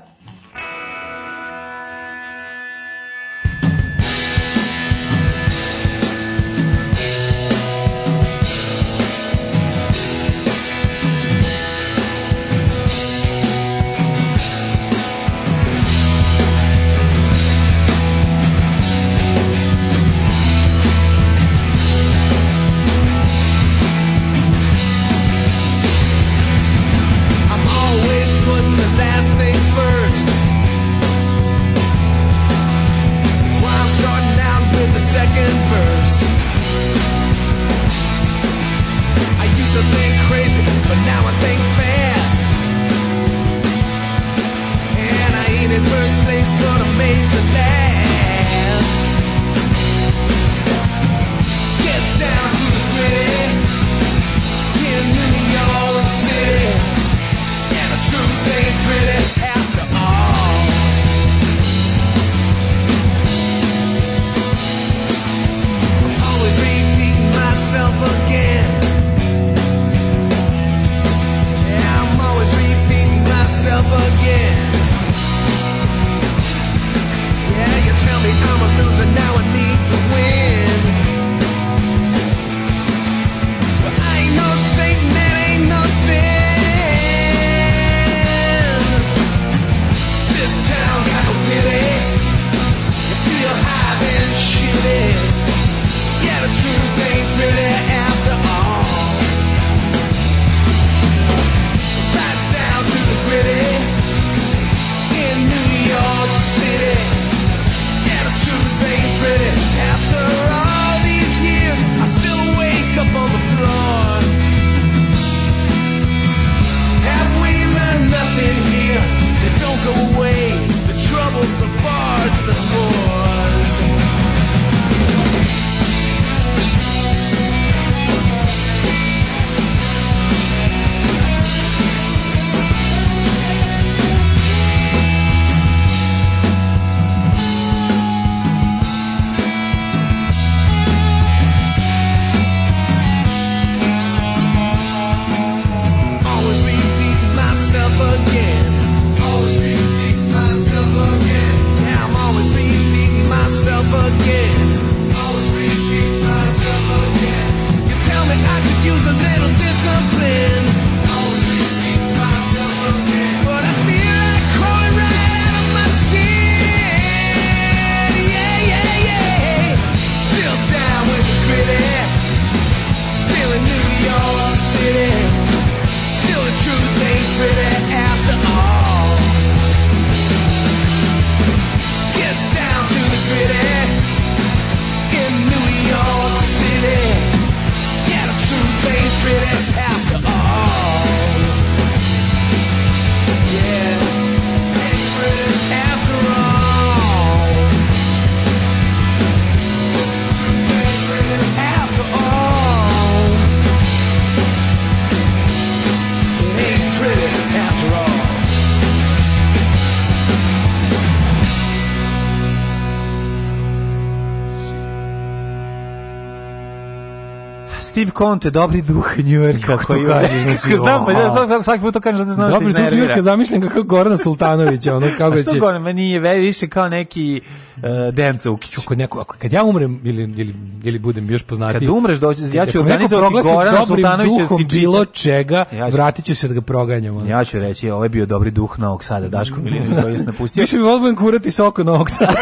Conte, dobri duh Njujorka. Kako to kažeš? Znači, znam, ja svaki put to kažem, zato znam da ti iznervira. Dobri duh Njujorka, zamišljam kako Gorana Sultanovića, ono kako će... A što Gorana, meni je više kao neki uh, e, Denca Ukić. Kako neko, ako, kad ja umrem ili, ili, ili budem još poznati... Kad umreš, doći, ja ću organizovati Gorana Sultanovića... duhom bilo čega, ja ću, vratit ću se da ga proganjam. Ono. Ja ću reći, ovo je bio dobri duh Novog Sada, Daško Milinović, koji je napustio. Više mi odbujem da kurati soko Novog Sada.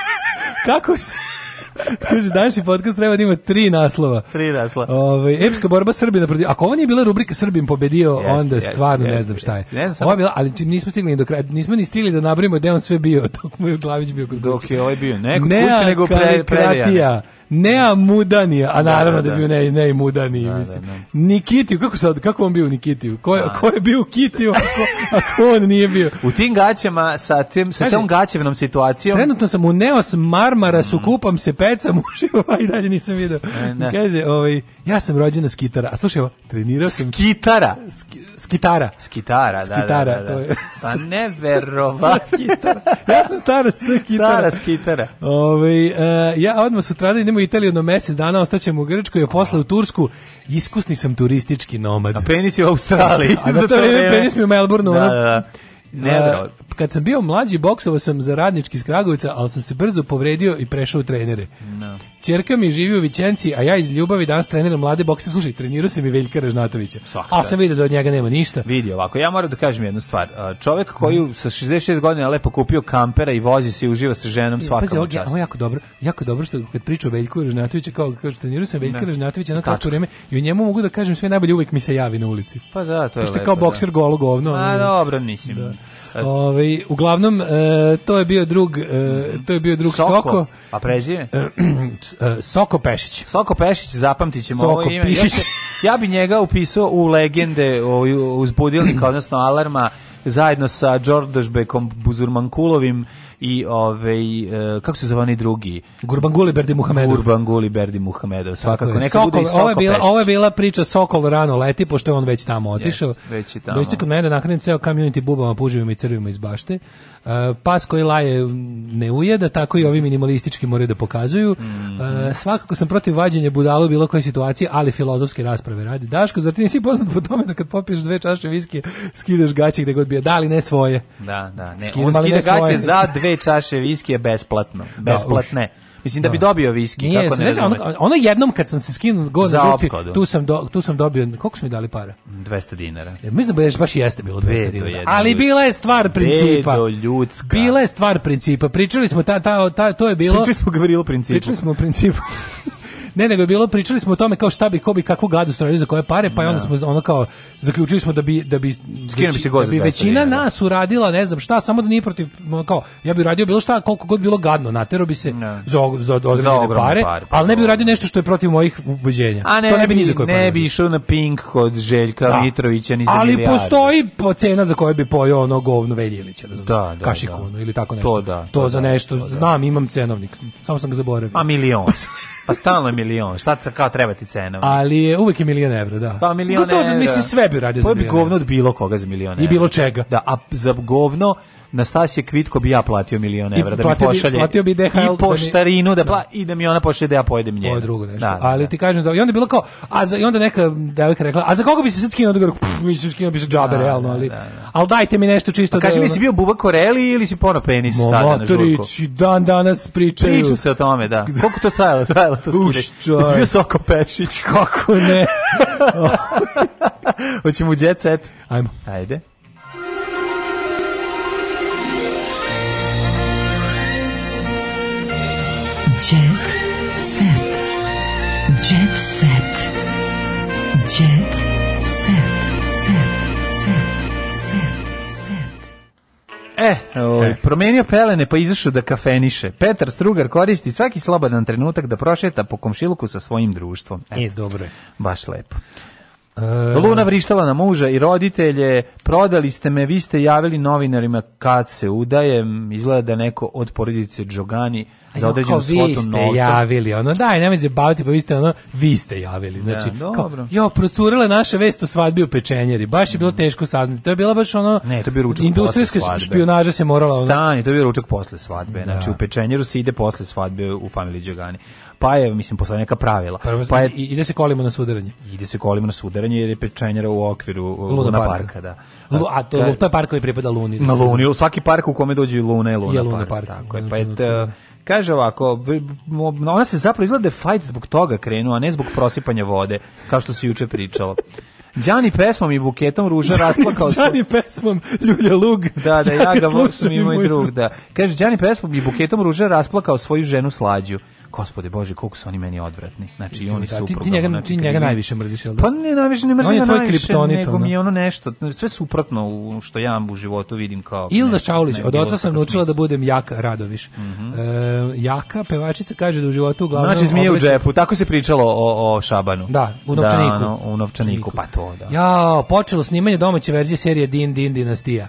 kako se... Kaže, današnji podcast treba da ima tri naslova. Tri naslova. Ovaj epska borba Srbina protiv... Ako ovo nije bila rubrika Srbin pobedio, yes, onda yes, stvarno yes, ne znam šta je. Ne znam, bila, ali nismo stigli do kraja. Nismo ni stigli da nabrimo gde on sve bio, dok mu je Glavić bio kod Dok je ovaj bio. Ne, kući, nego pre, Nea da. Mudanija, a da, naravno da, da, da. je bio ne, ne Mudaniji, da, da, mislim. Da, da. Nikitiju, kako, sad, kako on bio Nikitiju? Ko, da. ko je bio Kitiju, a ko, on nije bio? U tim gaćama, sa, tim, sa Kaži, tom gaćevnom situacijom... Trenutno sam u Neos Marmarasu, mm. kupam se, pecam, uživam, i dalje nisam video. E, ne, Kaže, ovaj, Ja sam rođena skitara, a slušaj, trenirao sam... Skitara? Ski, skitara. Skitara, da, da, skitara, da, da, da. to je... Pa neverova. skitara. Ja sam stara skitara. Stara skitara. Ove, ovaj, uh, ja odmah sutrada idemo u Italiju na mesec dana, ostaćemo u Grčkoj, a posle u Tursku. Iskusni sam turistički nomad. A penis je u Australiji. a za to vreme penis mi u Melbourneu. Da, da, da. Nevro. Eh, kad sam bio mlađi, boksovao sam za radnički iz Kragovica, ali sam se brzo povredio i prešao u trenere. No. Da. Čerka mi živi u Vićenci, a ja iz ljubavi danas treniram mlade bokse. Slušaj, trenirao sam i Veljka Režnatovića. a sam vidio da od njega nema ništa. Vidi ovako, ja moram da kažem jednu stvar. Čovek koji mm. sa 66 godina lepo kupio kampera i vozi se i uživa sa ženom e, svaka Pazi, ovo, čast. ovo jako dobro, jako dobro što kad priča o Veljku Režnatovića, kao kad trenirao sam Veljka da. Režnatovića na kratko vreme i u njemu mogu da kažem sve najbolje uvek mi se javi na ulici. Pa da, to je. Pošto kao da. bokser golo govno. A dobro, mislim. Da. Ovaj uglavnom e, to je bio drug e, to je bio drug Soko. Soko. A pa prezime? E, Soko Pešić. Soko Pešić zapamtićemo Soko ovo ime. Ja, se, ja bi njega upisao u legende ovaj, uzbudilnika odnosno alarma zajedno sa George Đordašbekom Buzurmankulovim i ovaj e, kako se zvani drugi Gurbanguli Berdi Muhamedov Gurbanguli Berdi Muhamedov svakako neka bude i Sokol ovo je bila ovo je bila priča Sokol rano leti pošto je on već tamo otišao yes, već je tamo doći kod mene da nahranjen ceo community bubama puževima i crvima iz bašte uh, pas koji laje ne ujeda tako i ovi minimalistički moraju da pokazuju mm -hmm. uh, svakako sam protiv vađenja budalo bilo koje situacije ali filozofske rasprave radi Daško zar ti nisi poznat po tome da kad popiješ dve čaše viski skidaš gaće gde god bio da li ne svoje da da ne Skidam, on skida gaće za dve čaše viskija besplatno. Da, besplatne. Mislim da bi da. dobio viski, Nije, kako ne znam. Ono, ono, jednom kad sam se skinuo go na žuci, tu sam, tu sam dobio, koliko su mi dali para? 200 dinara. Jer mislim da baš, baš jeste bilo 200 Bedo dinara. Ali bila je stvar principa. Bedo ljudska. Bila je stvar principa. Pričali smo, ta, ta, ta, to je bilo... Pričali smo govorilo principu. Pričali smo o principu. Ne, nego je bilo pričali smo o tome kao šta bi ko bi kakvu gadu stroju za koje pare, pa no. onda da. smo ono kao zaključili smo da bi da bi veći, se da bi većina je, nas uradila, ne znam šta, samo da nije protiv kao ja bih radio bilo šta koliko god bilo gadno, naterao bi se no. Da. za, za, za određene pare, pare ali ne bih pa uradio nešto što je protiv mojih ubeđenja. A ne, to ne bi ni za koje ne pare. bi išao na Pink kod Željka da. Mitrovića ni za Ali postoji po cena za koju bi pojeo ono govno Veljilić, razumiješ? Da, da, Kašiku, da. ili tako nešto. To, da, to, to za da, nešto, znam, imam cenovnik, samo sam ga zaboravio. A milion. Pa stalno je milion. Šta se kao treba ti cena? Ali je uvek je milion evra, da. Pa milion da evra. mislim sve bi radio za pa milion. To bi govno od bilo koga za milion evra. I bilo čega. Da, a za govno Nastasije Kvitko bi ja platio milion evra da I da mi pošalje. Bi, platio bi DHL i poštarinu da, da, da, i da mi ona pošalje da ja pojedem nje. drugo nešto. Da, ali da. ti kažem za i onda je bilo kao a za i onda neka devojka rekla a za koga bi se sad skinuo odgovor? Mislim skinuo bi se džabe da, realno, ali al dajte mi nešto čisto. A pa kaži mi si bio Buba Koreli ili si pono penis tada na žurku? dan danas pričaju. Priča se o tome, da. Koliko to trajalo? Trajalo to skidanje. Jesi bio Soko Pešić? Kako ne? Hoćemo u jet set? Ajmo. Ajde. Jet set. Jet set. Jet set. Set. Set. Set. set. E, oj, ovaj, e. promenio pelene pa izašao da kafeniše. Petar Strugar koristi svaki slobodan trenutak da prošeta po komšiluku sa svojim društvom. Eto. E, dobro je. Baš lepo. E. Luna vrištala na muža i roditelje, prodali ste me, vi ste javili novinarima kad se udajem, izgleda da neko od porodice Džogani za određenu svotu novca. Vi ste javili, ono, daj, nemoj se baviti, pa vi ste, ono, vi ste javili. Da, znači, ja, dobro. jo, procurila naša vest o svadbi u pečenjeri, baš je bilo mm. teško saznati. To je bila baš ono... Ne, to je bio ručak Industrijska špionaža se morala... Ono... Stani, to je bio ručak posle svadbe. Znači, da. Znači, u pečenjeru se ide posle svadbe u familiji Đogani pa je, mislim, postoje neka pravila. Prvo, pa je, ide se kolimo na sudaranje. Ide se kolimo na sudaranje jer je pečenjara u okviru Luna, Luna parka. parka. da. Lu, a to, to je park koji pripada Luni. Da na Luni, svaki park u kome dođe Luna je Luna, je Luna park. park. Tako je, pa je t, eh, da. Kaže ovako, ona se zapravo izgleda da fight zbog toga krenuo, a ne zbog prosipanja vode, kao što se juče pričalo. Đani pesmom i buketom ruža rasplakao se. Đani pesmom Ljulja Lug. Da, da, ja ga volim i moj drug, da. Kaže Đani pesmom i buketom ruža rasplakao svoju ženu Slađu gospode bože koliko su oni meni odvratni znači i oni da, su ti, ti njega znači, ti njega najviše mrziš jel da pa ne najviše ne mrzim on je tvoj kriptonit nego mi da. je ono nešto sve suprotno u što ja u životu vidim kao Ilda Šaulić od oca sam naučila da budem jaka Radoviš mhm. e, jaka pevačica kaže da u životu uglavnom znači zmije u džepu tako se pričalo o, o Šabanu da u novčaniku da, u novčaniku pa to da ja počelo snimanje domaće verzije serije Din Din dinastija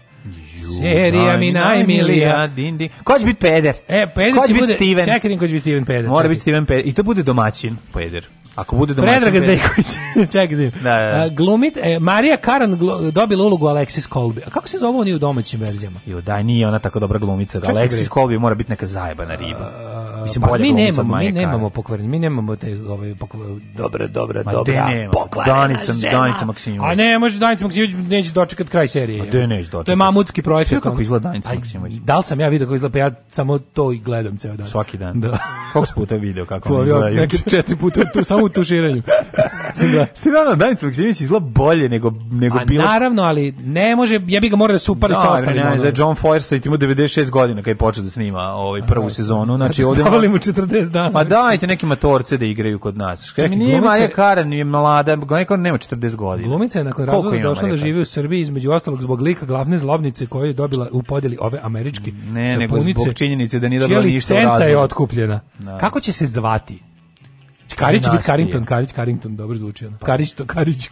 Serija mi najmilija. Din, din. Ko će biti peder? E, peder će, će biti bude, Steven. Čekaj, ko će biti Steven peder. Mora biti Steven peder. I to bude domaćin peder. Ako bude domaćin... Predraga Zdejković, čekaj, zim. Da, da. A, glumit, e, Marija Karan glu, dobila ulogu Alexis Colby. A kako se zove oni u domaćim verzijama? Jo, daj, nije ona tako dobra glumica. Da Alexis Colby mora biti neka zajebana riba. Mislim, pa, bolja mi nemamo, mi nemamo pokvarni, mi nemamo te ove, ovaj, pokvarni, dobra, dobra, Ma, dobra, pokvarena Danica, žena. Danica Maksimović. A ne, može Danica Maksimović neće dočekat kraj serije. A de, neće dočekat. To je mamutski projekat. Sve kako izgleda Danica Maksimović. Da li sam ja vidio kako izgleda, pa ja samo to i gledam ceo dan. Svaki dan. Da. Koliko puta video kako pa izgleda? Neki znači, četiri puta, tu samo u tuširanju. Stefano Danic Maksimović izgleda bolje nego nego A, bilo. naravno, ali ne može, ja bih ga morao da se upari no, sa da, ostalim. Ne, ne, za John Forsythe ima 96 godina kad je počeo da snima ovaj prvu sezonu, da. znači ovde davali mu 40 dana. Ma dajte neke matorce da igraju kod nas. Kaj mi nije Maja Karan, je mlada, neko nema 40 godina. Glumica je nakon razvoda došla da živi u Srbiji između ostalog zbog lika glavne zlobnice koju je dobila u podjeli ove američke ne, sapunice. Ne, nego zbog činjenice da nije dobila ništa je otkupljena. Da. Kako će se zvati? Karić bi Carrington, Karić Carrington, dobro zvuči ono. Pa. Karić to Karić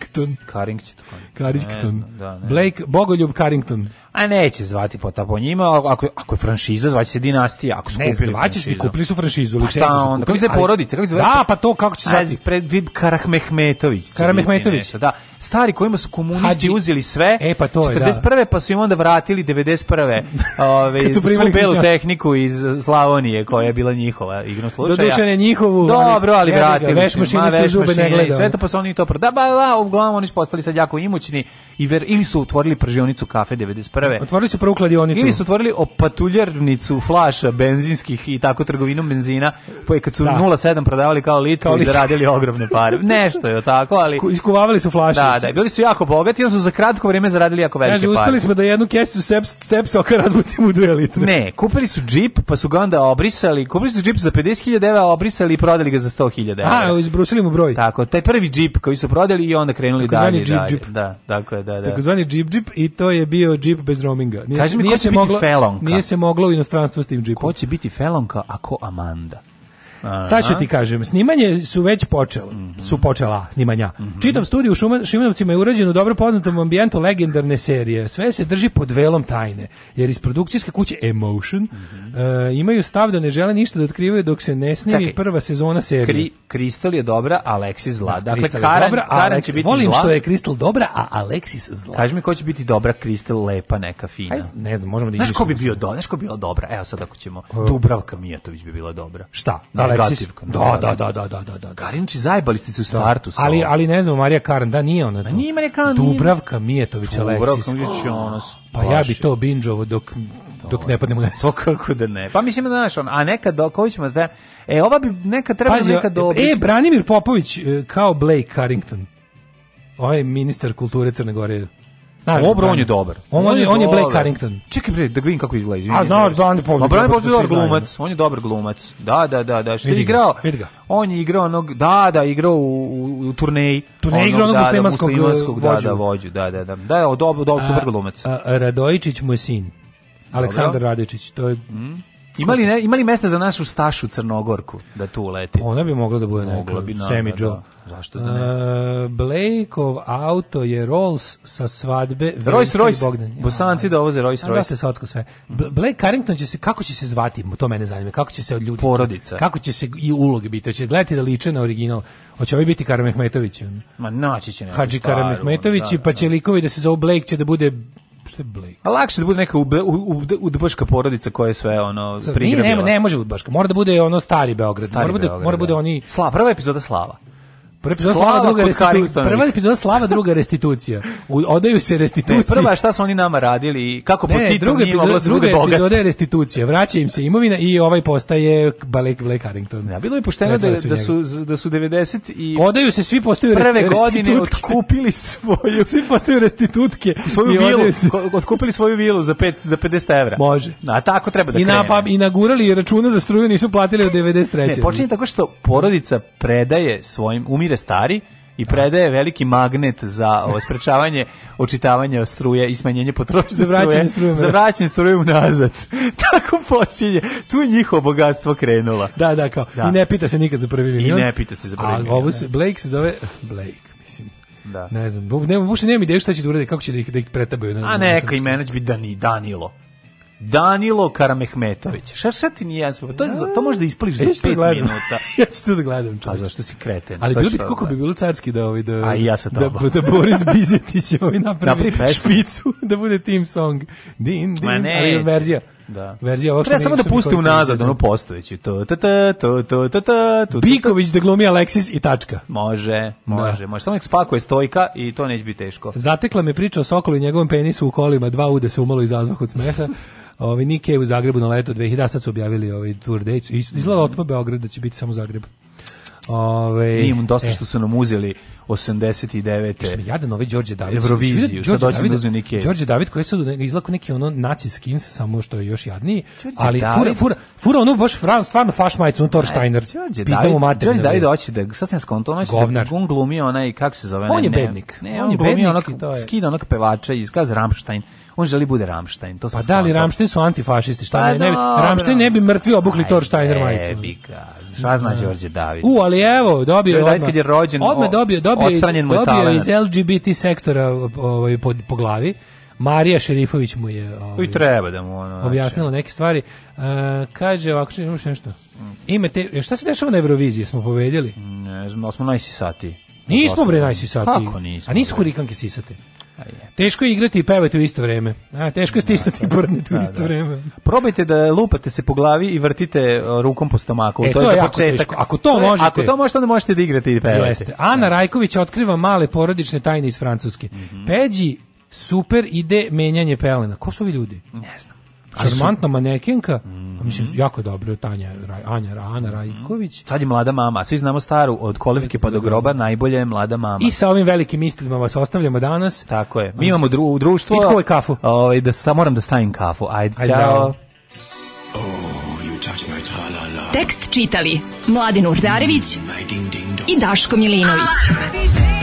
Carrington. Carrington. Da, Blake Bogoljub Carrington. A neće zvati po po njima, ako ako je franšiza zvaće se dinastija, ako su ne, kupili. Ne, se kupili su franšizu, pa su kupili. Kako se porodice, kako se zvaće? Da, pa to kako će zvati? Pred Vib Karahmehmetović. Karahmehmetović, da. Stari kojima su komunisti Hadži. uzeli sve. E pa to je, 41. Da. pa su im onda vratili 91. ove su belu tehniku iz Slavonije koja je bila njihova, igrom slučaja. Doduše ne njihovu. Dobro, ali vratili. Veš mašine su zube ne gledaju. Sve to pa su oni to. Da, ba, da, uglavnom oni su postali sad jako imućni i ili su otvorili pržionicu kafe 91 naprave. Otvorili su prvu kladionicu. Ili su otvorili opatuljarnicu flaša benzinskih i tako trgovinu benzina, pa kad su da. 0,7 prodavali kao litru kao i zaradili ogromne pare. Nešto je tako, ali... Iskuvavali su flaše. Da, da, bili su jako bogati i onda su za kratko vrijeme zaradili jako velike Kaže, pare. Uspeli smo da jednu kesicu stepsoka razbutimo u 2 litre. Ne, kupili su džip, pa su ga onda obrisali, kupili su džip za 50.000 evra, obrisali i prodali ga za 100.000 evra. A, izbrusili mu broj. Tako, taj prvi džip koji su prodali i onda krenuli tako dalje. Džip, džip. Da, tako je, da, da. Takozvani džip džip i to je bio džip bez bez roaminga. Nije, Kaži mi, nije ko će biti moglo, felonka? Nije se moglo u inostranstvo s tim džipom. Ko će biti felonka, ako Amanda? Sad ću ti kažem, snimanje su već počelo, mm -hmm. su počela snimanja. Mm -hmm. Čitav studij u Šimanovcima je urađen u dobro poznatom ambijentu legendarne serije. Sve se drži pod velom tajne, jer iz produkcijske kuće Emotion mm -hmm. uh, imaju stav da ne žele ništa da otkrivaju dok se ne snimi Čekaj, prva sezona serije. Kri, Kristal je dobra, Alexis zla. Da, dakle, Karan, dobra, Karan će biti volim zla. što je Kristal dobra, a Alexis zla. Kaži mi ko će biti dobra, Kristal lepa, neka fina. Aj, ne znam, možemo da Znaš ko bi bio, do, znaš ko bi bila dobra? Evo sad ako ćemo, uh, Dubravka Mijatović bi bila dobra. Šta? Da, Aleksis. Da, da, da, da, da, da, da. Garinči da. zajebali ste se u startu. Da. Ali ali ne znam Marija Karan, da nije ona. To. A nije Marija Karan. Dubravka Mijetović Aleksis. Oh, pa ja bi to binđovo dok dok ne padnemo na kako da ne. Pa mislim da znaš on, a nekad dok hoćemo da e ova bi neka treba Pazi, neka dobiti. Da e, e Branimir Popović e, kao Blake Carrington. Ovaj ministar kulture Crne Gore Naravno, Obro, da. on je dobar. On, on, je, on je Blake Carrington. Čekaj bre, da vidim kako izgleda. A znaš Brani da, Paul. Ma Brani Paul je dobar glumac, da. on je dobar glumac. Da, da, da, da. Što je igrao? Ga. On je igrao onog, da, da, igrao u, u, u turneji. Turneji igrao onog muslimanskog, da, muslimanskog vođu. Da, da, vođu, da, da, da. Da, je dobar, dobar super glumac. Radojičić mu je sin. Aleksandar Radojičić, to je... Mm Ima li, ne, ima li mesta za našu stašu Crnogorku da tu uleti? Ona bi mogla da bude neka. Mogla bi, Semi da, Zašto da ne? Uh, Blakeov auto je Rolls sa svadbe Rolls Royce. Bogdan. Ja, Bosanci da ovo je Rolls Royce. Da svatko sve. Blake Carrington će se, kako će se zvati, to mene zanima, kako će se od ljudi... Porodica. Kako će se i uloge biti, hoće gledati da liče na original. Hoće ovi biti Karamehmetović. Ma naći će neki Hadži Karamehmetović, da, pa da, će da. likovi da se zove Blake će da bude što je Blake? A pa lakše da bude neka udbaška porodica koja je sve ono Sad, prigrabila. Ne, ne može udbaška, mora da bude ono stari Beograd, stari mora, Beograd, da bude, mora da. bude oni... Slava, prva epizoda Slava. Prva epizoda Slava, Slava druga restitucija. Prva epizoda Slava druga restitucija. odaju se restitucije. Ne, prva šta su oni nama radili i kako po titlu nije mogla da se bude bogat. Druga je restitucija. Vraća im se imovina i ovaj postaje Blake, Blake Harrington. Ja, da, bilo je pošteno da, da, da su, da su 90 i... Odaju se, svi postaju prve restitutke. Prve godine otkupili svoju... svi postaju restitutke. Svoju vilu, se... otkupili svoju vilu za, pet, za 50 evra. Može. A tako treba da I krene. pa, I nagurali računa za struju nisu platili od 93. Ne, e, počinje tako što porodica predaje svojim, umire kopira stari i predaje veliki magnet za ovo ovaj, sprečavanje očitavanja struje i smanjenje potrošnje za vraćanje struje, za vraćanje struje unazad. Tako počinje. Tu je njihovo bogatstvo krenula. Da, da, kao. Da. I ne pita se nikad za prvi milion. I ne pita se za prvi milion. A ovo da. se, Blake se zove Blake. mislim. Da. Ne znam, nema, uopšte nemam ideju šta će da urade, kako će da ih, da ih pretabaju. Ne, A neka i menadž bi Dani, Danilo. Danilo Karamehmetović. Šta sad ti nije jasno? Pa to, to možda ispliš za 5 minuta. ja ću to da gledam. Čovječ. A zašto si kreten? Ali bilo bi kako ovaj? bi bilo carski da ovaj da A ja da, da Boris Bizetić ovaj napravi, napravi špicu da bude team song. Din din, ali verzija. Da. Verzija ovo Treba samo da pusti unazad ono postojeći. To ta ta to to ta ta to. Biković da glumi Alexis i tačka. Može, da. može, može. Samo nek spakuje stojka i to neće biti teško. Zatekla me priča o Sokolu i njegovom penisu u kolima, dva ude se umalo izazvah od smeha. Ovaj Nike u Zagrebu na leto 2000, sad su objavili ovaj tour dates. Izgleda otpa Beograd da će biti samo Zagreb. Ove, Nije dosta e. što su nam uzeli 89. Mislim, jadan ovaj Đorđe David. Euroviziju, sad dođe David, neke. Đorđe David koji se izlako neki ono naci skins, samo što je još jadniji, Đorđe ali David. fura, fura, fura ono baš fran, stvarno faš majicu, on Torsteiner. E, Đorđe David, mater, Đorđe David hoće da, sad sam skonto, ono Govnar. da on glumi onaj, kako se zove? On je bednik. Ne, on, on je glumi onog, je... skida onog pevača iz Gaz Rammstein on želi bude Ramštajn. To se pa da li Ramštajn su antifašisti, šta pa ne, da ne, bi, Ramštajn ne bi mrtvi obukli Torsteiner majicu. Ne Šta zna da. Đorđe David? U, ali evo, dobio je odmah. kad je rođen, odmah dobio, dobio, iz, dobio iz LGBT sektora ovaj, po, po glavi. Marija Šerifović mu je ovaj, I treba da mu ono, objasnila znači. neke stvari. Uh, kaže ovako, što nešto. Ime te, e, šta se dešava na Euroviziji? Smo povedjeli? Ne znam, smo najsisati. Nismo bre najsisati. Kako nismo? A nisu hurikanke sisate. Teško je igrati i pevati u isto vreme. A teško je da, stisati i da, burniti u da, isto da. vrijeme. Probajte da lupate se po glavi i vrtite e, rukom po stomaku. E, to, to, je, za početak. Ako to, to možete. Ako to možete, onda možete da igrate i pevati. Jeste. Ana Rajković otkriva male porodične tajne iz Francuske. Mm -hmm. Peđi super ide menjanje pelena. Ko su ovi ljudi? Ne znam. Šarmantna manekenka, mm -hmm. mislim, jako je dobro, Tanja, Raj, Anja, Ana mhm. Rajković. Sad je mlada mama, svi znamo staru, od kolivke pa do pa groba, najbolje je mlada mama. I sa ovim velikim istinama vas ostavljamo danas. Tako je, mi imamo dru, društvo. Pitko je kafu. O, ovaj, da sta, moram da stavim kafu, ajde, ajde čao. Oh, Tekst čitali Mladin Urdarević mm, i Daško Milinović. Ah!